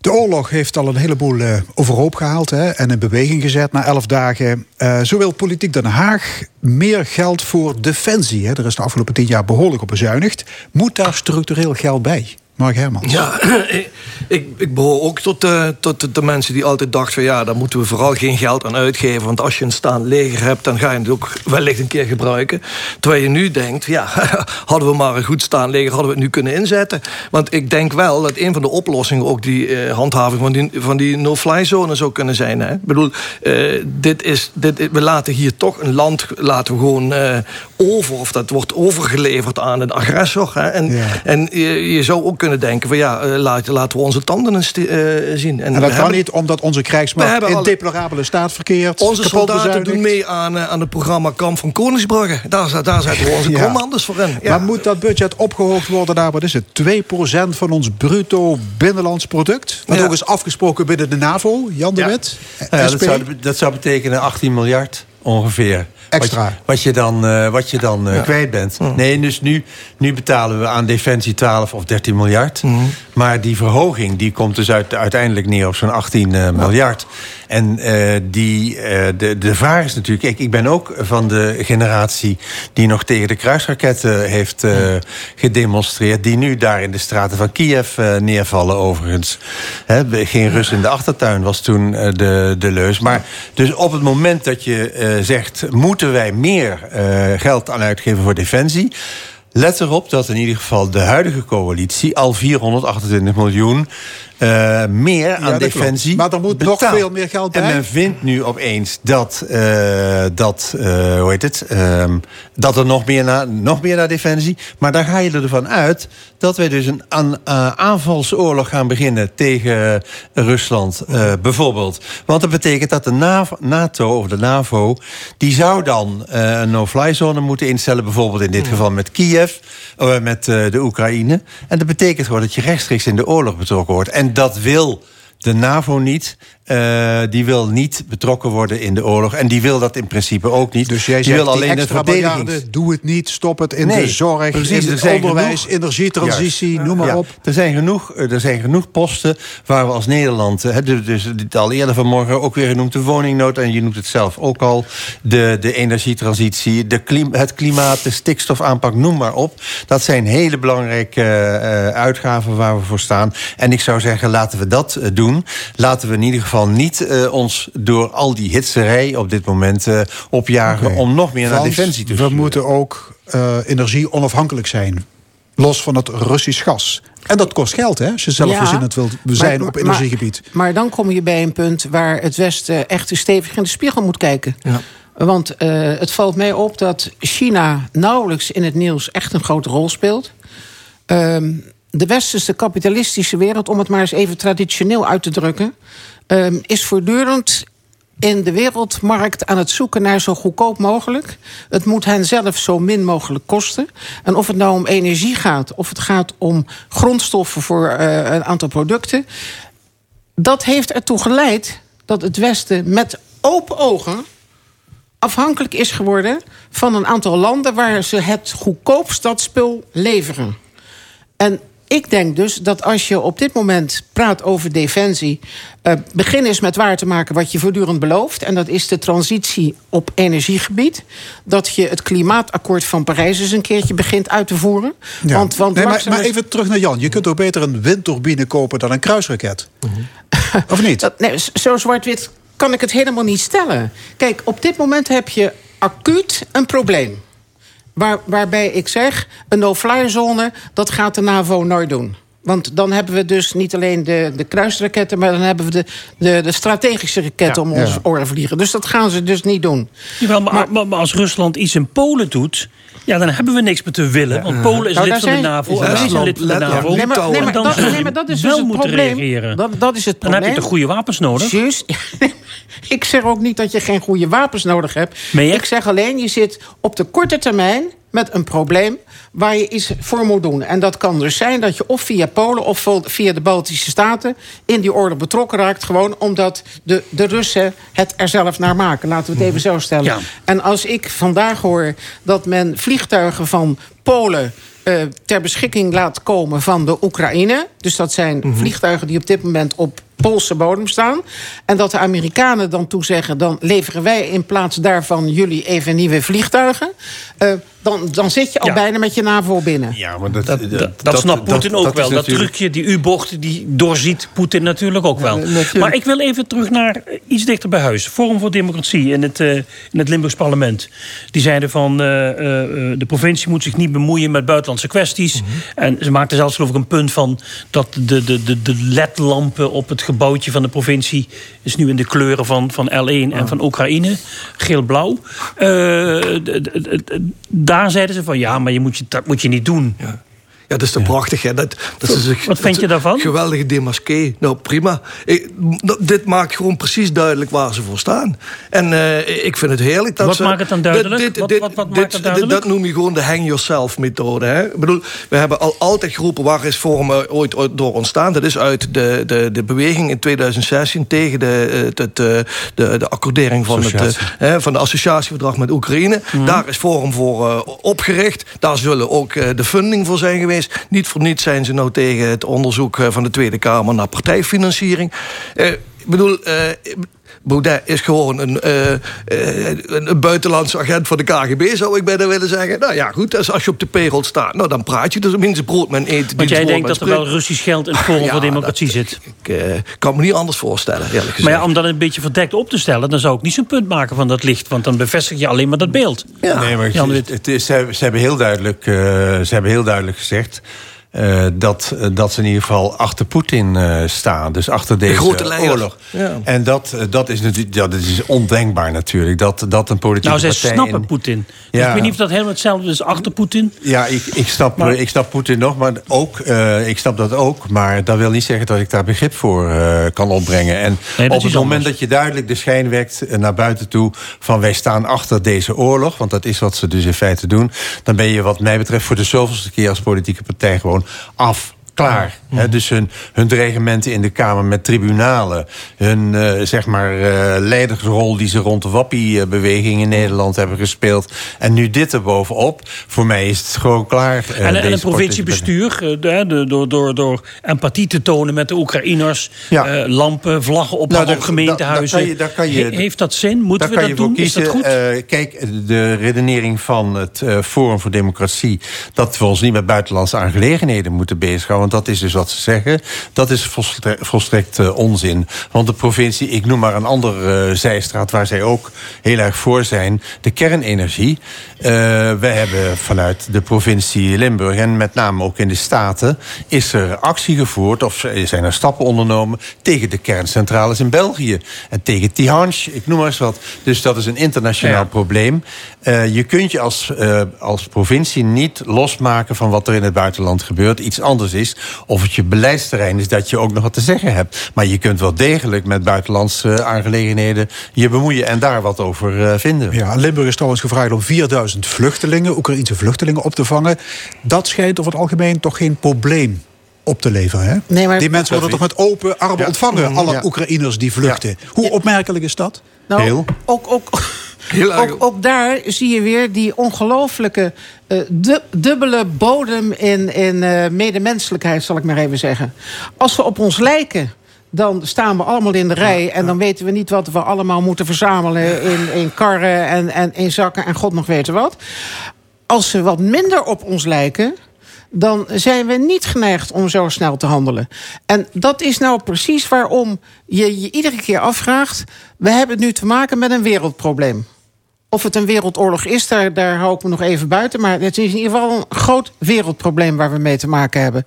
De oorlog heeft al een heleboel eh, overhoop gehaald hè, en in beweging gezet na elf dagen. Eh, zo wil politiek Den Haag meer geld voor defensie. Hè. Er is de afgelopen tien jaar behoorlijk op bezuinigd. Moet daar structureel geld bij? Mark Hermans. Ja, ik, ik, behoor ook tot, de, tot de, de mensen die altijd dachten... van ja, daar moeten we vooral geen geld aan uitgeven... want als je een staand leger hebt, dan ga je het ook wellicht een keer gebruiken. Terwijl je nu denkt, ja, hadden we maar een goed staand leger... hadden we het nu kunnen inzetten. Want ik denk wel dat een van de oplossingen... ook die eh, handhaving van die, van die no-fly zone zou kunnen zijn. Hè? Ik bedoel, eh, dit is, dit, we laten hier toch een land laten we gewoon eh, over... of dat wordt overgeleverd aan een agressor. Hè? En, en je, je zou ook kunnen denken van ja, eh, laat, laten we onze tanden eens eh, zien. En we dat kan hebben- niet omdat onze krijgsmacht in deplorabele staat verkeert. Onze soldaten bezuinigd. doen mee aan, eh, aan het programma Kamp van Koningsbrugge. Daar, daar zetten we onze Ja. commando's voor in. Ja. Maar moet dat budget opgehoogd worden naar, wat is het, 2% van ons bruto binnenlands product? Wat Ja. ook is afgesproken binnen de NAVO, Jan de Wit, Nou dat, zou, dat zou betekenen 18 miljard ongeveer. Extra. Wat je, wat je dan, eh, wat je dan eh, Ja. kwijt bent. Nee, dus nu, nu betalen we aan defensie 12 of 13 miljard. Maar die verhoging die komt dus uit, uiteindelijk neer op zo'n 18 eh, miljard. En eh, die, eh, de, de vraag is natuurlijk... Kijk, ik ben ook van de generatie die nog tegen de kruisraketten heeft eh, gedemonstreerd... die nu daar in de straten van Kiev neervallen overigens. Geen rust in de achtertuin was toen de, de leus. Maar dus op het moment dat je zegt... moeten wij meer geld aan uitgeven voor defensie... Let erop dat in ieder geval de huidige coalitie al 428 miljoen eh, meer aan klopt. defensie. Maar er moet nog veel meer geld bij. En men vindt nu opeens dat, eh, dat eh, hoe heet het, Ehm, dat er nog meer, naar, nog meer naar defensie. Maar dan ga je ervan uit dat wij dus een aan, aanvalsoorlog gaan beginnen tegen Rusland, bijvoorbeeld. Want dat betekent dat de NAVO, NATO of de NAVO, die zou dan een no-fly zone moeten instellen, bijvoorbeeld in dit geval met Kiev, met de Oekraïne. En dat betekent gewoon dat je rechtstreeks in de oorlog betrokken wordt. En dat wil de NAVO niet. Eh, die wil niet betrokken worden in de oorlog. En die wil dat in principe ook niet. Dus jij die zegt wil alleen die het extra verdedigings... doe het niet, stop het in Nee, de zorg, precies, in het onderwijs, genoeg- energietransitie, Juist. noem maar Ja, op. Er zijn, genoeg, eh, er zijn genoeg posten waar we als Nederland... hè, de- dus dit al eerder vanmorgen ook weer genoemd... de woningnood, en je noemt het zelf ook al... de, de energietransitie, de klim, het klimaat, de stikstofaanpak, noem maar op. Dat zijn hele belangrijke eh, uitgaven waar we voor staan. En ik zou zeggen, laten we dat doen. Laten we in ieder geval niet eh, ons door al die hitserij op dit moment eh, opjagen... Om nog meer naar Want defensie te We sturen. moeten ook eh, energie onafhankelijk zijn. Los van het Russisch gas. En dat kost geld, hè? Als je zelfvoorzienend wilt zijn maar- op energiegebied. Maar dan kom je bij een punt waar het Westen echt stevig in de spiegel moet kijken. Want eh, het valt mij op dat China nauwelijks in het nieuws echt een grote rol speelt. Ehm, de westerse kapitalistische wereld, om het maar eens even traditioneel uit te drukken, ehm, is voortdurend in de wereldmarkt aan het zoeken naar zo goedkoop mogelijk. Het moet hen zelf zo min mogelijk kosten. En of het nou om energie gaat, of het gaat om grondstoffen voor eh, een aantal producten. Dat heeft ertoe geleid dat het Westen met open ogen afhankelijk is geworden van een aantal landen waar ze het goedkoopst dat spul leveren. En ik denk dus dat als je op dit moment praat over defensie, eh, begin eens met waar te maken wat je voortdurend belooft. En dat is de transitie op energiegebied. Dat je het klimaatakkoord van Parijs eens een keertje begint uit te voeren. Ja. Want, want nee, maar, even terug naar Jan. Je kunt ook beter een windturbine kopen dan een kruisraket. Of niet? Dat, nee, zo zwart-wit kan ik het helemaal niet stellen. Kijk, op dit moment heb je acuut een probleem. Waar, waarbij ik zeg, een no-fly zone, dat gaat de NAVO nooit doen. Want dan hebben we dus niet alleen de, de kruisraketten... maar dan hebben we de, de, de strategische raketten om Ja. ons oren vliegen. Dus dat gaan ze dus niet doen. Jawel, maar, maar, maar als Rusland iets in Polen doet... Ja, dan hebben we niks meer te willen. Want Polen is Nou, lid van de NAVO. is En wij zijn Letland- lid van de NAVO. Nee, maar- nee, maar En dan dat- nee, maar dat is wel dus het moeten probleem. reageren. Dat, dat is het Dan probleem. heb je de goede wapens nodig. Juist. ik zeg ook niet dat je geen goede wapens nodig hebt. Ik zeg alleen, je zit op de korte termijn met een probleem waar je iets voor moet doen. En dat kan dus zijn dat je of via Polen of via de Baltische Staten in die oorlog betrokken raakt. Gewoon omdat de, de Russen het er zelf naar maken. Laten we het even zo stellen. Ja. En als ik vandaag hoor dat men vliegtuigen van Polen eh, ter beschikking laat komen van de Oekraïne. Dus dat zijn vliegtuigen die op dit moment op Poolse bodem staan. En dat de Amerikanen dan toezeggen... dan leveren wij in plaats daarvan jullie even nieuwe vliegtuigen. Eh, dan, dan zit je al Ja. bijna met je NAVO binnen. Ja, maar dat, Dat, dat, dat snapt Poetin ook wel. Dat natuurlijk- trucje, die U-bocht, die doorziet Poetin natuurlijk ook wel. Maar ik wil even terug naar eh, iets dichter bij huis. Forum voor Democratie in het, eh, in het Limburgs parlement. Die zeiden van eh, de provincie moet zich niet bemoeien met buitenlandse kwesties. En ze maakten zelfs geloof ik een punt van dat de, de, de, de ledlampen op het gebouwtje van de provincie is nu in de kleuren van, van L1 en van Oekraïne. Geel-blauw. Eh, d- d- d- d- daar zeiden ze van ja, maar je moet je, dat moet je niet doen. Ja, dat is toch prachtig, hè? Dat, dat is een, Wat vind je daarvan? Geweldige demasqué. Nou, prima. Ik, dit maakt gewoon precies duidelijk waar ze voor staan. En eh, ik vind het heerlijk dat Wat ze... maakt het dan duidelijk? Wat- wat- wat maakt het duidelijk? Dat noem je gewoon de hang-yourself-methode. hè? Ik bedoel, we hebben al altijd geroepen... waar is Forum eh, ooit, ooit door ontstaan? Dat is uit de, de, de beweging in 2016... tegen de, het, het, eh, de, de accordering van, het, hè, van de associatieverdrag met Oekraïne. Mhm. Daar is Forum voor opgericht. Daar zullen ook de funding voor zijn geweest. Niet voor niets zijn ze nou tegen het onderzoek eh, van de Tweede Kamer naar partijfinanciering. Eh, ik bedoel, eh, Baudet is gewoon een, eh, eh, een, buitenlandse agent van de KGB, zou ik bijna willen zeggen. Nou ja, goed, als, als je op de payroll staat, nou dan praat je. Dus tenminste brood men eet. Want jij denkt dat er wel. Russisch geld in het Forum Ja, voor Democratie zit. Ik eh, kan me niet anders voorstellen, eerlijk gezegd. Maar ja, om dat een beetje verdekt op te stellen... dan zou ik niet zo'n punt maken van dat licht. Want dan bevestig je alleen maar dat beeld. Nee, maar het, het is, ze, ze hebben heel duidelijk, eh, ze hebben heel duidelijk gezegd... eh, dat, eh, dat ze in ieder geval achter Poetin eh, staan. Dus achter deze grote leider. oorlog. Ja. En dat, dat, is natuurlijk, ja, dat is ondenkbaar natuurlijk. Dat, dat een politieke Nou, zij partij... snappen in- Poetin. Dus ik weet niet of dat helemaal hetzelfde is achter Poetin. Ja, ik, ik, snap, Maar- ik snap Poetin nog, maar ook, eh, ik snap dat ook. Maar dat wil niet zeggen dat ik daar begrip voor eh, kan opbrengen. En Nee, op het moment anders. dat je duidelijk de schijn wekt naar buiten toe... van wij staan achter deze oorlog, want dat is wat ze dus in feite doen... dan ben je wat mij betreft voor de zoveelste keer als politieke partij gewoon af. Klaar. Hè, dus hun, hun dreigementen in de Kamer met tribunalen. Hun eh, zeg maar, eh, leidersrol die ze rond de Wappie-beweging in Nederland hebben gespeeld. En nu dit erbovenop. Voor mij is het gewoon klaar. eh, en, een provinciebestuur, de, de- door, door, door empathie te tonen met de Oekraïners... Ja. lampen, vlaggen op Nou, op gemeentehuizen. daar- daar kan je- daar kan je- He- heeft dat zin? Moeten we dat je doen? Is dat goed? Kijk, de redenering van het Forum voor Democratie... dat we ons niet met buitenlandse aangelegenheden moeten bezighouden... want dat is dus wat ze zeggen. Dat is volstre- volstrekt eh, onzin. Want de provincie, ik noem maar een andere eh, zijstraat... waar zij ook heel erg voor zijn, de kernenergie. Eh wij hebben vanuit de provincie Limburg... en met name ook in de Staten... is er actie gevoerd of zijn er stappen ondernomen... tegen de kerncentrales in België. En tegen Tihange, ik noem maar eens wat. Dus dat is een internationaal Ja. probleem. Je kunt je als, als provincie niet losmaken van wat er in het buitenland gebeurt. Iets anders is of het je beleidsterrein is dat je ook nog wat te zeggen hebt. Maar je kunt wel degelijk met buitenlandse aangelegenheden je bemoeien en daar wat over eh, vinden. Ja, Limburg is trouwens gevraagd om 4000 vluchtelingen, Oekraïnse vluchtelingen, op te vangen. Dat schijnt over het algemeen toch geen probleem op te leveren. Hè? Nee, maar- die mensen worden toch met open armen ontvangen, alle Ja. Oekraïners die vluchten. Hoe opmerkelijk is dat? Nou, Heel. Ook, ook, ook, ook daar zie je weer die ongelooflijke eh, du- dubbele bodem in, in eh, medemenselijkheid, zal ik maar even zeggen. Als we op ons lijken. Dan staan we allemaal in de rij en dan weten we niet wat we allemaal moeten verzamelen in, in karren en, en in zakken en god nog weten wat. Als ze wat minder op ons lijken, dan zijn we niet geneigd om zo snel te handelen. En dat is nou precies waarom je je iedere keer afvraagt... we hebben nu te maken met een wereldprobleem. Of het een wereldoorlog is, daar, daar hou ik me nog even buiten. Maar het is in ieder geval een groot wereldprobleem waar we mee te maken hebben.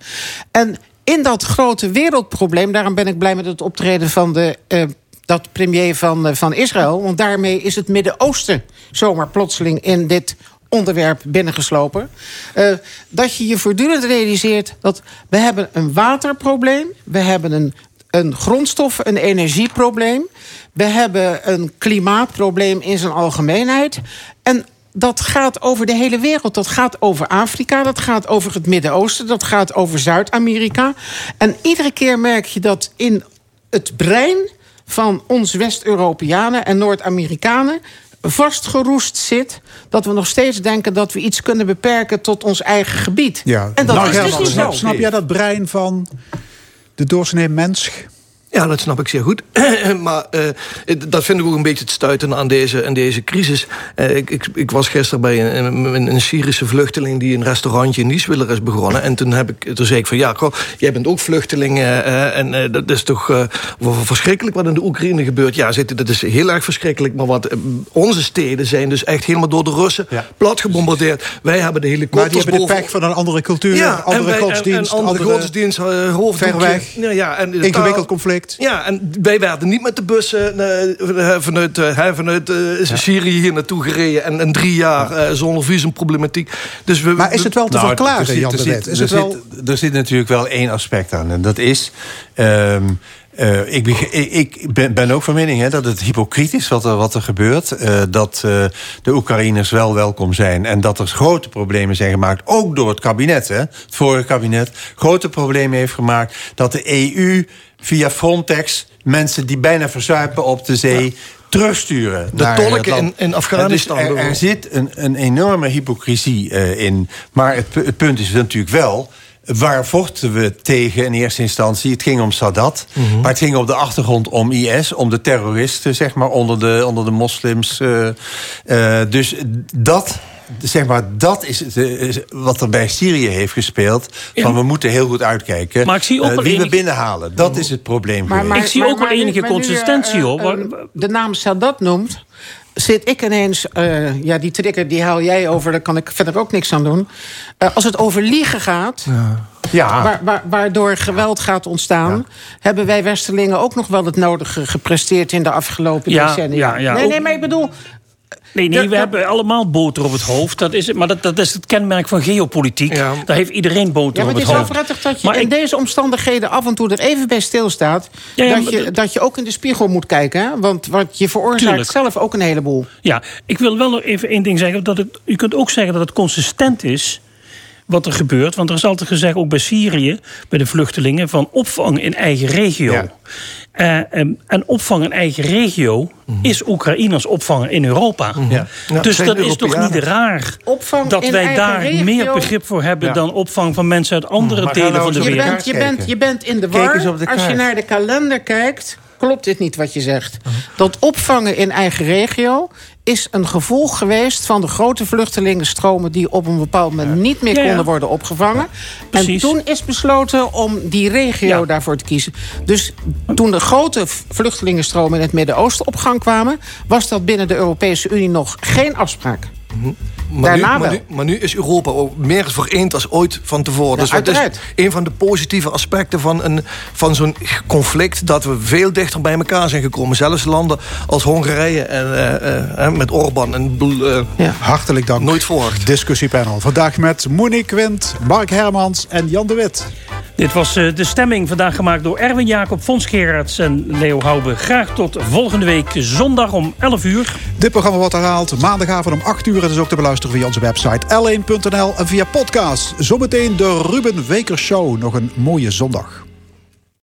En in dat grote wereldprobleem, daarom ben ik blij met het optreden van de. eh, dat premier van, eh, van Israël. Want daarmee is het Midden-Oosten zomaar plotseling in dit onderwerp binnengeslopen. Eh, dat je je voortdurend realiseert dat we hebben een waterprobleem. We hebben een, een grondstof, een energieprobleem. We hebben een klimaatprobleem in zijn algemeenheid. En dat gaat over de hele wereld. Dat gaat over Afrika, dat gaat over het Midden-Oosten, dat gaat over Zuid-Amerika. En iedere keer merk je dat in het brein van ons West-Europeanen en Noord-Amerikanen vastgeroest zit dat we nog steeds denken dat we iets kunnen beperken tot ons eigen gebied. Ja. En dat Nou, is dus niet snap, zo. snap jij dat brein van de doorsnee mens? Ja, dat snap ik zeer goed. maar eh, dat vind ik ook een beetje het stuiten aan deze, aan deze crisis. Eh, ik, ik, ik was gisteren bij een, een, een Syrische vluchteling... die een restaurantje in Nieswiller is begonnen. En toen, heb ik, toen zei ik van... ja, goh, jij bent ook vluchteling... eh, en dat is toch verschrikkelijk wat in de Oekraïne gebeurt. Ja, zit- dat is heel erg verschrikkelijk. Maar wat, onze steden zijn dus echt helemaal door de Russen... plat gebombardeerd. Wij hebben de Maar helikopters die hebben de pech van een andere cultuur, andere wij- godsdienst, en, andere, andere godsdienst, hoofddoekje. ver weg, Ja, ja, en ingewikkeld taal- Ja, en wij werden niet met de bussen eh, vanuit, eh, vanuit eh, Syrië hier naartoe gereden. En, en drie jaar eh, zonder visumproblematiek. Dus we, Maar is het wel te Nou, verklaren, er Jan er de zit- Wet? Er wel... zit- Er zit natuurlijk wel één aspect aan. En dat is... ehm, eh, ik, ik, ben, ben ook van mening hè, dat het hypocriet is wat er, wat er gebeurt. Eh, dat eh, de Oekraïners wel welkom zijn. En dat er grote problemen zijn gemaakt. Ook door het kabinet. Hè, het vorige kabinet. Grote problemen heeft gemaakt. Dat de EU via Frontex mensen die bijna verzuipen op de zee. Terugsturen. De tolken in- in Afghanistan Dus er, er zit een, een enorme hypocrisie in. Maar het punt is natuurlijk wel. Waar vochten we tegen in eerste instantie? Het ging om Sadat. Mhm. Maar het ging op de achtergrond om IS, om de terroristen, zeg maar, onder de, onder de moslims. eh, eh, dus dat. Zeg maar, dat is, het, is wat er bij Syrië heeft gespeeld. Van we moeten heel goed uitkijken. Maar ik zie ook eh, wie we binnenhalen. Dat is het probleem. geweest. Ik zie ook wel enige maar consistentie, hoor. eh, Maar- de naam Sadat noemt, zit ik ineens... eh, ja, die trigger die haal jij over, daar kan ik verder ook niks aan doen. Eh, als het over liegen gaat... Ja. Wa- wa- waardoor geweld gaat ontstaan. Hebben wij Westerlingen ook nog wel het nodige gepresteerd in de afgelopen Ja, decennia? ja, ja. Nee, nee, maar ik bedoel. Nee, nee we hebben allemaal boter op het hoofd. Dat is, het, maar dat, dat is het kenmerk van geopolitiek. Daar heeft iedereen boter Ja, maar op het het is wel hoofd. prettig dat je Maar in ik- deze omstandigheden af en toe er even bij stilstaat. Ja, ja, dat, maar je, dat- je ook in de spiegel moet kijken. Hè? Want wat je veroorzaakt Tuurlijk. zelf ook een heleboel. Ja, ik wil wel nog even één ding zeggen. Dat het, u kunt ook zeggen dat het consistent is wat er gebeurt. Want er is altijd gezegd, ook bij Syrië, bij de vluchtelingen... van opvang in eigen regio. Eh, em, en opvang in eigen regio is Oekraïners opvangen in Europa. Ja. Ja, dus dat is toch niet raar Opvang dat wij daar regio. meer begrip voor hebben... Ja. dan opvang van mensen uit andere delen nou van de op Je wereld. bent, je, bent, je bent in de war. de Als je naar de kalender kijkt, klopt dit niet wat je zegt. Dat opvangen in eigen regio is een gevolg geweest van de grote vluchtelingenstromen die op een bepaald moment niet meer konden worden opgevangen. en toen is besloten om die regio daarvoor te kiezen. Dus toen de grote vluchtelingenstromen in het Midden-Oosten op gang kwamen, was dat binnen de Europese Unie nog geen afspraak. Maar nu, Daarna maar, wel. nu, maar nu is Europa ook meer vereend als ooit van tevoren. Ja, dus dat is een van de positieve aspecten van, een, van zo'n conflict... dat we veel dichter bij elkaar zijn gekomen. Zelfs landen als Hongarije en eh, eh, met Orbán en eh, Hartelijk dank. nooit volgt. Discussiepanel. Vandaag met Monique Quint, Mark Hermans en Jan de Wit. Dit was eh, de stemming vandaag gemaakt door Erwin Jacob, Fons Gerards en Leo Hoube. Graag tot volgende week zondag om 11 uur. Dit programma wordt herhaald maandagavond om 8 uur. Het is ook te beluisteren via onze website l1.nl en via podcast. Zometeen de Ruben Weker Show. Nog een mooie zondag.